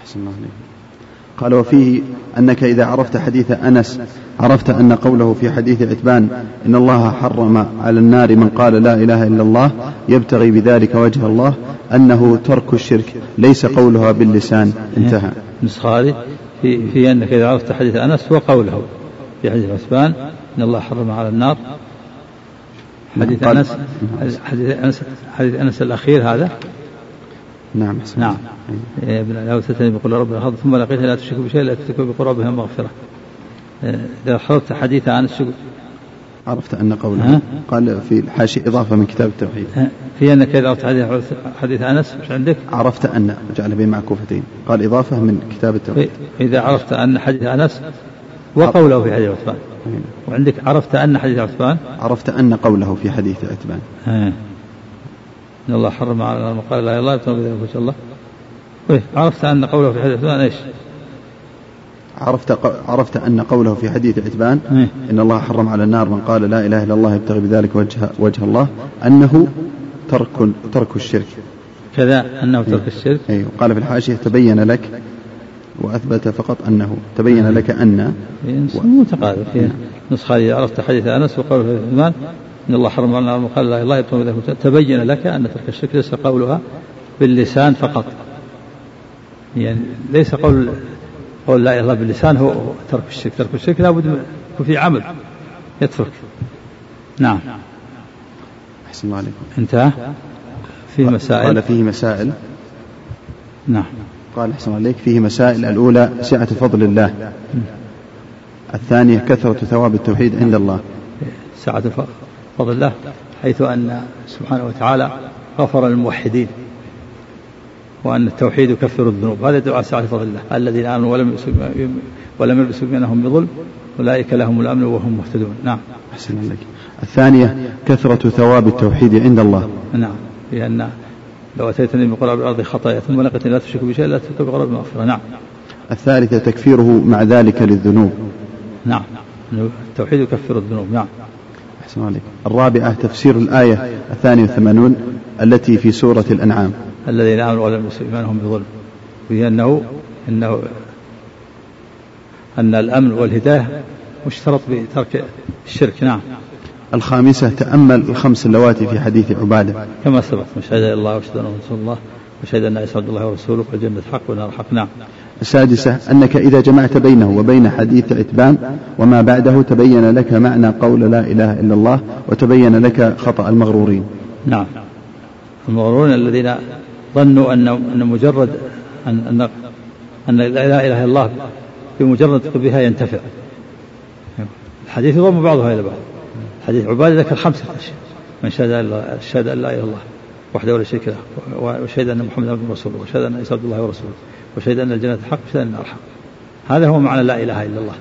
أحسن الله قال وفيه أنك إذا عرفت حديث أنس عرفت أن قوله في حديث عتبان إن الله حرم على النار من قال لا إله إلا الله يبتغي بذلك وجه الله أنه ترك الشرك ليس قولها باللسان. انتهى. نسخة هذه في, في أنك إذا عرفت حديث أنس وقوله في حديث عثمان إن الله حرم على النار. حديث أنس حديث أنس حديث أنس الأخير هذا نعم نعم. يا ابن لا تتني بقول ربنا ثم لقيت لا تشرك بشيء لا تشرك بقربها مغفرة. إذا حضرت حديث أنس عرفت أن قوله قال في الحاشية إضافة من كتاب التوحيد. في أنك إذا عرفت حديث, حديث أنس مش عندك؟ عرفت أن جعل بين معكوفتين. قال إضافة من كتاب التوحيد. إذا عرفت أن حديث أنس وقوله في حديث عثمان. وعندك عرفت أن حديث عثمان؟ عرفت أن قوله في حديث عثمان. إن الله حرم على النار قال لا الله يبتغي بذلك وجه الله. عرفت أن قوله في حديث عثمان إيش؟ عرفت عرفت أن قوله في حديث عتبان إيه. إن الله حرم على النار من قال لا إله إلا الله يبتغي بذلك وجه وجه الله أنه ترك ترك الشرك. كذا أنه ترك إيه. الشرك اي قال في الحاشية تبين لك وأثبت فقط أنه تبين إيه. لك أن. متقارب في نسخة عرفت حديث أنس وقوله في عثمان إن الله حرم على النار قال لا الله يبتغي بذلك تبين لك أن ترك الشرك ليس قولها باللسان فقط. يعني ليس قول قول لا إله إلا الله باللسان هو ترك الشرك. ترك الشرك لابد يكون في عمل يترك. نعم. أحسن الله عليكم. انتهى فيه مسائل؟ قال فيه مسائل. نعم. قال أحسن عليك. فيه مسائل. الأولى سعة فضل الله. الثانية كثرة ثواب التوحيد عند الله. سعة فضل الله حيث أن سبحانه وتعالى غفر للموحدين وأن التوحيد يكفر الذنوب. هذا دعاء سعة فضل الله. الذين آمنوا ولم ولم يلبسوا بينهم بظلم أولئك لهم الأمن وهم مهتدون. نعم. أحسن الله الثانية كثرة ثواب التوحيد عند الله. نعم. لأن لو أتيتني من قراب الأرض خطايا ثم لقيتني لا تشرك بشيء لا تشرك بقراب المغفرة نعم. الثالثة تكفيره مع ذلك للذنوب. نعم. التوحيد يكفر الذنوب. نعم. أحسن عليك. الرابعة تفسير الآية الثانية والثمانون التي في سورة الأنعام. الذين آمنوا ولم يلبسوا إيمانهم بظلم. وهي أنه أنه أن الأمن والهداية مشترط بترك الشرك. نعم. الخامسة تأمل الخمس اللواتي في حديث عبادة. كما سبق شهد الله وشهد أنه رسول الله وشهد أن عيسى عبد الله ورسوله والجنة حق والنار حق. نعم. السادسة أنك إذا جمعت بينه وبين حديث عتبان وما بعده تبين لك معنى قول لا إله إلا الله وتبين لك خطأ المغرورين. نعم. المغرورين الذين ظنوا أن أن مجرد أن أن أن لا إله إلا الله بمجرد بها ينتفع. الحديث يضم بعضها إلى بعض حديث عبادة ذكر خمسة أشياء. من شهد أن لا إله إلا الله وحده لا شريك له وشهد أن محمدا عبده ورسوله وشهد أن عيسى عبد الله ورسوله. وشهد أن الجنة حق وشهد أن النار حق. هذا هو معنى لا إله إلا الله.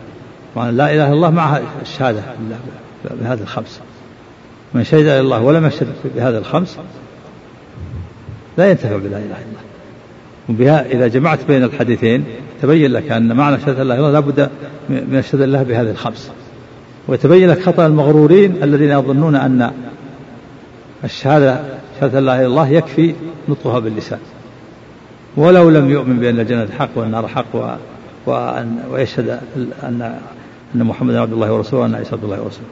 معنى لا إله إلا الله مع الشهادة بهذه الخمس. من شهد إلى الله ولم يشهد بهذا الخمس لا ينتفع بلا إله إلا الله. وبها إذا جمعت بين الحديثين تبين لك أن معنى شهادة الله إلا لابد من الشهادة الله بهذه الخمس. ويتبين لك خطأ المغرورين الذين يظنون أن الشهادة شهادة لا إله إلا الله يكفي نطقها باللسان. ولو لم يؤمن بأن الجنة حق والنار حق وأن ويشهد أن أن محمدا عبد الله ورسوله وأن عيسى عبد الله ورسوله.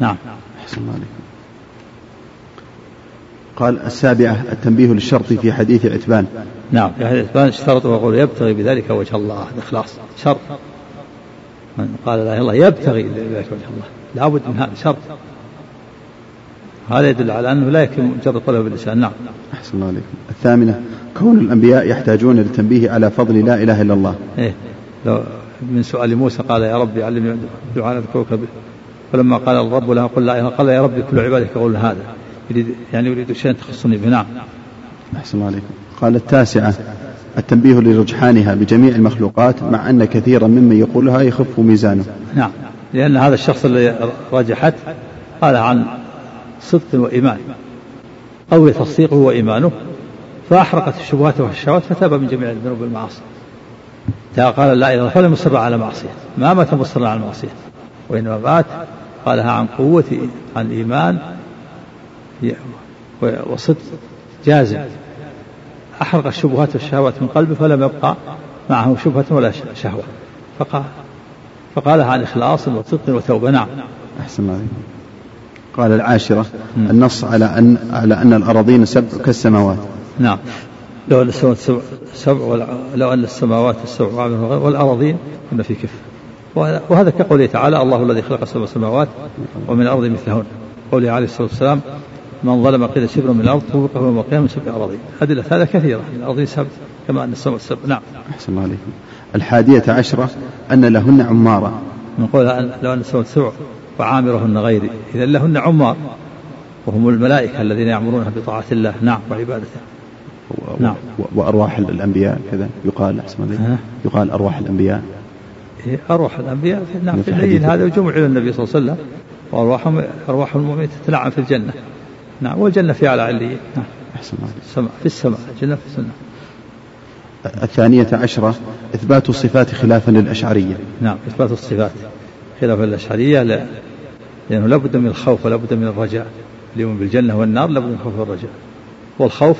نعم. أحسن الله عليكم. قال السابعة التنبيه للشرط في حديث عتبان. نعم في حديث عتبان اشترط ويقول يبتغي بذلك وجه الله الإخلاص شرط. من قال لا إله إلا الله يبتغي بذلك وجه الله لابد من هذا شرط. هذا يدل على أنه لا يكفي مجرد قوله باللسان نعم. أحسن الله عليكم. الثامنة كون الأنبياء يحتاجون للتنبيه على فضل لا إله إلا الله. إيه. لو من سؤال موسى قال يا ربي علمني دعاء أذكرك به. فلما قال الرب له قل لا قال يا ربي كل عبادك يقول هذا. يريد يعني يريد شيئا تخصني به. نعم. أحسن الله عليكم. قال التاسعة التنبيه لرجحانها بجميع المخلوقات مع أن كثيرا ممن يقولها يخف ميزانه. نعم. لأن هذا الشخص الذي رجحت قال عن صدق وإيمان قوي تصديقه وإيمانه. فأحرقت الشبهات والشهوات فتاب من جميع الذنوب والمعاصي. قال لا إله فلم يصر على معصية. ما مات مصرا على المعصية وإنما مات قالها عن قوة عن إيمان وصدق جازم. أحرق الشبهات والشهوات من قلبه فلم يبقى معه شبهة ولا شهوة. فقال فقالها عن إخلاص وصدق وتوبة نعم. أحسن الله قال العاشرة النص على أن على أن الأراضين سبع كالسماوات. نعم. لو أن السماوات سبع لو أن السماوات السبع والأراضين كنا في كفة وهذا كقوله تعالى الله الذي خلق سبع سماوات ومن الأرض مثلهن. قوله عليه الصلاة والسلام من ظلم قيل شبر من الأرض توقف يوم القيامة من سبع أراضين أدلة هذا كثيرة الأرضين سبع كما أن السماء السبع. نعم. أحسن الله عليكم. الحادية عشرة أن لهن عمارة. من قول لو أن السماء سبع وعامرهن غيري. إذا لهن عمار وهم الملائكة الذين يعمرونها بطاعة الله. نعم وعبادته. نعم. وأرواح الأنبياء كذا. يقال أحسن يقال أرواح الأنبياء. إيه، أرواح الأنبياء في نعم في الليل هذا وجمع إلى النبي صلى الله عليه وسلم. وأرواحهم أرواح المؤمنين تتنعم في الجنة. نعم والجنة في أعلى عليين نعم. أحسن السماء في السماء. الجنة في السماء. الثانية عشرة إثبات الصفات خلافا للأشعرية. نعم إثبات الصفات خلافا للأشعرية. لا لأنه لابد من الخوف ولا بد من الرجاء. اليوم بالجنة والنار لابد من الخوف والرجاء. والخوف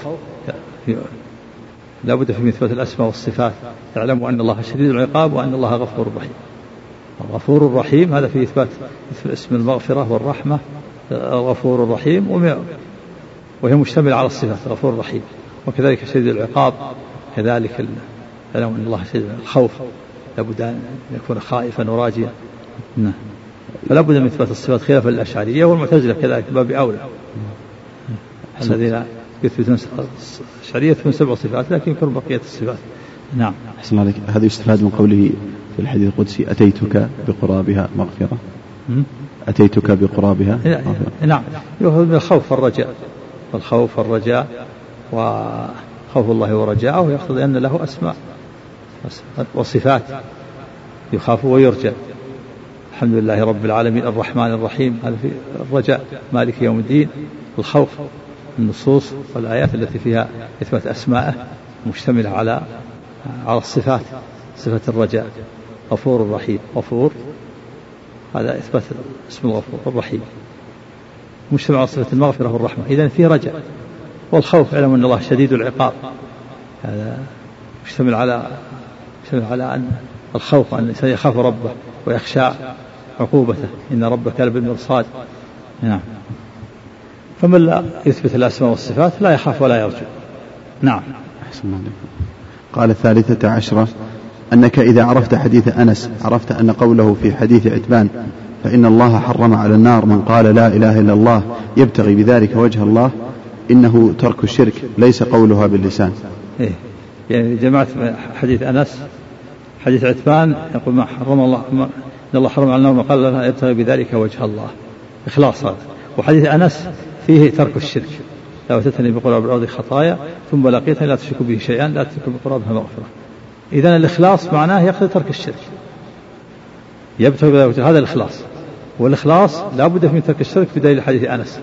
لابد في إثبات الأسماء والصفات. اعلموا أن الله شديد العقاب وأن الله غفور رحيم. الغفور الرحيم هذا في إثبات اسم المغفرة والرحمة. الغفور الرحيم وهي مشتملة على الصفات الغفور الرحيم. وكذلك شديد العقاب كذلك اعلموا أن الله شديد الخوف. لابد أن يكون خائفا وراجيا. نعم. فلا بد من إثبات الصفات خلافا للأشعرية والمعتزلة كذلك باب أولى. الذين يثبتون الأشعرية يثبتون سبع صفات لكن يكون بقية الصفات؟ نعم. أحسن عليك. هذا يستفاد من قوله في الحديث القدسي أتيتك بقرابها مغفرة. أتيتك بقرابها مغفرة. نعم. يؤخذ من الخوف والرجاء الخوف والرجاء وخوف الله ورجاءه يقتضي أن له أسماء وصفات يخاف ويرجى. الحمد لله رب العالمين الرحمن الرحيم هذا في الرجاء مالك يوم الدين. الخوف النصوص والآيات التي فيها إثبات أسمائه مشتملة على على الصفات صفة الرجاء غفور رحيم غفور هذا إثبات اسم الغفور الرحيم. مجتمع على صفة المغفرة والرحمة. إذا فيه رجاء. والخوف علم أن الله شديد العقاب. هذا مشتمل على مشتمل على أن الخوف أن الإنسان يخاف ربه ويخشى عقوبته. إن ربك لبالمرصاد. نعم. فمن لا يثبت الأسماء والصفات لا يخاف ولا يرجو. نعم. أحسن قال الثالثة عشرة أنك إذا عرفت حديث أنس عرفت أن قوله في حديث عتبان فإن الله حرم على النار من قال لا إله إلا الله يبتغي بذلك وجه الله إنه ترك الشرك ليس قولها باللسان. إيه. يعني جمعت حديث أنس حديث عتبان يقول ما حرم الله ما إن الله حرم على النار من قال لا يبتغي بذلك وجه الله. إخلاص هذا. وحديث أنس فيه ترك الشرك. لو أتتني بقراب الأرض خطايا ثم لقيتني لا تشرك به شيئا لا تشرك بقرابها مغفرة. إذا الإخلاص معناه يقتضي ترك الشرك. يبتغي هذا الإخلاص. والإخلاص لا بد من ترك الشرك بدليل حديث أنس.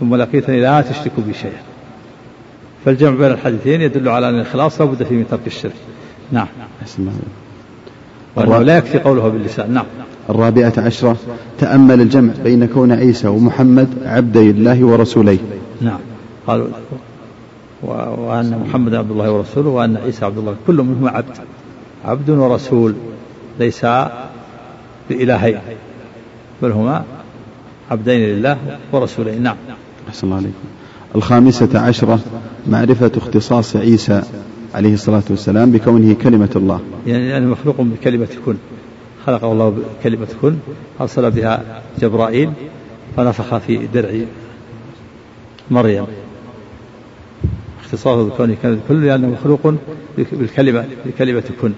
ثم لقيتني لا تشرك بي شيئا. فالجمع بين الحديثين يدل على أن الإخلاص لا بد فيه من ترك الشرك. نعم. وأنه لا يكفي قولها باللسان. نعم. الرابعة عشرة تأمل الجمع بين كون عيسى ومحمد عبدي الله ورسوليه. نعم. قالوا وأن محمد عبد الله ورسوله وأن عيسى عبد الله كل منهما عبد. عبد ورسول ليس بإلهين. بل هما عبدين لله ورسولين نعم. أحسن الله عليكم. الخامسة عشرة معرفة اختصاص عيسى عليه الصلاة والسلام بكونه كلمة الله. يعني, يعني مخلوق بكلمة كن. خلقه الله بكلمة كن أرسل بها جبرائيل فنفخ في درع مريم. اختصاصه بكونه كلمة كن لأنه مخلوق بالكلمة بكلمة كن.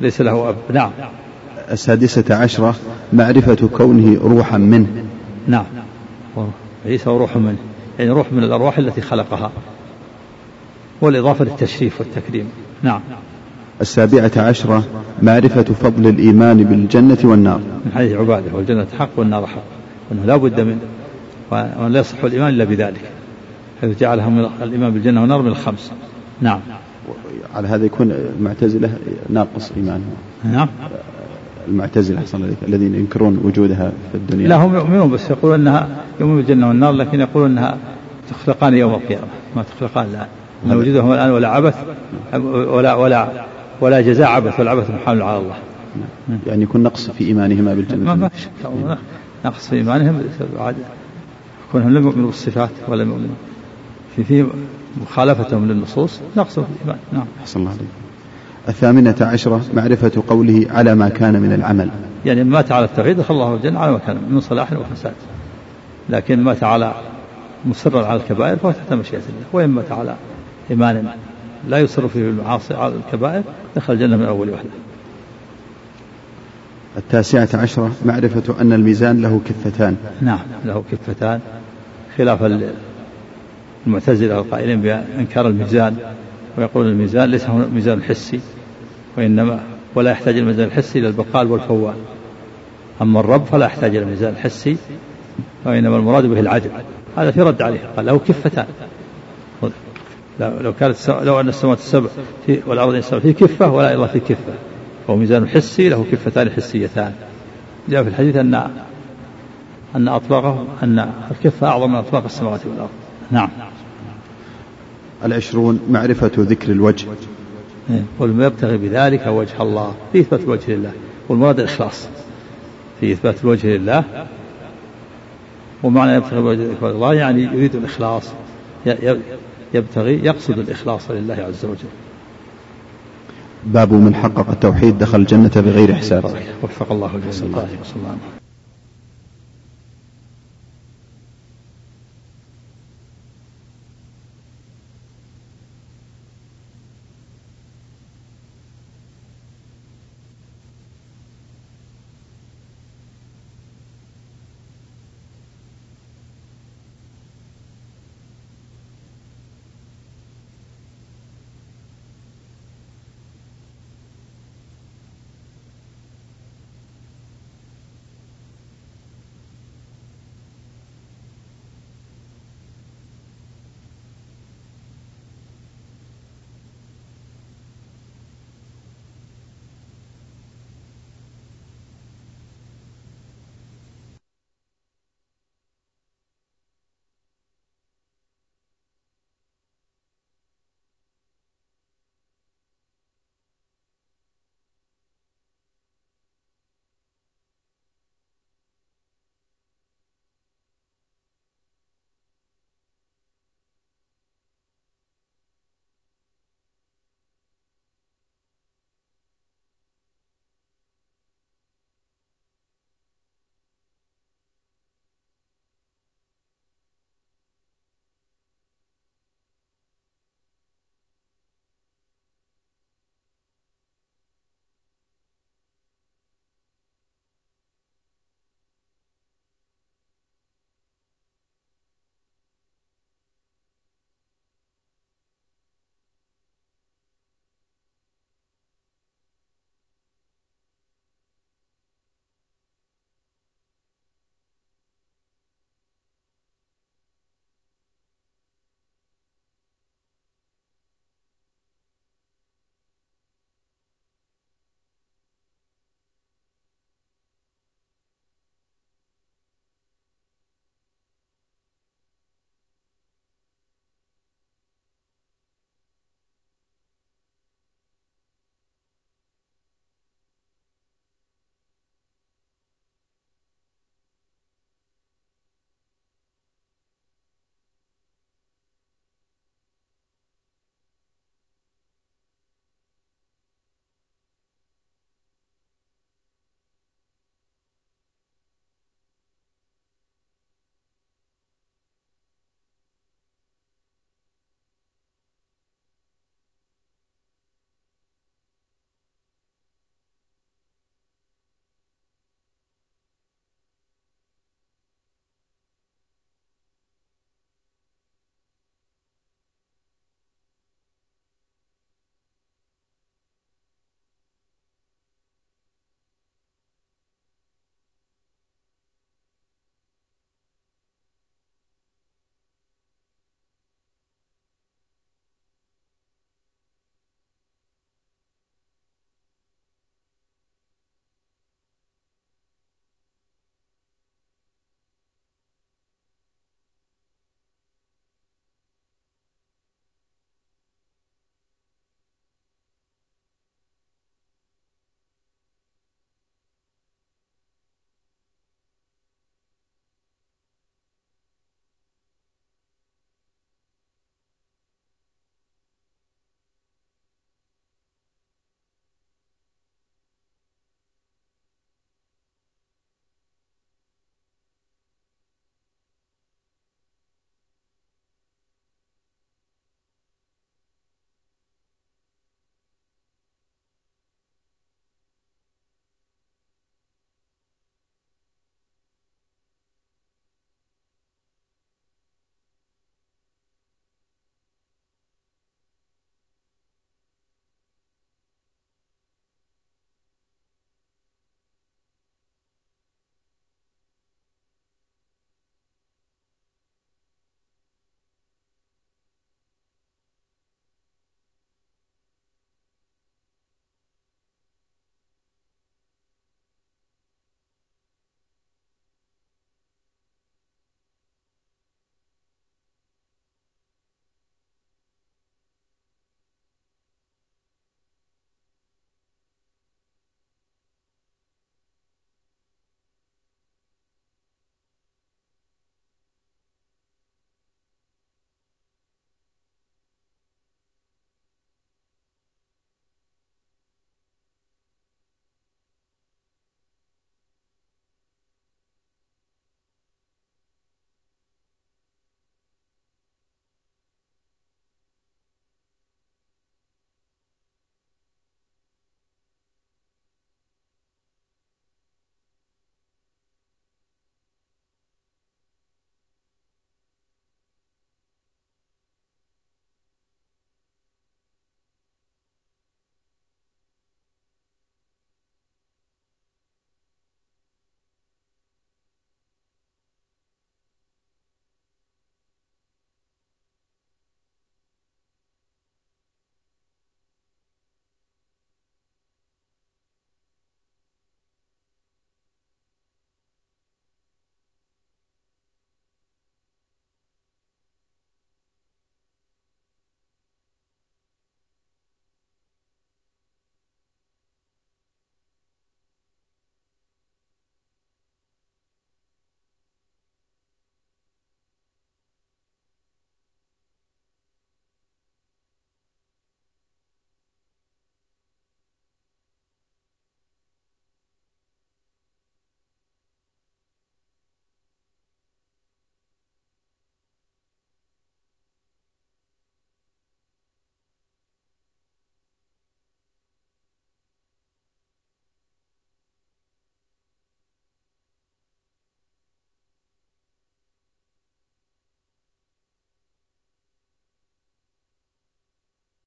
ليس له أب. نعم. السادسة عشرة معرفة كونه روحا منه. نعم. عيسى روح منه يعني روح من الأرواح التي خلقها. والإضافة للتشريف والتكريم. نعم. السابعة عشرة معرفة فضل الإيمان بالجنة والنار. من حديث عبادة والجنة حق والنار حق وأنه لا بد من وأن لا يصح الإيمان إلا بذلك حيث جعلها من الإيمان بالجنة والنار من الخمس. نعم. على هذا يكون المعتزلة ناقص إيمانهم نعم. المعتزلة أحسن عليك الذين ينكرون وجودها في الدنيا. لا هم يؤمنون بس يقولون أنها يؤمنون بالجنة والنار لكن يقولون أنها تخلقان يوم القيامة. ما تخلقان لا ما وجودهم الآن ولا عبث ولا ولا ولا جزاء عبث والعبث محال على الله. يعني يكون نقص في إيمانهما بالجنة. ما في شك نقص في إيمانهم كونهم لم يؤمنوا بالصفات ولا يؤمنوا. في في مخالفتهم للنصوص نقص في الإيمان. نعم. أحسن الله عليك. الثامنة عشرة معرفة قوله على ما كان من العمل. يعني مات على التوحيد دخل الله الجنة على ما كان من صلاح وفساد لكن مات على مصرا على الكبائر فهو تحت مشيئة الله. وإن مات على إيمان لا يصر فيه المعاصي على الكبائر دخل الجنة من أول وحدة. التاسعة عشرة معرفة أن الميزان له كفتان. نعم له كفتان. خلاف المعتزلة القائلين بإنكار الميزان ويقول الميزان ليس هو ميزان حسي وإنما ولا يحتاج الميزان الحسي إلى البقال والفوال. أما الرب فلا يحتاج إلى الميزان الحسي وإنما المراد به العدل. هذا في رد عليه قال له كفتان. لو كانت لو أن السماوات السبع والأرض السبع في كفة ولا إلا في كفة فهو ميزان حسي له كفتان حسيتان. جاء في الحديث أن أن أطلاقه أن الكفة أعظم من أطلاق السماوات والأرض. نعم. العشرون معرفة ذكر الوجه. قل يبتغي بذلك وجه الله؟ في إثبات الوجه لله. والمراد الإخلاص. في إثبات الوجه لله. ومعنى يبتغي وجه الله يعني يريد الإخلاص. يبتغي يقصد الإخلاص لله عز وجل. باب من حقق التوحيد دخل الجنة بغير حساب. وفق الله الجميع.